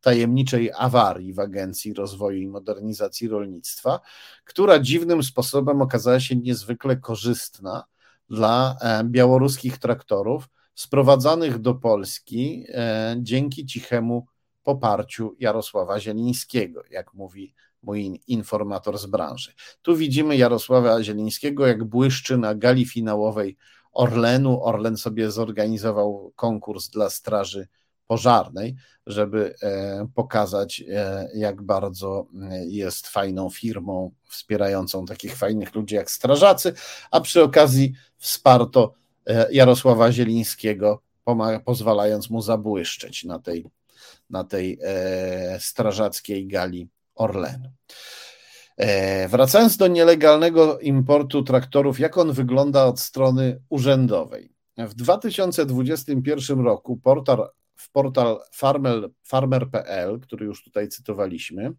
tajemniczej awarii w Agencji Rozwoju i Modernizacji Rolnictwa, która dziwnym sposobem okazała się niezwykle korzystna dla e, białoruskich traktorów sprowadzanych do Polski e, dzięki cichemu poparciu Jarosława Zielińskiego, jak mówi mój informator z branży. Tu widzimy Jarosława Zielińskiego, jak błyszczy na gali finałowej Orlenu. Orlen sobie zorganizował konkurs dla Straży Pożarnej, żeby e, pokazać, e, jak bardzo e, jest fajną firmą wspierającą takich fajnych ludzi jak strażacy, a przy okazji wsparto Jarosława Zielińskiego, pozwalając mu zabłyszczeć na tej, na tej strażackiej gali Orlenu. E, wracając do nielegalnego importu traktorów, jak on wygląda od strony urzędowej? W 2021 roku portal, w portal farmer, farmer.pl, który już tutaj cytowaliśmy,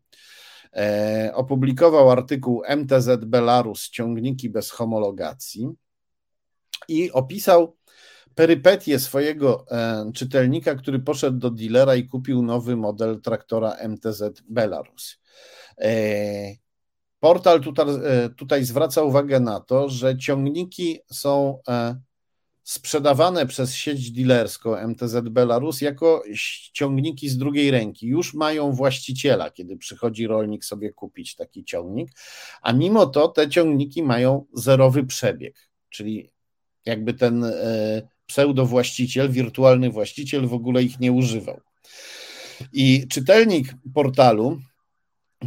e, opublikował artykuł MTZ Belarus ciągniki bez homologacji i opisał perypetię swojego e, czytelnika, który poszedł do dealera i kupił nowy model traktora MTZ Belarus. E, portal tutaj, e, tutaj zwraca uwagę na to, że ciągniki są sprzedawane przez sieć dealerską MTZ Belarus jako ciągniki z drugiej ręki. Już mają właściciela, kiedy przychodzi rolnik sobie kupić taki ciągnik, a mimo to te ciągniki mają zerowy przebieg, czyli jakby ten pseudo-właściciel, wirtualny właściciel w ogóle ich nie używał. I czytelnik portalu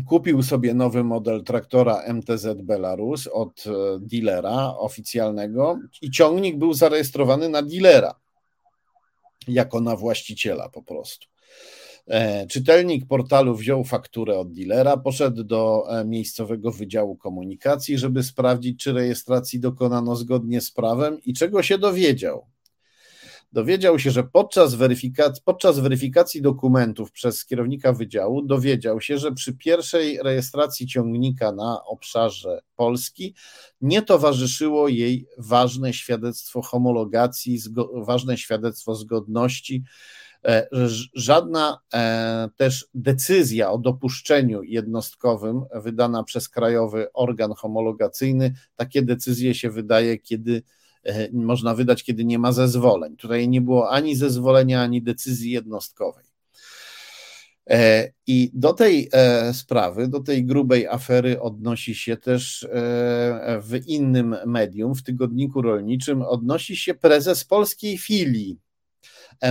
kupił sobie nowy model traktora MTZ Belarus od e, dealera oficjalnego i ciągnik był zarejestrowany na dealera, jako na właściciela po prostu. E, czytelnik portalu wziął fakturę od dealera, poszedł do e, miejscowego wydziału komunikacji, żeby sprawdzić, czy rejestracji dokonano zgodnie z prawem i czego się dowiedział dowiedział się, że podczas weryfikacji, podczas weryfikacji dokumentów przez kierownika wydziału dowiedział się, że przy pierwszej rejestracji ciągnika na obszarze Polski nie towarzyszyło jej ważne świadectwo homologacji, ważne świadectwo zgodności. E, żadna e, też decyzja o dopuszczeniu jednostkowym wydana przez krajowy organ homologacyjny, takie decyzje się wydaje, kiedy można wydać, kiedy nie ma zezwoleń. Tutaj nie było ani zezwolenia, ani decyzji jednostkowej. E, I do tej e, sprawy, do tej grubej afery odnosi się też w innym medium, w tygodniku rolniczym, odnosi się prezes polskiej filii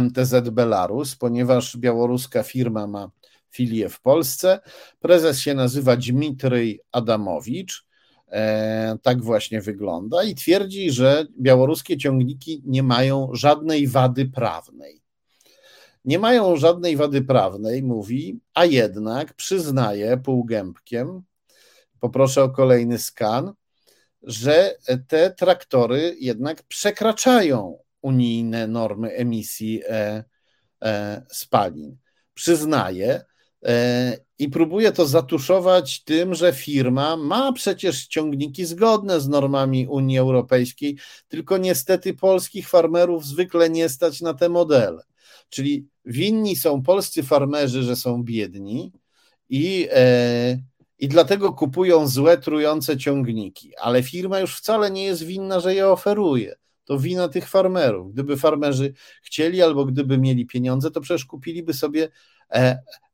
MTZ Belarus, ponieważ białoruska firma ma filię w Polsce. Prezes się nazywa Dmitryj Adamowicz. E, tak właśnie wygląda i twierdzi, że białoruskie ciągniki nie mają żadnej wady prawnej. Nie mają żadnej wady prawnej, mówi, a jednak przyznaje półgębkiem, poproszę o kolejny skan, że te traktory jednak przekraczają unijne normy emisji e, e, spalin. Przyznaje, i próbuje to zatuszować tym, że firma ma przecież ciągniki zgodne z normami Unii Europejskiej, tylko niestety polskich farmerów zwykle nie stać na te modele. Czyli winni są polscy farmerzy, że są biedni i, e, i dlatego kupują złe, trujące ciągniki, ale firma już wcale nie jest winna, że je oferuje. To wina tych farmerów. Gdyby farmerzy chcieli albo gdyby mieli pieniądze, to przecież kupiliby sobie e,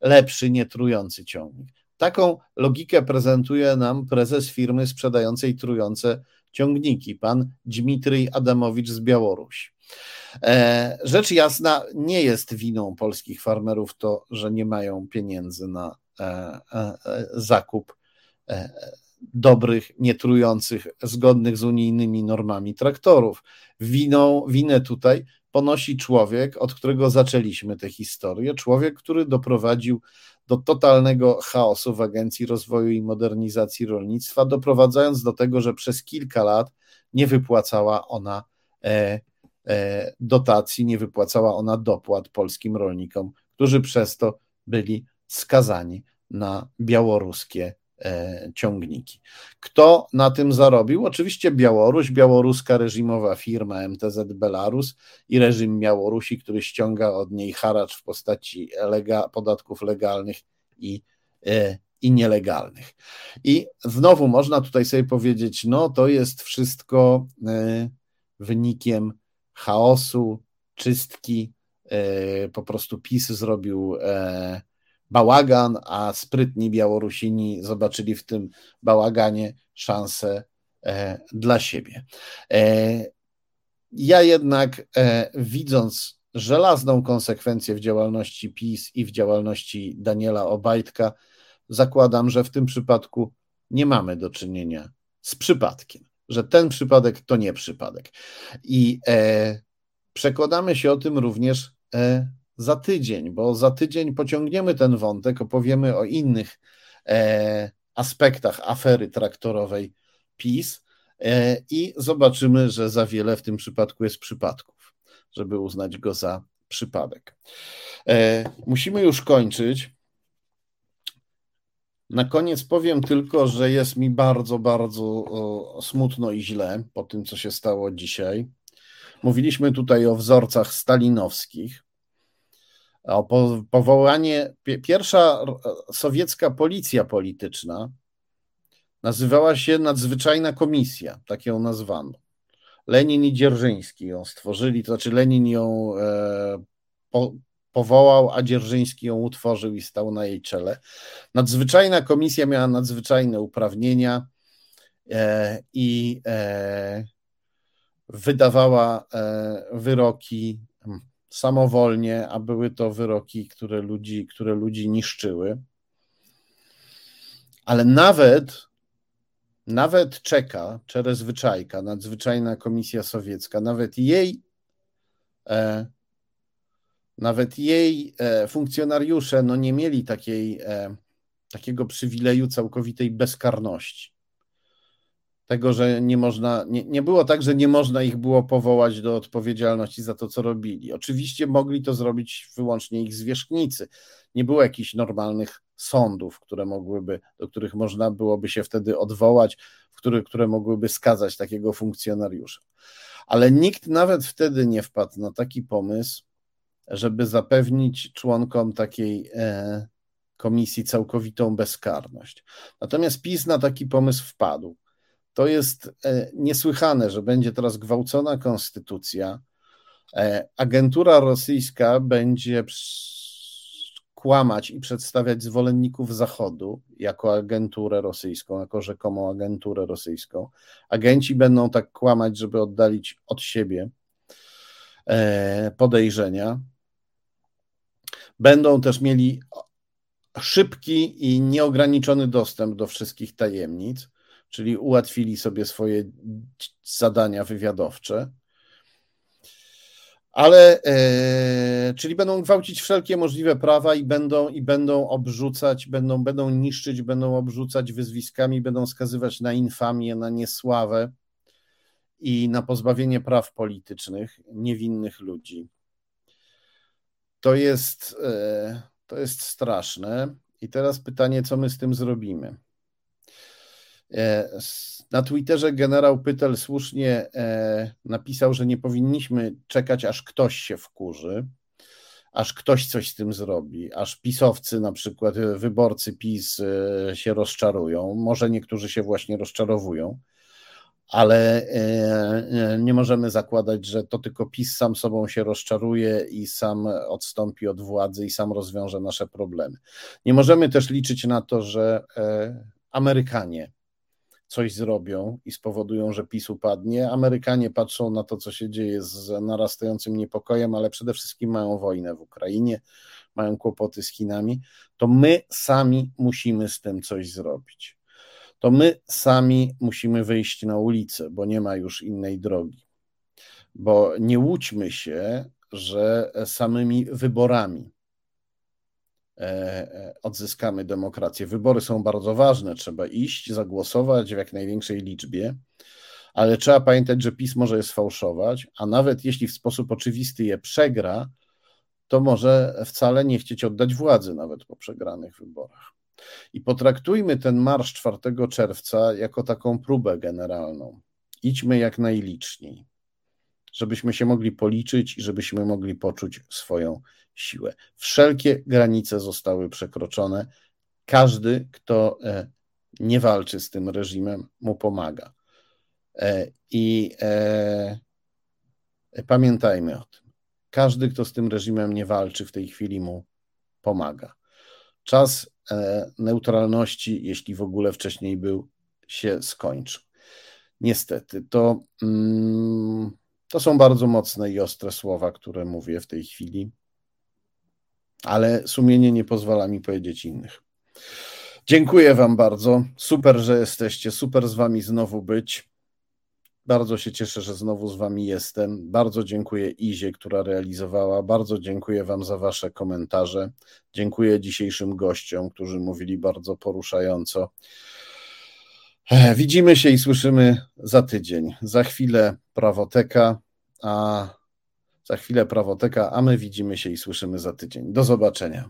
lepszy, nietrujący ciągnik. Taką logikę prezentuje nam prezes firmy sprzedającej trujące ciągniki, pan Dmitryj Adamowicz z Białorusi. E, rzecz jasna, nie jest winą polskich farmerów to, że nie mają pieniędzy na e, e, zakup dobrych, nietrujących, zgodnych z unijnymi normami traktorów. Winą, winę tutaj ponosi człowiek, od którego zaczęliśmy tę historię, człowiek, który doprowadził do totalnego chaosu w Agencji Rozwoju i Modernizacji Rolnictwa, doprowadzając do tego, że przez kilka lat nie wypłacała ona e, e, dotacji, nie wypłacała ona dopłat polskim rolnikom, którzy przez to byli skazani na białoruskie ciągniki. Kto na tym zarobił? Oczywiście Białoruś, białoruska reżimowa firma MTZ Belarus i reżim Białorusi, który ściąga od niej haracz w postaci lega, podatków legalnych i, e, i nielegalnych. I znowu można tutaj sobie powiedzieć, no to jest wszystko e, wynikiem chaosu, czystki, po prostu PiS zrobił bałagan, a sprytni Białorusini zobaczyli w tym bałaganie szansę e, dla siebie. E, ja jednak e, widząc żelazną konsekwencję w działalności PiS i w działalności Daniela Obajtka, zakładam, że w tym przypadku nie mamy do czynienia z przypadkiem, że ten przypadek to nie przypadek. I przekładamy się o tym również za tydzień, bo za tydzień pociągniemy ten wątek, opowiemy o innych e, aspektach afery traktorowej PiS e, i zobaczymy, że za wiele w tym przypadku jest przypadków, żeby uznać go za przypadek. E, musimy już kończyć. Na koniec powiem tylko, że jest mi bardzo, bardzo smutno i źle po tym, co się stało dzisiaj. Mówiliśmy tutaj o wzorcach stalinowskich o powołanie, pierwsza sowiecka policja polityczna nazywała się Nadzwyczajna Komisja, tak ją nazwano. Lenin i Dzierżyński ją stworzyli, to znaczy Lenin ją e, po, powołał, a Dzierżyński ją utworzył i stał na jej czele. Nadzwyczajna komisja miała nadzwyczajne uprawnienia e, i e, wydawała e, wyroki samowolnie, a były to wyroki, które ludzi, które ludzi niszczyły. Ale nawet, nawet czeka Czerezwyczajka, nadzwyczajna komisja sowiecka, nawet jej, e, nawet jej e, funkcjonariusze no nie mieli takiej, e, takiego przywileju całkowitej bezkarności tego, że nie można, nie, nie było tak, że nie można ich było powołać do odpowiedzialności za to, co robili. Oczywiście mogli to zrobić wyłącznie ich zwierzchnicy. Nie było jakichś normalnych sądów, które mogłyby, do których można byłoby się wtedy odwołać, w których, które mogłyby skazać takiego funkcjonariusza. Ale nikt nawet wtedy nie wpadł na taki pomysł, żeby zapewnić członkom takiej e, komisji całkowitą bezkarność. Natomiast PiS na taki pomysł wpadł. To jest e, niesłychane, że będzie teraz gwałcona konstytucja. E, agentura rosyjska będzie kłamać i przedstawiać zwolenników Zachodu jako agenturę rosyjską, jako rzekomą agenturę rosyjską. Agenci będą tak kłamać, żeby oddalić od siebie e, podejrzenia. Będą też mieli szybki i nieograniczony dostęp do wszystkich tajemnic czyli ułatwili sobie swoje zadania wywiadowcze. Ale, e, czyli będą gwałcić wszelkie możliwe prawa i będą, i będą obrzucać, będą, będą niszczyć, będą obrzucać wyzwiskami, będą skazywać na infamię, na niesławę i na pozbawienie praw politycznych niewinnych ludzi. To jest, e, to jest straszne. I teraz pytanie, co my z tym zrobimy? E, na Twitterze generał Pytel słusznie e, napisał, że nie powinniśmy czekać, aż ktoś się wkurzy, aż ktoś coś z tym zrobi, aż pisowcy, na przykład wyborcy PiS się rozczarują. Może niektórzy się właśnie rozczarowują ale e, e, nie możemy zakładać, że to tylko PiS sam sobą się rozczaruje i sam odstąpi od władzy i sam rozwiąże nasze problemy. Nie możemy też liczyć na to, że e, Amerykanie coś zrobią i spowodują, że PiS upadnie. Amerykanie patrzą na to, co się dzieje z narastającym niepokojem, ale przede wszystkim mają wojnę w Ukrainie, mają kłopoty z Chinami. To my sami musimy z tym coś zrobić to my sami musimy wyjść na ulicę, bo nie ma już innej drogi. Bo nie łudźmy się, że samymi wyborami odzyskamy demokrację. Wybory są bardzo ważne, trzeba iść, zagłosować w jak największej liczbie, ale trzeba pamiętać, że PiS może je sfałszować, a nawet jeśli w sposób oczywisty je przegra, to może wcale nie chcieć oddać władzy nawet po przegranych wyborach. I potraktujmy ten marsz 4 czerwca jako taką próbę generalną. Idźmy jak najliczniej, żebyśmy się mogli policzyć i żebyśmy mogli poczuć swoją siłę. Wszelkie granice zostały przekroczone. Każdy, kto e, nie walczy z tym reżimem, mu pomaga. E, I e, pamiętajmy o tym. Każdy, kto z tym reżimem nie walczy, w tej chwili mu pomaga. Czas neutralności, jeśli w ogóle wcześniej był, się skończył. Niestety, to, mm, to są bardzo mocne i ostre słowa, które mówię w tej chwili, ale sumienie nie pozwala mi powiedzieć innych. Dziękuję Wam bardzo. Super, że jesteście. Super z Wami znowu być. Bardzo się cieszę, że znowu z Wami jestem. Bardzo dziękuję Izie, która realizowała. Bardzo dziękuję Wam za Wasze komentarze. Dziękuję dzisiejszym gościom, którzy mówili bardzo poruszająco. Widzimy się i słyszymy za tydzień. Za chwilę prawoteka, a za chwilę prawoteka, a my widzimy się i słyszymy za tydzień. Do zobaczenia.